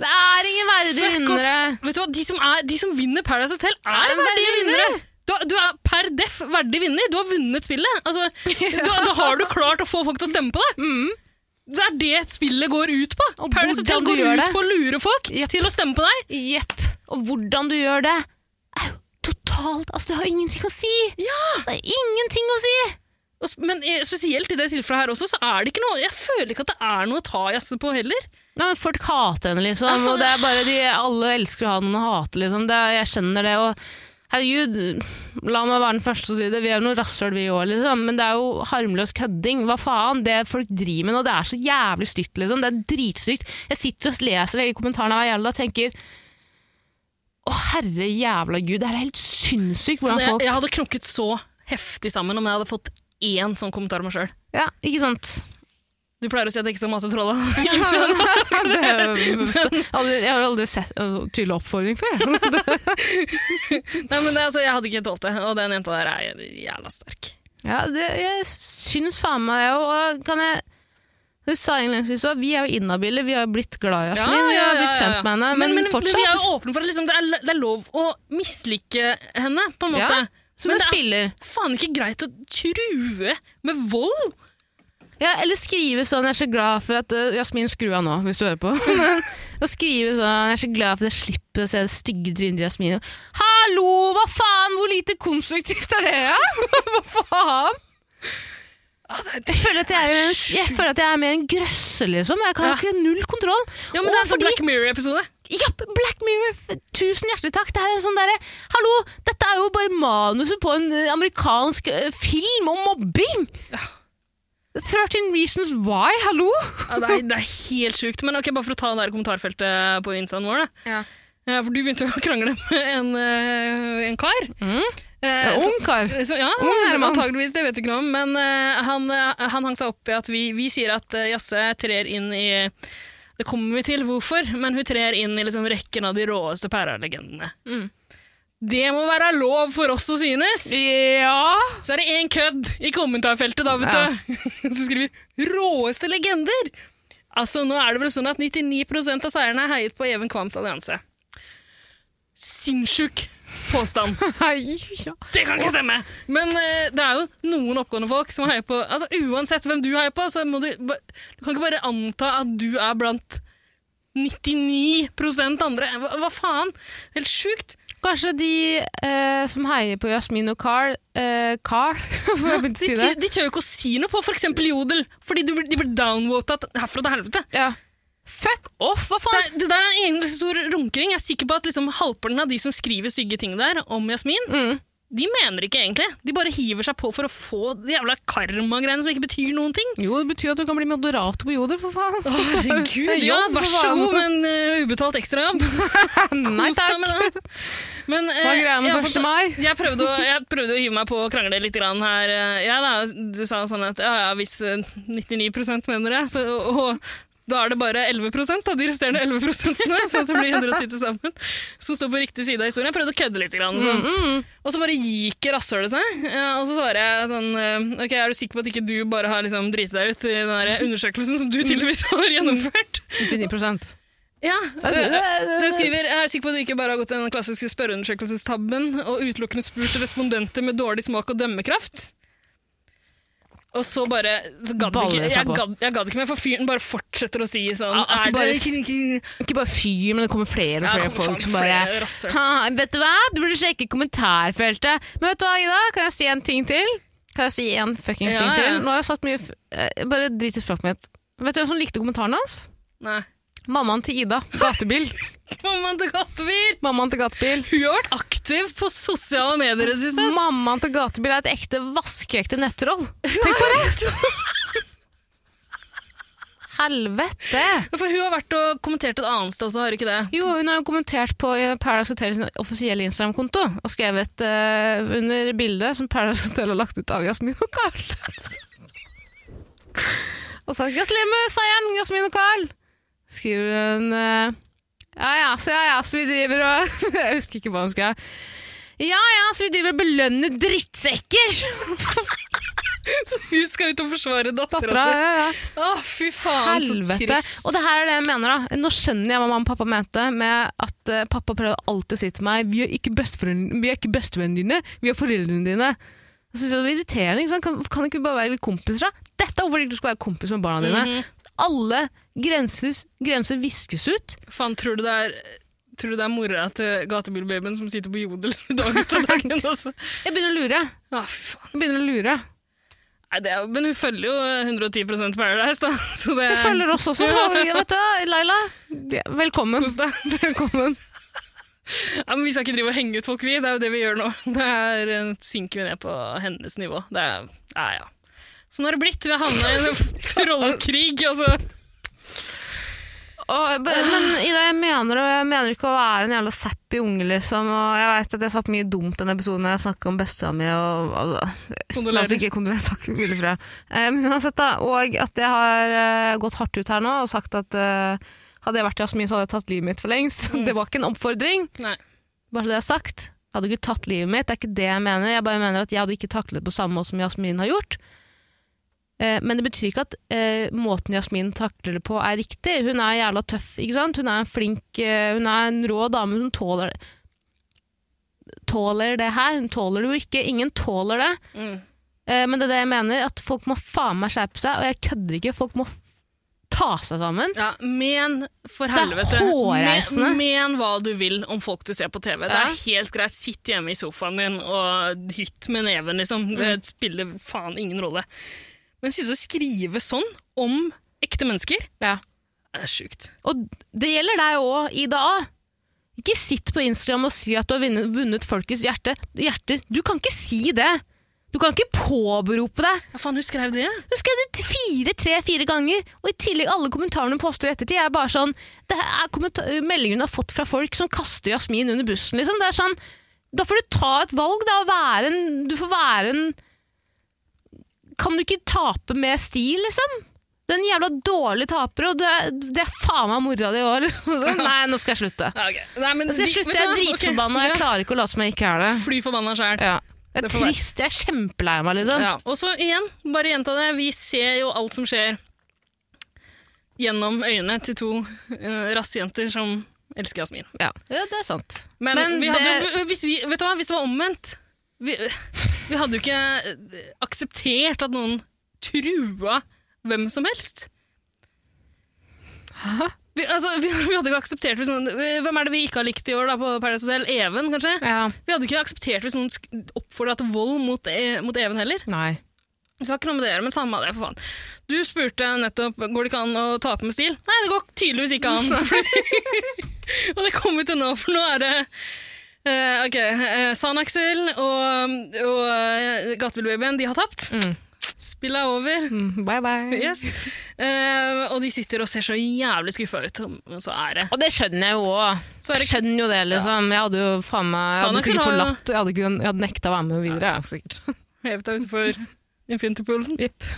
Det er ingen verdige vinnere. Vet du hva? De som, er, de som vinner Paradise Hotel, er, Er verdige vinnere! Du, du er per deff verdig vinner. Du har vunnet spillet. Altså, da, da har du klart å få folk til å stemme på deg. Mm. Det er det spillet går ut på. Og Paradise Hotel går ut det. på å lure folk yep. til å stemme på deg. Jepp. Og hvordan du gjør det, totalt Altså, det har ingenting å si! Ja! Det er ingenting å si! Men spesielt i det tilfellet her også, så er det ikke noe Jeg føler ikke at det er noe å ta jazze på heller. Nei, men Folk hater henne, liksom. Ja, Og det er bare de, alle elsker å ha noen å hate, liksom. Det, jeg skjønner det. Og Herregud, la meg være den første til å si det. Vi er jo noe rasshøl, vi òg, liksom. Men det er jo harmløs kødding. Hva faen? Det folk driver med nå, det er så jævlig stygt, liksom. Det er dritstygt. Jeg sitter og leser i kommentarene hver jævla dag og tenker Å, herre jævla gud, det her er helt sinnssykt hvordan Jeg, folk jeg hadde knokket så heftig sammen om jeg hadde fått én sånn kommentar om meg sjøl. Ja, ikke sant? Du pleier å si at jeg ikke skal mate trolla. jeg har aldri sett en tydelig oppfordring før. Nei, men det, altså, Jeg hadde ikke tålt det, og den jenta der er jævla sterk. Ja, det, jeg syns faen meg det. Og kan jeg Du sa innledningsvis òg, vi er jo inhabile. Vi har jo blitt glad i Jasmin. vi har blitt kjent med henne. Men, men, men, fortsatt vi er jo åpne for at liksom, det, er, det er lov å mislike henne, på en måte. Som men en det spiller. er faen ikke greit å true med vold. Ja, eller skrive sånn 'Jeg er så glad for at uh, Jasmin, skru av nå, hvis du hører på. Å skrive sånn 'Jeg er så glad for at jeg slipper å se det stygge trynet til Jasmin'. Hallo, hva faen? Hvor lite konstruktivt er det? Ja? hva faen? Jeg føler, jeg, en, jeg føler at jeg er med i en grøsse, liksom. Jeg kan Ja. ikke null kontroll. Ja, men Og Det er en sånn fordi- Black Mirror-episode. Ja, Black Mirror, tusen hjertelig takk. Det her er sånn derre Hallo, dette er jo bare manuset på en eh, amerikansk eh, film om mobbing! 13 Reasons Why, hallo? Ja, det, er, det er helt sjukt. Men ok, bare for å ta det der kommentarfeltet på instaen vår. Da. Ja. Ja, for du begynte jo å krangle med en, eh, en kar. Mm. Eh, Ungkar? ung kar. Ja, Ung herremann. antageligvis, det vet jeg ikke noe om. Men eh, han, eh, han hang seg opp i at vi, vi sier at uh, Jasse trer inn i Det kommer vi til hvorfor, men hun trer inn i liksom, rekken av de råeste pæralegendene. Mm. Det må være lov for oss å synes! Ja Så er det én kødd i kommentarfeltet, da, vet Ja. du. Som skriver 'råeste legender'. Altså, Nå er det vel sånn at 99% av seierne er heiet på Even Kvams allianse. Sinnssyk påstand. ja. Det kan ikke stemme! Men uh, det er jo noen oppgående folk som heier på Altså Uansett hvem du heier på, så må du Du kan ikke bare anta at du er blant 99 andre. Hva, hva faen? Helt sjukt. Kanskje de eh, som heier på Jasmin og Carl eh, Carl, for jeg begynte å si det. de tør jo ikke å si noe på f.eks. Jodel, fordi du, de blir downvotet herfra til helvete. Ja. Fuck off, hva faen? Det, det der er en egen stor runkering. Jeg er sikker på at liksom halvparten av de som skriver stygge ting der om Jasmin, Mm. de mener ikke egentlig. De bare hiver seg på for å få de jævla karma-greiene som ikke betyr noen ting. Jo, det betyr at du kan bli moderator på Joder, for faen. Herregud, ja, vær så god god, men uh, ubetalt ekstrajobb. Nei takk. med det. Men, uh, Hva er greia med jeg har 1. mai? Jeg prøvde, å, jeg prøvde å hive meg på å krangle litt grann her. eh, Ja, da, du sa sånn at ja, ja, hvis eh, 99 mener det, så, og, da er det bare 11% av de resterende 11% så det blir 110 til sammen, som står på riktig side av historien. Jeg prøvde å kødde litt. Grann, sånn. Mm, Og så bare gikk rasshølet seg. eh, Og så svarer jeg sånn eh, Ok, er du sikker på at ikke du bare har liksom driti deg ut i den der undersøkelsen som du tydeligvis har gjennomført? 99% Ja. Så jeg skriver Jeg er sikker på at du ikke bare har gått den klassiske spørreundersøkelsestabben og utelukkende spurt respondenter med dårlig smak og dømmekraft. Og så bare så gadd ikke, jeg, gadd, jeg gadd ikke mer, for fyren bare fortsetter å si sånn Ja, Er bare- det ikke, ikke Ikke bare fyr, men det kommer flere og flere ja, folk som bare ha, Vet du hva, du burde sjekke kommentarfeltet. Men vet du hva, Ida, kan jeg si en ting til? Kan jeg si en fuckings Ja, ting til? Nå har jeg satt mye eh, Bare drit i språket mitt. Vet du hvem som likte kommentaren hans? Nei. Mammaen til Ida. Gatebil. Mammaen til Gatebil! Mammaen til Gatebil. Hun har vært aktiv på sosiale medier Synes jeg. Mammaen til Gatebil er et ekte vaskeekte nettroll. Tenk på det! Helvete! For hun har vært og kommentert et annet sted også, har hun ikke det? Jo, hun har jo kommentert på eh, Paradise Hotel sin offisielle Instagram-konto og skrevet uh, under bildet som Paradise Hotel har lagt ut av Jasmin og Carl. og sagt 'Gratulerer med seieren, Jasmin og Carl'. Skriver hun eh, Ja ja, så ja ja, så vi driver og Jeg husker ikke hva hun skrev. Ja ja, så vi driver og belønner drittsekker! Så hun skal ut og forsvare dattera si. ja, ja. Å, fy faen, så trist. Og det her er det jeg mener. da. Nå skjønner jeg hva mamma og pappa mente med at uh, pappa prøvde alltid å si til meg vi er ikke bestevennene ikke dine, vi er foreldrene dine. Jeg synes det var irriterende. Ikke sant? Kan, kan ikke vi bare være kompiser? da? Dette er hvorfor ikke du skal være kompis med barna dine. Mhm. Alle grenser, grenser viskes ut. Faen, tror du det er Tror du det er mora til gatebilbabyen som sitter på jodel dag ut og dag inn? Altså? Jeg begynner å lure. Ja, fy faen. Jeg begynner å lure. Nei, det er, men hun følger jo 110 Paradise, da. Så det, Hun følger oss også. Ja. Vet du, Laila, velkommen. Kos deg. Velkommen. Ja, men vi skal ikke drive og henge ut folk, vi. Det er jo det vi gjør nå. Det er, eh, synker vi ned på hennes nivå. Det er, ja, ja. Sånn har det blitt. Vi har havna i en trollkrig. Altså. Og, men Ida, jeg mener, og jeg mener ikke å være en jævla sappy unge, liksom. Og jeg vet at jeg sagt mye dumt denne episoden når jeg snakker om bestefaren mi Og, altså, Kondolerer. ikke kondolere, takk, Ville fra. Eh, men uansett, da. Og at jeg har eh, gått hardt ut her nå og sagt at uh, hadde jeg vært Jasmin, så hadde jeg tatt livet mitt for lengst. Det var ikke en oppfordring. Nei. Bare så det er sagt. Jeg hadde ikke tatt livet mitt, det er ikke det jeg mener. Jeg bare mener at jeg hadde ikke taklet det på samme måte som Jasmin har gjort. Eh, men det betyr ikke at eh, måten Jasmin takler det på er riktig. Hun er jævla tøff, ikke sant? Hun er en flink, eh, hun er en rå dame, hun tåler Tåler det her? Hun tåler det jo ikke. Ingen tåler det. Mm. Eh, men det er det jeg mener, at folk må faen meg skjerpe seg, og jeg kødder ikke. Folk må ta seg sammen. Ja, men for Det er helvete. hårreisende. Men, men hva du vil om folk du ser på TV. Det er helt greit. Sitt hjemme i sofaen din og hytt med neven, liksom. Mm. Det spiller faen ingen rolle. Men sitte og skrive sånn om ekte mennesker, Ja. det er sjukt. Og det gjelder deg òg, Ida A. Ikke sitt på Instagram og si at du har vunnet, folkets hjerte. hjerter. Du kan ikke si det. Du kan ikke påberope det. Ja, faen, hun skrev det? Hun skrev det fire, tre, fire ganger, og i tillegg alle kommentarene hun poster i ettertid, er bare sånn Det er meldinger hun har fått fra folk som kaster Jasmin under bussen, liksom. Det er sånn Da får du ta et valg, da, og være en Du får være en Kan du ikke tape med stil, liksom? Du er en jævla dårlig taper, og er, det er faen meg mora di òg. Liksom. Nei, nå skal jeg slutte. Okay. Nei, men Nå skal jeg slutte, jeg er dritforbanna, og Ok, jeg klarer ikke å late som jeg ikke er det. Fly forbanna sjæl. Ja. Jeg er trist, jeg er kjempelei meg, liksom. Ja, og så igjen, bare gjenta det, vi ser jo alt som skjer gjennom øynene til to uh, rassejenter som elsker Jasmin. Ja, ja det er sant. Men, Men vi hadde, det- hvis, vi, vet du hva, hvis det var omvendt vi, vi hadde jo ikke eh, akseptert at noen trua hvem som helst. Vi, altså, vi, vi hadde ikke akseptert hvis noen, Hvem er det vi ikke har likt i år da, på Paradise Hotel? Even, kanskje? Ja. Vi hadde ikke akseptert hvis noen oppfordra til vold mot, eh, mot Even heller. Nei. Vi har ikke noe med det men samme av det, for faen. Du spurte nettopp går det ikke an å tape med stil. Nei, det går tydeligvis ikke an. og det kommer vi til nå, for nå er det eh, Ok, uh, San-Axel og, og uh, Gatebilbabyen, de har tapt. Mm. Spillet er over. Bye, bye. Yes. Uh, og de sitter og ser så jævlig skuffa ut. Så er det Og det skjønner jeg jo òg. Jeg skjønner jo det, liksom. Jeg hadde jo faen meg Jeg hadde sikkert forlatt Jeg hadde, jeg hadde nekta å være med videre. ja. sikkert. hevet deg utenfor Infinity-poolen. Yep.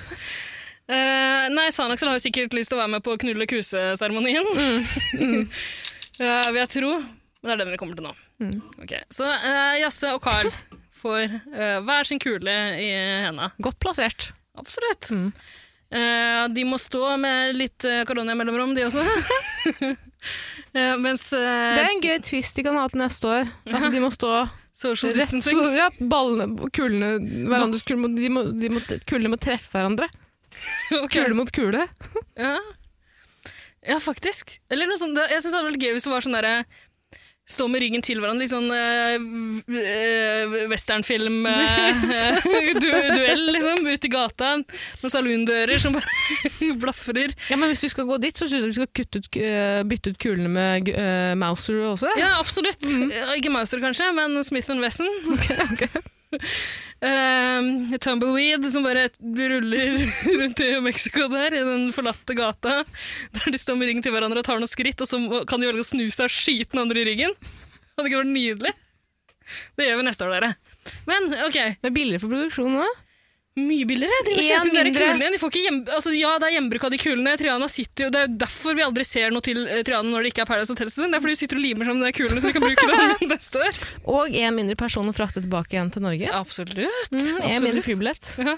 Uh, nei, Sanaxel har jo sikkert lyst til å være med på knulle kuse-seremonien. Ja, vil jeg tro. Men det er den vi kommer til nå. Ok, Så uh, Jasse og Carl får uh, hver sin kule i henda. Godt plassert. Absolutt. Eh, de må stå med litt uh, korona i mellomrom, de også. Mens Det er en gøy twist de kan ha til neste år. Altså, de må stå social rett så, ja, Ballene og kulene hverandres kule, de må, de må, Kulene må treffe hverandre. okay. Kule mot kule. Ja. ja, faktisk. Eller noe sånt. Jeg synes det hadde vært gøy hvis det var sånn derre Stå med ryggen til hverandre, litt sånn øh, westernfilm-duell, øh, Duell, liksom, ute i gata. med saloondører som bare blafrer. Ja, men Hvis du skal gå dit, så syns jeg vi skal ut, eh, bytte ut kulene med øh, Mouser også. Ja, absolutt. Mm. Ikke Mouser, kanskje, men Smith Wesson. Um, tumbleweed som bare ruller rundt i Mexico der, i den forlatte gata. Der de står med ryggen til hverandre og tar noen skritt, og så kan de velge å snu seg og skyte den andre i ryggen. Hadde ikke vært nydelig? Det gjør vi neste år, dere. Men ok, Det er billigere for produksjon nå. Mye billigere. De må En kjøpe de der mindre. kulene. De får ikke hjem, altså, ja, det er gjenbruk av de kulene. Triana sitter og Det er derfor vi aldri ser noe til eh, Triana når det ikke er Paradise Hotel-sesong. Det er fordi hun sitter og limer sammen de kulene så vi kan bruke dem neste år. Og en mindre person å frakte tilbake igjen til Norge. Absolutt. Mm, en absolutt. mindre flybillett. Ja.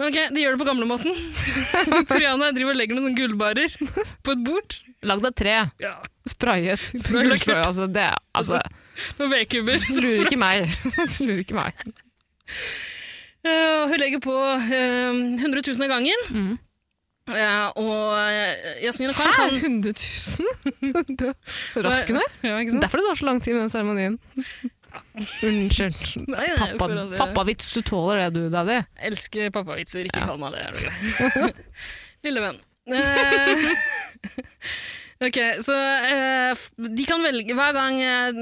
Men ok, de gjør det på gamlemåten. Triana driver og legger noen sånne gullbarer på et bord. Lagd av tre. Ja. Sprayet. Sprayet. Altså, det altså, Noen vedkubber. Lurer ikke meg. Lurer ikke meg. Eh, hun legger på uh, 100 000 av gangen. Mm. Eh, og eh, Jasmin og Karl Hæ? kan 100 000? Du er raskende. Ja, sant? Derfor det tar så lang tid med den seremonien. Unnskyld. Nei, nei, Pappa, pappavits, du tåler det du, daddy? Elsker pappavitser, ikke Ja. kall meg det. er? Lille venn. Eh, Ok, så eh, de kan velge Hver gang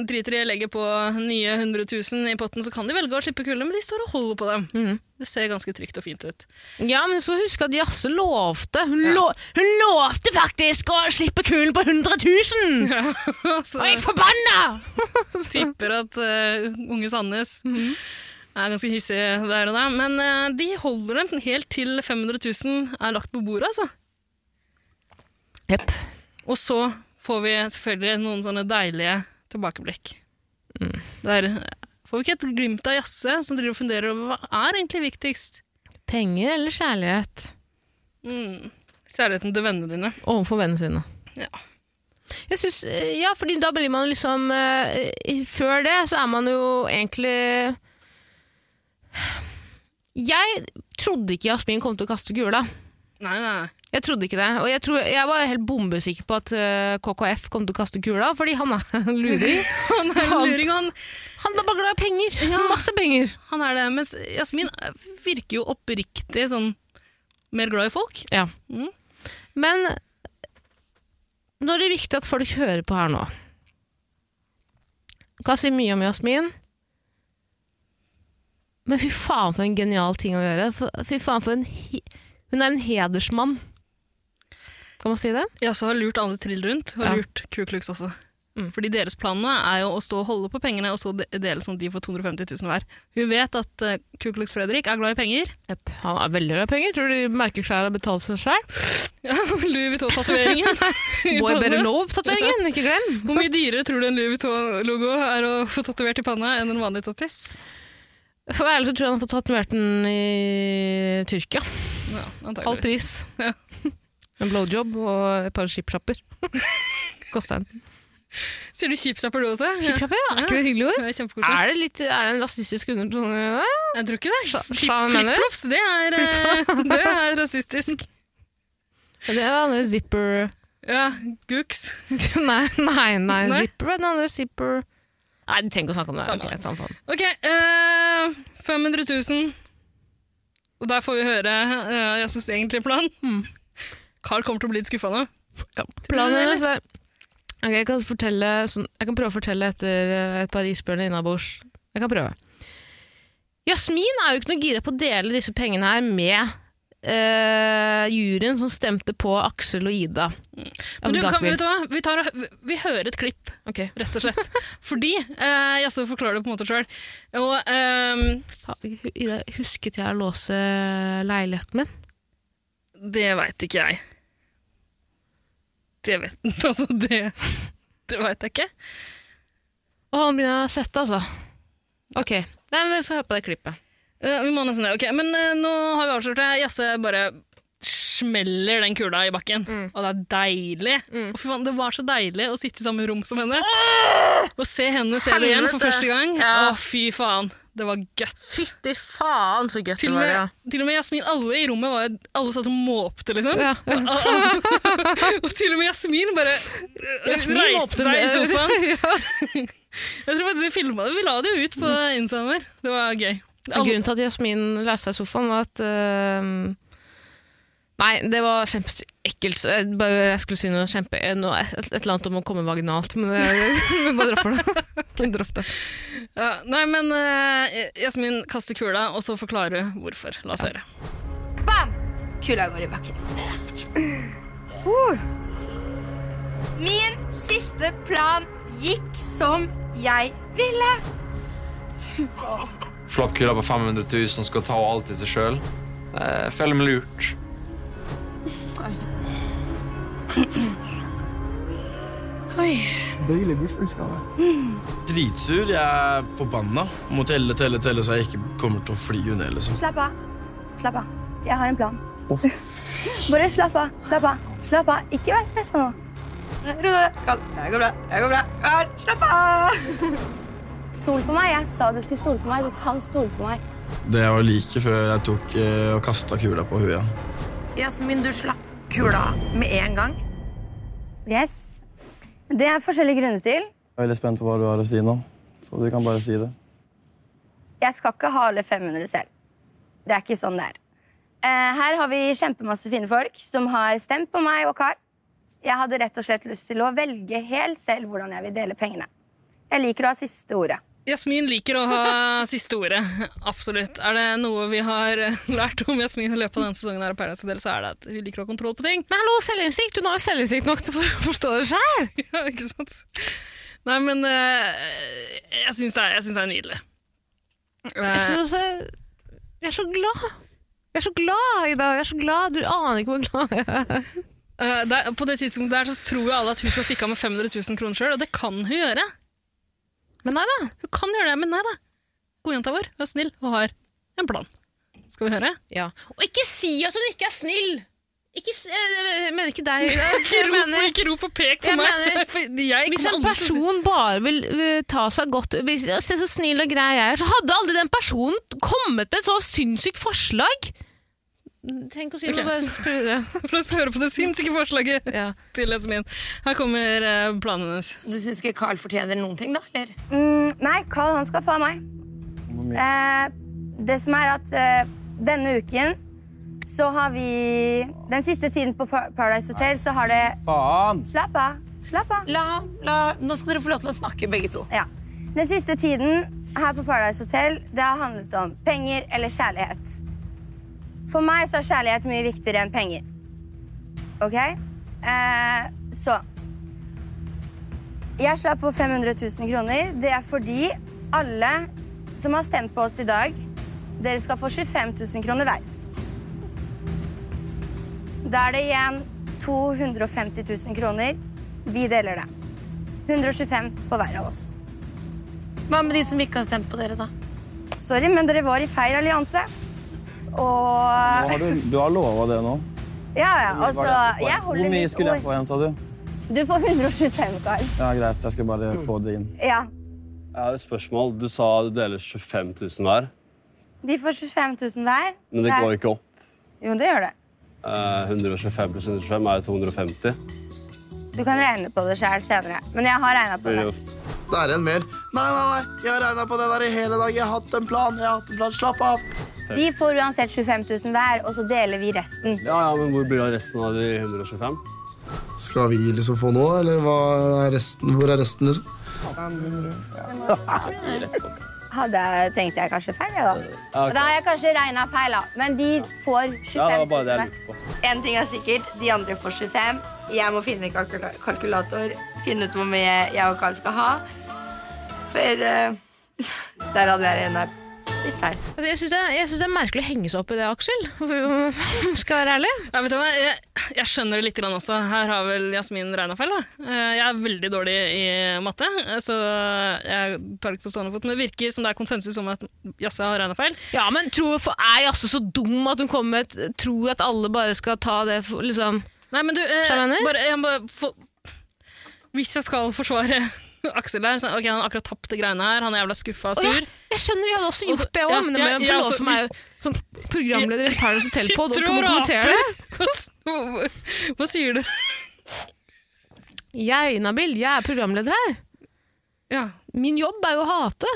Tritri legger på nye 100 000 i potten, så kan de velge å slippe kulde, men de står og holder på dem. Mm. Det ser ganske trygt og fint ut. Ja, men så husk at Jasse lovte. Hun, lo hun lovte faktisk å slippe kulen på 100 000! så Og jeg er forbanna! tipper at uh, unge Sandnes er ganske hissig der og der. Men uh, de holder dem helt til 500 000 er lagt på bordet, altså. Jepp. Og så får vi selvfølgelig noen sånne deilige tilbakeblikk. Der får vi ikke et glimt av Jasse som driver og funderer over hva er egentlig viktigst. Penger eller kjærlighet? Mm. Kjærligheten til vennene dine. Overfor vennene sine. Ja. Jeg synes, eh, ja, fordi da blir man liksom uh, Før det så er man jo egentlig Jeg trodde ikke Jasmin kom til å kaste kula. Nei, nei. Jeg trodde ikke det. Og jeg, tror, jeg var helt bombesikker på at uh, KKF kom til å kaste kula, fordi han er en luring. Han er en luring, han. Han er bare glad i penger. Masse penger. Han er det. Mens Jasmin virker jo oppriktig sånn mer glad i folk. Ja. Mm. Men nå er det viktig at folk hører på her nå. Kan si mye om Jasmin. Men fy faen for en genial ting å gjøre. Fy faen for en Hun er en hedersmann. Kan man si det? Ja, så har lurt alle trill rundt, og Ja. lurt Ku Klux også. Mm. Fordi deres plan nå er jo å stå og holde på pengene, og så dele sånn at de får 250 000 hver. Hun vet at uh, Ku Klux Fredrik er glad i penger. Yep. Han er veldig glad i penger. Tror du merkeklær har betalt seg sjøl? Ja, Louis Vuitton-tatoveringen. Boy better know-tatoveringen, ikke glem. Hvor mye dyrere tror du en Louis Vuitton-logo er å få tatovert i panna enn en vanlig tattis? For å være ærlig så tror jeg han har fått tatovert den i Tyrkia. Ja. Halv pris. Ja. En blowjob og et par skipsjapper. Koster den. Sier du kjipsapper du også? Skipsjapper, ja. Er ikke det hyggelig ord? Det er. Er det, litt, er det en rasistisk undertone? Jeg tror ikke det. Flipflops, det, eh, det er rasistisk. Det er andre zipper Ja, gooks. Nei, nei, nei, Nei? zipper er den andre zipper Nei, du trenger ikke å snakke om det. Samme. Ok, okay uh, eh, 500 000. Og der får vi høre uh, Jasses egentlige plan. Hmm. Carl kommer til å bli litt skuffa nå. Planen hennes er Ok, jeg, kan fortelle, sånn, jeg kan prøve å fortelle etter eh, et par isbjørner innabords. Jeg kan prøve. Jasmin er jo ikke noe gira på å dele disse pengene her med uh, juryen som stemte på Aksel og Ida. Men Altså, du, kan, vet du hva? Vi, tar, vi, vi hører et klipp, okay. rett og slett. Fordi uh, Jasse forklarer det på en måte sjøl. Og ehm, Faen, Ida, husket jeg å låse leiligheten min? det veit ikke jeg. Det vet Altså, det, det veit jeg ikke. Å, han begynner å sette, altså. Ok, Nei, men vi får høre på det klippet. Eh, vi må nesten det. Ok, Men eh, nå har vi avslørt det. Jasse bare smeller den kula i bakken. Og det er deilig. Mm. Og fy faen, det var så deilig å sitte i samme rom som henne. Og se henne se det igjen for Helvete. første gang. Ja. Å, fy faen. Det var godt. Fytti faen, så Til det og, var. med, Ja. til og med Jasmin, alle i rommet var Alle satt og måpte, liksom. Ja. og til og med Jasmin bare øh, Jasmin reiste seg i med- sofaen. Jeg tror faktisk vi filma det. Vi la det jo ut på instaen vår. Det var gøy. Alle- Grunnen til at Jasmin lærte seg i sofaen, var at øhm, Nei, det var kjempeekkelt. Jeg, jeg skulle si noe kjempe... Noe, et, et eller annet om å komme vaginalt, men vi bare dropper det. Dropp det. Ja, nei, men eh, Jasmin kaster kula, og så forklarer hun hvorfor. La oss høre. Bam! Kula går i bakken. Min siste plan gikk som jeg ville. Slapp kula på 500 000, skal ta alt i seg sjøl. Føler meg lurt. Deilig bursdagsgave. Dritsur. Jeg er forbanna. Må telle, telle, telle, så jeg ikke kommer til å fly ned. liksom. Slapp av. Slapp av. Jeg har en plan. Bare slapp av. Slapp av. Slapp av. Ikke vær stressa nå. Ro deg. Det går bra. Jeg går bra. Karl, slapp av! Stol på meg. Jeg sa du skulle stole på meg. Du kan stole på meg. Det var like før jeg tok eh, og kasta kula på huet. Jasmin, du slapp kula med en gang. Yes. Det er forskjellige grunner til. Jeg er veldig spent på hva du har å si nå, så du kan bare si det. Jeg skal ikke ha alle 500 selv. Det er ikke sånn det er. Eh, her har vi kjempemasse fine folk som har stemt på meg og Carl. Jeg hadde rett og slett lyst til å velge helt selv hvordan jeg vil dele pengene. Jeg liker å ha siste ordet. Jasmin liker å ha siste ordet. Absolutt. Er det noe vi har eh, lært om Jasmin i løpet av denne sesongen, her Paradise Hotel, så er det at hun liker å ha kontroll på ting. Men hallo, selvinnsikt! Hun har jo selvinnsikt nok til å forstå det sjøl! ja, ikke sant? Nei, men eh, jeg syns det, det er nydelig. Jeg, Eh, synes også, jeg er så glad! Jeg er så glad, Ida! Jeg er så glad. Du aner ikke hvor glad jeg er. Uh, der, på det tidspunktet der så tror jo alle at hun skal stikke av med 500 000 kroner sjøl, og det kan hun gjøre. Men nei da. Hun kan gjøre det, men nei da. Godjenta vår hun er snill og har en plan. Skal vi høre? Ja. Og ikke si at hun ikke er snill! Ikke, jeg jeg mener ikke deg. Ikke rop, mener- ikke rop og pek på meg! mener, jeg Hvis en person bare vil vil ta seg godt Se så snill og grei jeg er, så hadde aldri den personen kommet med et så sinnssykt forslag! Tenk å si Ok. noe, bare. La oss høre på det sinnssyke forslaget Ja. til Esmin. Her kommer eh, planen hennes. Du syns ikke Carl fortjener noen ting, da? eller? Mm, nei, Carl han skal få av meg. Eh, det som er at eh, denne uken så har vi Den siste tiden på Paradise Hotel så har det Faen! Slapp av. Slapp av. La, la, nå skal dere få lov til å snakke, begge to. Ja. Den siste tiden her på Paradise Hotel det har handlet om penger eller kjærlighet. For meg så er kjærlighet mye viktigere enn penger. OK? Eh, så Jeg slapp på 500 000 kroner. Det er fordi alle som har stemt på oss i dag, dere skal få 25 000 kroner hver. Da er det igjen 250 000 kroner. Vi deler det. 125 på hver av oss. Hva med de som ikke har stemt på dere, da? Sorry, men dere var i feil allianse. Og har du, du har lova det nå. Ja, ja, altså Jeg Hvor mye skulle jeg få igjen, sa du? Du får 125, Karl. Ja, Greit, jeg skal bare få det inn. Ja. Jeg har et spørsmål. Du sa du deler 25 000 hver, De får 25 000 hver. men det går ikke opp. Jo, det gjør det. Eh, 125 pluss 125 er jo 250. Du kan regne på det sjøl senere. Men jeg har regna på det. Det er en mer. Nei, nei, nei. Jeg har regna på det der i hele dag. Jeg har hatt en plan. Jeg har hatt en plan. Slapp av. De får uansett 25 000 hver, og så deler vi resten. Ja, ja, men hvor blir det av resten av de 125? Skal vi liksom få noe, eller hva er resten? Hvor er resten, liksom? Hadde jeg, tenkte jeg kanskje feil, jeg, da. Okay. Da har jeg kanskje regna feil, da. Men de får 25 Ja, det var 000 bare det hver. En ting er sikkert, de andre får 25. Jeg må finne en kalkulator, finne ut hvor mye jeg og Carl skal ha. For uh, der hadde jeg regna litt feil. Altså, jeg syns det, jeg synes det er merkelig å henge seg opp i det, Aksel. Skal jeg være ærlig. Ja, vet du hva? Jeg, jeg skjønner det litt grann også. Her har vel Jasmin regna feil. Da. Eh, Jeg er veldig dårlig i matte, eh, så jeg tar det ikke på stående fot. Men det virker som det er konsensus om at Jasse har regna feil. Ja, men tror, for er jeg altså så dum at hun kommer med et, tror at alle bare skal ta det liksom Nei, men du, eh, bare, jeg må for, Hvis jeg skal forsvare Aksel der. så, ok, Han har akkurat tapt det greiene her. Han er jævla skuffa og sur. sur. ja, jeg skjønner, jeg hadde også gjort også, det òg, ja, men det må ja, få lov for meg som programleder i Paradise Hotel på å kommentere det. Hva, hva, sier du? Jeg, Nabil, jeg er programleder her. Ja. Min jobb er jo å hate.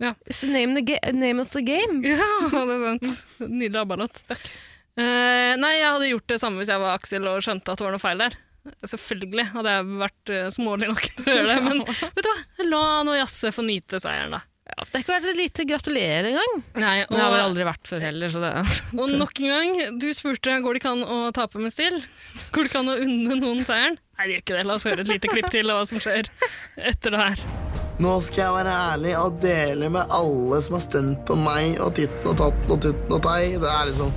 Ja. It's the name, the name of the game. Ja, det er sant. Nydelig ABBA-låt. Eh, nei, jeg hadde gjort det samme hvis jeg var Aksel og skjønte at det var noe feil der. Selvfølgelig hadde jeg vært uh, smålig nok til å gjøre det, men vet du hva? La nå Jasse få nyte seieren, da. Ja, det har ikke vært et lite gratulerer engang. Nei, og, det har vel aldri vært før heller, så det og nok en gang, du spurte går det ikke an å tape med stil. Går det ikke an å unne noen seieren? Nei, det gjør ikke det. La oss høre et lite klipp til av hva som skjer etter det her. Nå skal jeg være ærlig og dele med alle som har stemt på meg og titten og tatten og tutten og tei. Det er liksom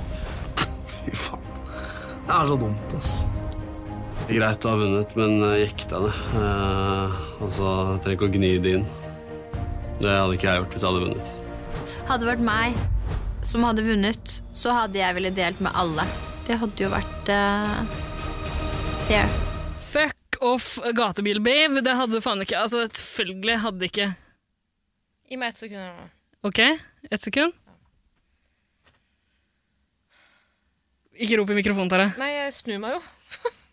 Fy faen. Det er så dumt, ass. Det greit å ha vunnet, men jeg jekk deg ned. Eh, altså, jeg trenger ikke å gni det inn. Det hadde ikke jeg gjort hvis jeg hadde vunnet. Hadde det vært meg som hadde vunnet, så hadde jeg villet delt med alle. Det hadde jo vært eh, fair. Fuck off, gatebil-babe. Det hadde du faen ikke Altså, selvfølgelig hadde ikke Gi meg ett sekund. nå. Ok, ett sekund. Ikke rop i mikrofonen, Tara. Nei, jeg snur meg jo.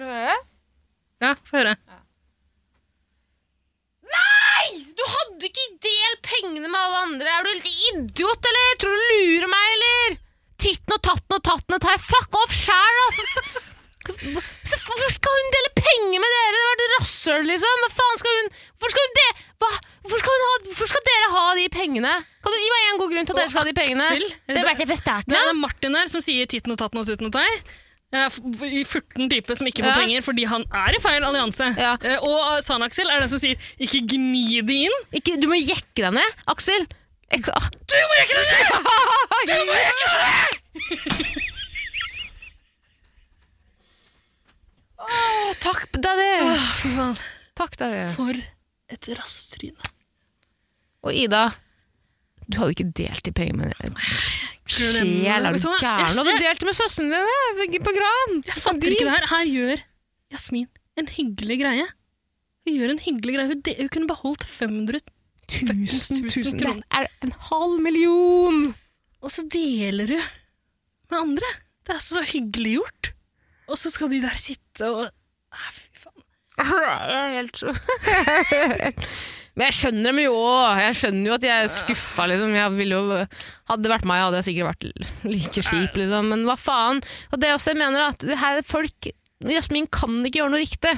Vil du høre? Ja, få høre. Nei! Du hadde ikke delt pengene med alle andre. Er du helt idiot, eller? Tror du du lurer meg, eller? Titten og tatten og tatten og tar. Fuck off sjæl, da! Hvorfor skal hun dele penger med dere? Det var et rasshøl, liksom. Hva faen skal hun Hvorfor skal, hun de? Hvorfor skal, ha, hvorfor skal dere ha de pengene? Kan du Gi meg en god grunn til at dere skal ha de pengene. Aksel, Det, det, starten Det er Martin der som sier titten og tatten og tutten og tei. Eh, I 14 typer som ikke får Ja. penger fordi han er i feil allianse. Ja. Og San Aksel er den som sier 'ikke gni det inn'. Ikke, du må jekke deg ned. Aksel! Jeg, ah. Du må jekke deg ned! Du må jekke deg ned! oh, takk, daddy! for faen. Takk, daddy. For et rasttryne. Og Ida, du hadde ikke delt de pengene med Sjel, er du gæren? Du hadde delt med søstrene dine på gran! Jeg fatter ikke det her. Her gjør Jasmin en hyggelig greie. Hun gjør en hyggelig greie. Hun, de, hun kunne beholdt 500 000 kroner. Det er en halv million! Og så deler hun med andre. Det er så hyggelig gjort. Og så skal de der sitte og fy faen. Jeg er helt så Men jeg skjønner dem jo òg. Jeg skjønner jo at jeg er skuffa. Liksom. Jeg jo, hadde det vært meg, hadde jeg sikkert vært like kjip. Liksom. Men hva faen? Og det er også jeg mener at det her folk Jasmin kan ikke gjøre noe riktig.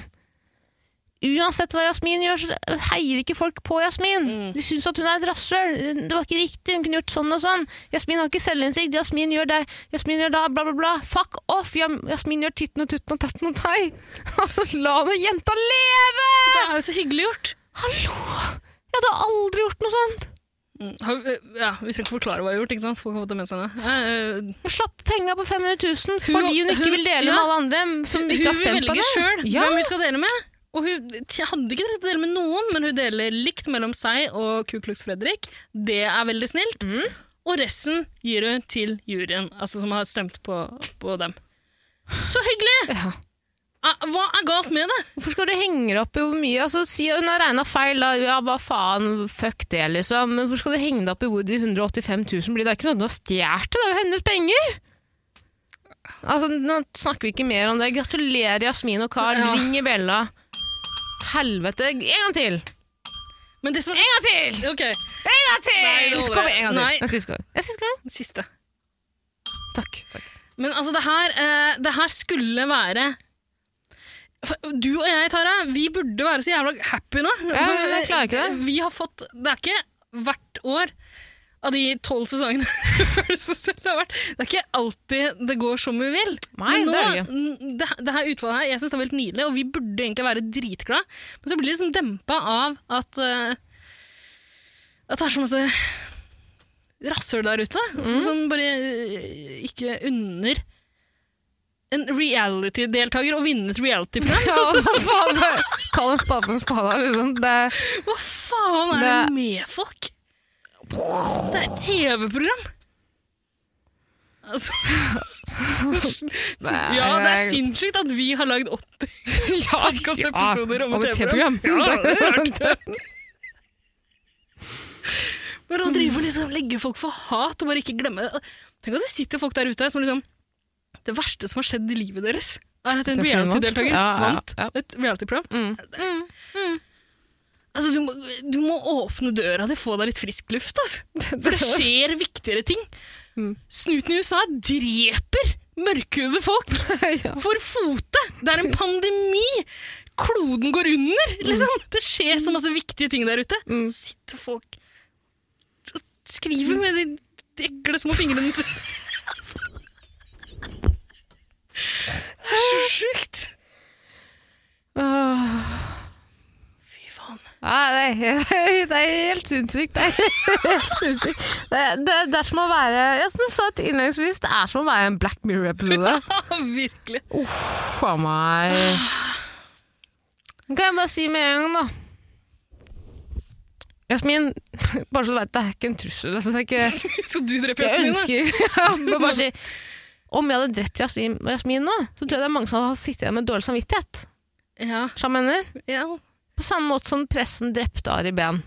Uansett hva Jasmin gjør, så heier ikke folk på Jasmin. De syns at hun er et rasshøl. Det var ikke riktig, hun kunne gjort sånn og sånn. Jasmin har ikke selvinnsikt. Jasmin gjør det, Jasmin gjør da, bla, bla, bla. Fuck off! Jasmin gjør titten og tutten og tetten og tei. La nå jenta leve! Det er jo så hyggelig gjort. Hallo! Jeg hadde aldri gjort noe sånt. Mm, Ja, Vi trenger ikke forklare hva jeg har gjort. ikke sant? Folk har fått det med seg nå. Hun Jeg slapp penga på 500 000 fordi hun ikke hun- vil dele ja. med alle andre som ikke har stemt på Hun det. velger sjøl Ja. hvem hun skal dele med. Og hun hadde ikke trengt å dele med noen, men hun deler likt mellom seg og Ku Klux Fredrik. Det er veldig snilt. Mm. Og resten gir hun til juryen, altså som har stemt på, på dem. Så hyggelig! Ah, Hva er galt med det? Hvorfor skal du henge deg opp i hvor mye? Altså, si hun har regna feil, da. Ja, hva faen, fuck det, liksom. Men hvorfor skal du henge deg opp i hvor de 185 000 blir? Det er ikke sånn at du har stjålet det, det er jo hennes penger! Altså, Nå snakker vi ikke mer om det. Gratulerer, Jasmin og Carl. Ja. Ring i bjella. Helvete. En gang til! Men det som En gang til! Okay. En gang til! Nei. Kom igjen, en gang til. Nei. En siste gang. En siste gang. Siste. Takk. takk. Men altså, det her, eh, det her skulle være Du og jeg, Tara, vi burde være så jævla happy nå. Ja, jeg klarer ikke det. Vi har fått Det er ikke hvert år av de tolv sesongene det har vært. Det er ikke alltid det går som vi vil. Nei, Men nå, det er det det, her utvalget her, jeg synes det er veldig nydelig, og vi burde egentlig være dritglade. Men så blir det liksom dempa av at uh, at det er så masse rasshøl der ute Mm. som bare eh, ikke unner en reality-deltaker og vinne et reality-program. Ja, hva faen? Kall en spade for en spade. Liksom. Det, Hva faen er det, Det- med folk? Det er et TV-program! Altså Ja, det er sinnssykt at vi har lagd 80 podkastepisoder ja, om et TV-program. Ja, det er hørt. Men å drive og liksom legge folk for hat og bare ikke glemme Tenk at det sitter folk der ute som liksom Det verste som har skjedd i livet deres, er at en er reality-deltaker Ja, ja, vant ja. et reality-program. Mm. Altså, du må, du må åpne døra di, få deg litt frisk luft. Altså. For det skjer viktigere ting. Mm. Snuten i USA dreper mørkhudede folk for fote! Det er en pandemi! Kloden går under! Liksom. Det skjer så masse viktige ting der ute. Mm. Så sitter folk og skriver med de ekle små fingrene sine. Det er så sjukt! Fy faen. Nei, det er, det er helt sinnssykt. Det er helt sinnssykt. Det, det, det er som å være Jeg synes du sa det innledningsvis, det er som å være en Black Mirror-episode. Virkelig. Uff a meg. Kan jeg bare si med en gang, da. Jasmin, bare så du vet, det er ikke en trussel. Altså, det er ikke, Skal du drepe jeg Jasmin, da? ønsker ja, bare si, Om jeg hadde drept Jasmin, Jasmin nå, så tror jeg det er mange som hadde sittet igjen med dårlig samvittighet. Ja. Mener? ja. På samme måte som pressen drepte Ari Behn.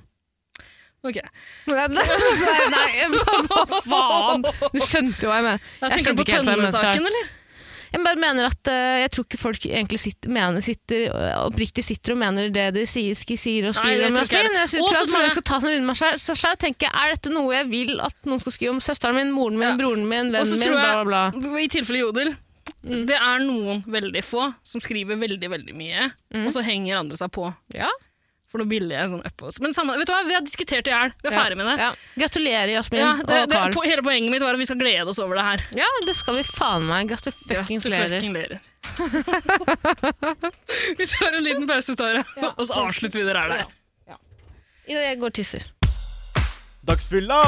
Ok. Nei, nei, nei, hva faen? Du skjønte jo hva jeg mener. Jeg tenker skjønte på ikke helt hva jeg mente. Jeg bare mener at uh, jeg tror ikke folk egentlig sitter, mener, sitter, øh, oppriktig sitter og mener det de sier, sier og skriver Nei, om. Jasmin. Jeg tror at mange skal ta seg en runde med seg selv og tenke er dette noe jeg vil at noen skal skrive om søsteren min, moren min, broren min, vennen min, bla, bla, bla. I tilfelle Jodel Det er noen veldig få som skriver veldig, veldig mye, og så henger andre seg på. Ja. For noe billige sånn upvotes. Men samme, vet du hva, vi har diskutert det i hjel. Vi er Ja. ferdig med det. Ja. Gratulerer, Jasmin Ja, det, og Carl. Det, hele poenget mitt var at vi skal glede oss over det her. Ja, det skal vi faen meg. Gratulerer. Vi tar en liten pause, Tara, og så avslutter vi det her der. Ida, jeg går og tisser. Dagsfylla!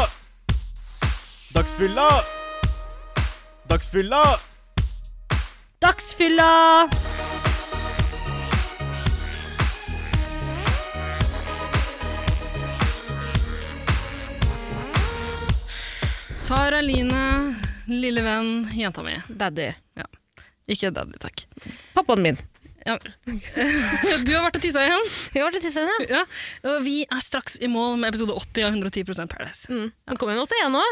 Dagsfylla! Dagsfylla! Dagsfylla! Tara Line, lille venn, jenta mi. Daddy. Ja. Ikke daddy, takk. Pappaen min. Ja. du har vært og tissa igjen. Jeg har vært og tissa igjen, ja. Og vi er straks i mål med episode 80 av 110 Paradise. Mm. Det kommer en 81 nå.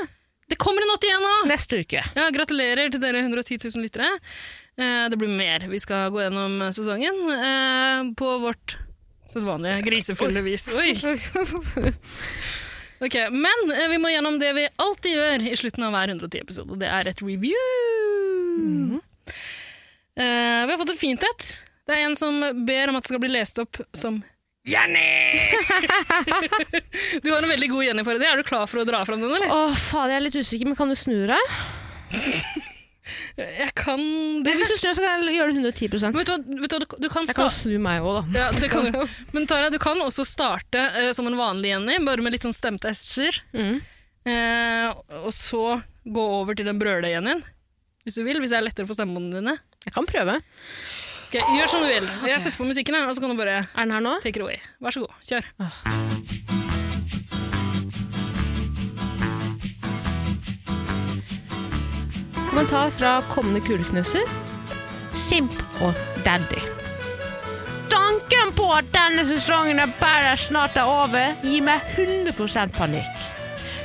Det kommer en 81 nå! Neste uke. Ja, gratulerer til dere 110 000 lyttere. Eh, det blir mer. Vi skal gå gjennom sesongen eh, på vårt sedvanlige grisefulle vis. Oi! Ok, Men eh, vi må gjennom det vi alltid gjør i slutten av hver 110-episode. Det er et review. Eh, vi har fått et fint et. Det er en som ber om at det skal bli lest opp som Jenny! du har en veldig god Jenny-parodi. Er du klar for å dra fram den, eller? Å, faen, jeg er litt usikker, men kan du snu deg? Jeg kan det. Hvis du snur, så kan jeg gjøre det 110 Men vet du, vet du, du, du kan Jeg kan snu meg òg, da. Ja, kan du. Men Tara, du kan også starte uh, som en vanlig Jenny, bare med litt sånn stemte s-er. Mm. Uh, og så gå over til den brøle-Jennyen, hvis du vil. Hvis det er lettere for stemmebåndene dine. Jeg kan prøve. Okay, Gjør som du vil. Jeg setter på musikken, og så kan du bare Er den her nå? take it away. Vær så god, kjør. Kommentar fra kommende kuleknuser. Simp og daddy. Tanken på at denne sesongen av Paradise snart er over, gir meg 100% panikk.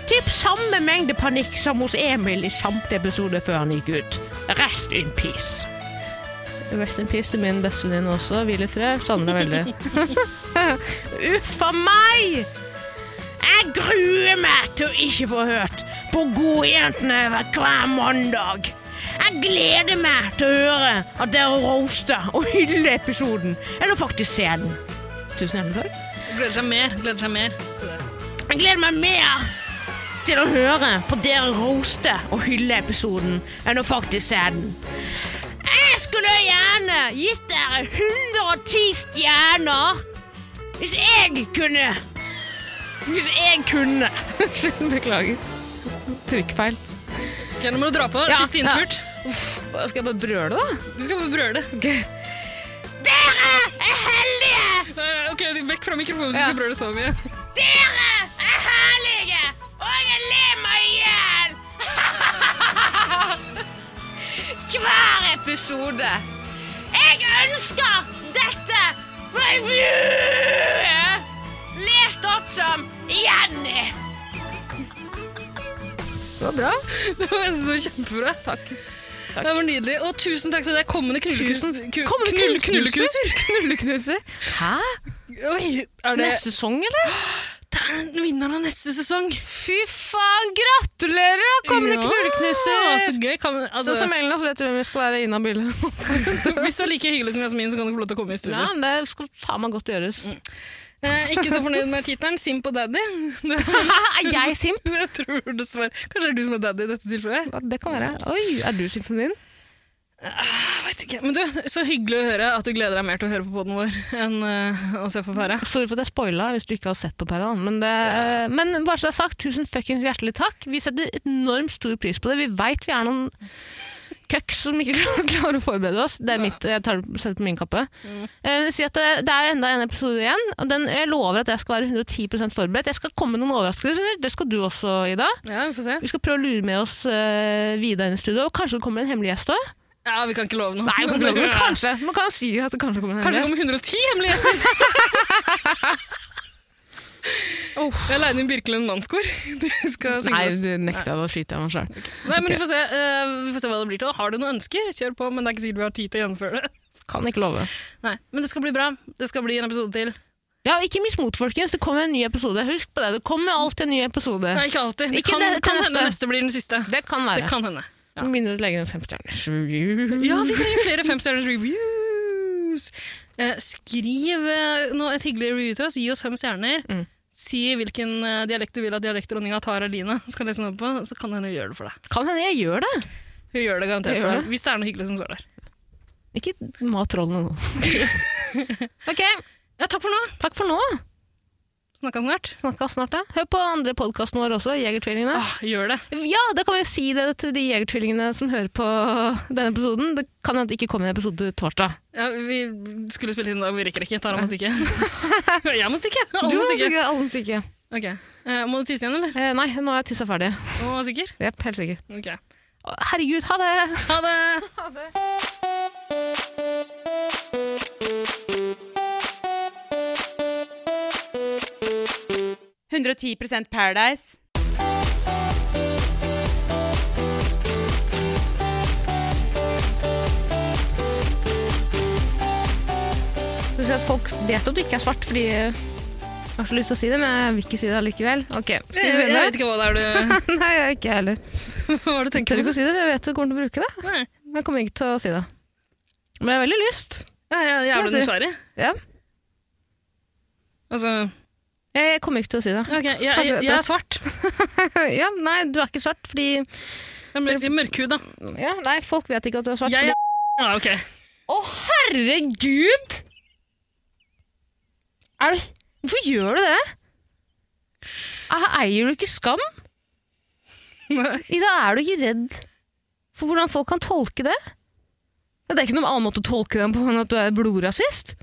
Typ samme mengde panikk som hos Emil i samte episode før han gikk ut. Rest in peace. Rest in peace til min bestevenninne også. Hvil i fred. Savner deg veldig. Uff a meg! Jeg gruer meg til å ikke få hørt på Godjentene hver mandag. Jeg gleder meg til å høre at dere roaster og hyller episoden, eller faktisk se den. Tusen hjertelig takk. Gleder seg mer. Gleder seg mer. Jeg gleder meg mer til å høre på dere roaste og hylle episoden, enn å faktisk se den. Jeg skulle gjerne gitt dere 110 stjerner hvis jeg kunne. Hvis jeg kunne. Beklager. Trykkfeil. Ok, Nå må du dra på. Ja, Siste innspurt. Uff, skal jeg bare brøle, da? Du skal bare brøle. Dere er heldige! Ok, Vekk fra mikrofonen, du Ja. skal brøle så mye. Dere er herlige! Og jeg ler meg i hjel! Hver episode. Jeg ønsker dette revyet lest opp som Jenny. Det var bra. Det var så kjempebra. Takk. Det var nydelig. Og tusen takk til deg, kommende knulleknuser. Knull- knulleknuser. Knulleknuser. Hæ? Oi, er det Neste sesong, eller? Det er vinneren av neste sesong. Fy faen, gratulerer, da, kommende Ja, knulleknuser! Så gøy. Kan, altså, så som Elna, så vet du hvem vi skal være inhabil. hvis du er like hyggelig som Jasmin, så kan du få lov til å komme i studio. Ja, det skal faen meg godt gjøres. Eh, ikke så fornøyd med tittelen. Simp og daddy. er jeg simp? Jeg tror dessverre. Kanskje det er du som er daddy i dette tilfellet? Det kan være. Oi, er du simpen min? Jeg vet ikke. Men du, så hyggelig å høre at du gleder deg mer til å høre på poden vår enn uh, å se på Pære. Sorry for at jeg spoila hvis du ikke har sett på Pære Men, det, men bare så det er sagt, tusen fuckings hjertelig takk. Vi setter enormt stor pris på det. Vi veit vi er noen køks som ikke klarer å forberede oss. Det er mitt, jeg tar det selv på min kappe. Mm. Uh, si at det, det er enda en episode igjen. og Den, jeg lover at jeg skal være 110% forberedt. Jeg skal komme med noen overraskelser. Det skal du også, Ida. Ja, Vi får se. Vi skal prøve å lure med oss uh, Vida inn i studio. Og kanskje det kommer en hemmelig gjest òg. Ja, vi kan ikke love noe. Nei, vi kan ikke love, men kanskje. Man kan si at det kanskje kommer en Kanskje hemmelig det gjest. kommer 110 hemmelige gjester! Jeg leide inn Birkelund mannskor. Nei, du jeg å skyte av meg sjøl. Nei, men vi får, se, eh, vi får se hva det blir til. Har du noen ønsker, kjør på, men det er ikke sikkert vi har tid til å gjennomføre det. Kan ikke love. Nei, Men det skal bli bra. Det skal bli en episode til. Ja, ikke mis mot, folkens. Det kommer en ny episode. Husk på det. Det kommer alltid en ny episode. Nei, ikke alltid. Det Ikke kan, det- kan til hende neste. blir den siste. Det kan være. Det kan hende. Ja. begynner du å legge inn femstjerners review. Ja, vi trenger flere femstjerners reviews! Eh, skriv noe, et hyggelig review til oss. Gi oss fem stjerner. Mm. Si hvilken eh, dialekt du vil at dialektdronninga Tara Line skal lese noe på, så kan hende hun gjør det for deg. Kan hende jeg gjør det. Hun gjør det garantert gjør for deg, det. hvis det er noe hyggelig som står der. Ikke mat trollene nå. ok. Ja, takk for nå. Takk for nå. Snakka snart. Snakka snart, ja. Hør på andre podkasten vår også, Jegertvillingene. Ah, gjør det. Ja, da kan vi jo si det til de jegertvillingene som hører på denne episoden. Det kan hende det ikke kommer en episode torsdag. Ja, Vi skulle spille inn i dag, vi rekker ikke. Tar Tara må stikke. jeg må stikke! Du må stikke. Alle må stikke. Ok. Eh, må du tisse igjen, eller? Eh, nei, nå er jeg tissa ferdig. Å, sikker? Jepp, helt sikker. Ok. Herregud, ha det! Ha det! ha det. 110 Paradise. At folk vet at du ikke er svart, fordi jeg har så lyst til å si det, men jeg vil ikke si det allikevel. Ok, skal vi begynne? Jeg vet ikke hva det er du Nei, jeg er ikke heller. hva er det du tenker? Jeg tør ikke å si det, jeg vet du kommer til å bruke det. Nei. Men jeg kommer ikke til å si det. Men jeg har veldig lyst. Ja, jeg, jeg er jævlig nysgjerrig. Ja. Altså jeg kommer ikke til å si det. Ok, jeg, jeg, jeg er svart. ja, nei, du er ikke svart, fordi Jeg er mørk, mørkhud, da. ja, Nei, folk vet ikke at du er svart. Jeg fordi- er Ja, ok. Å, herregud! Er du Hvorfor gjør du det? Er- Eier du ikke skam? Ida, er du ikke redd for hvordan folk kan tolke det? Det er ikke noen annen måte å tolke det på enn at du er blodrasist.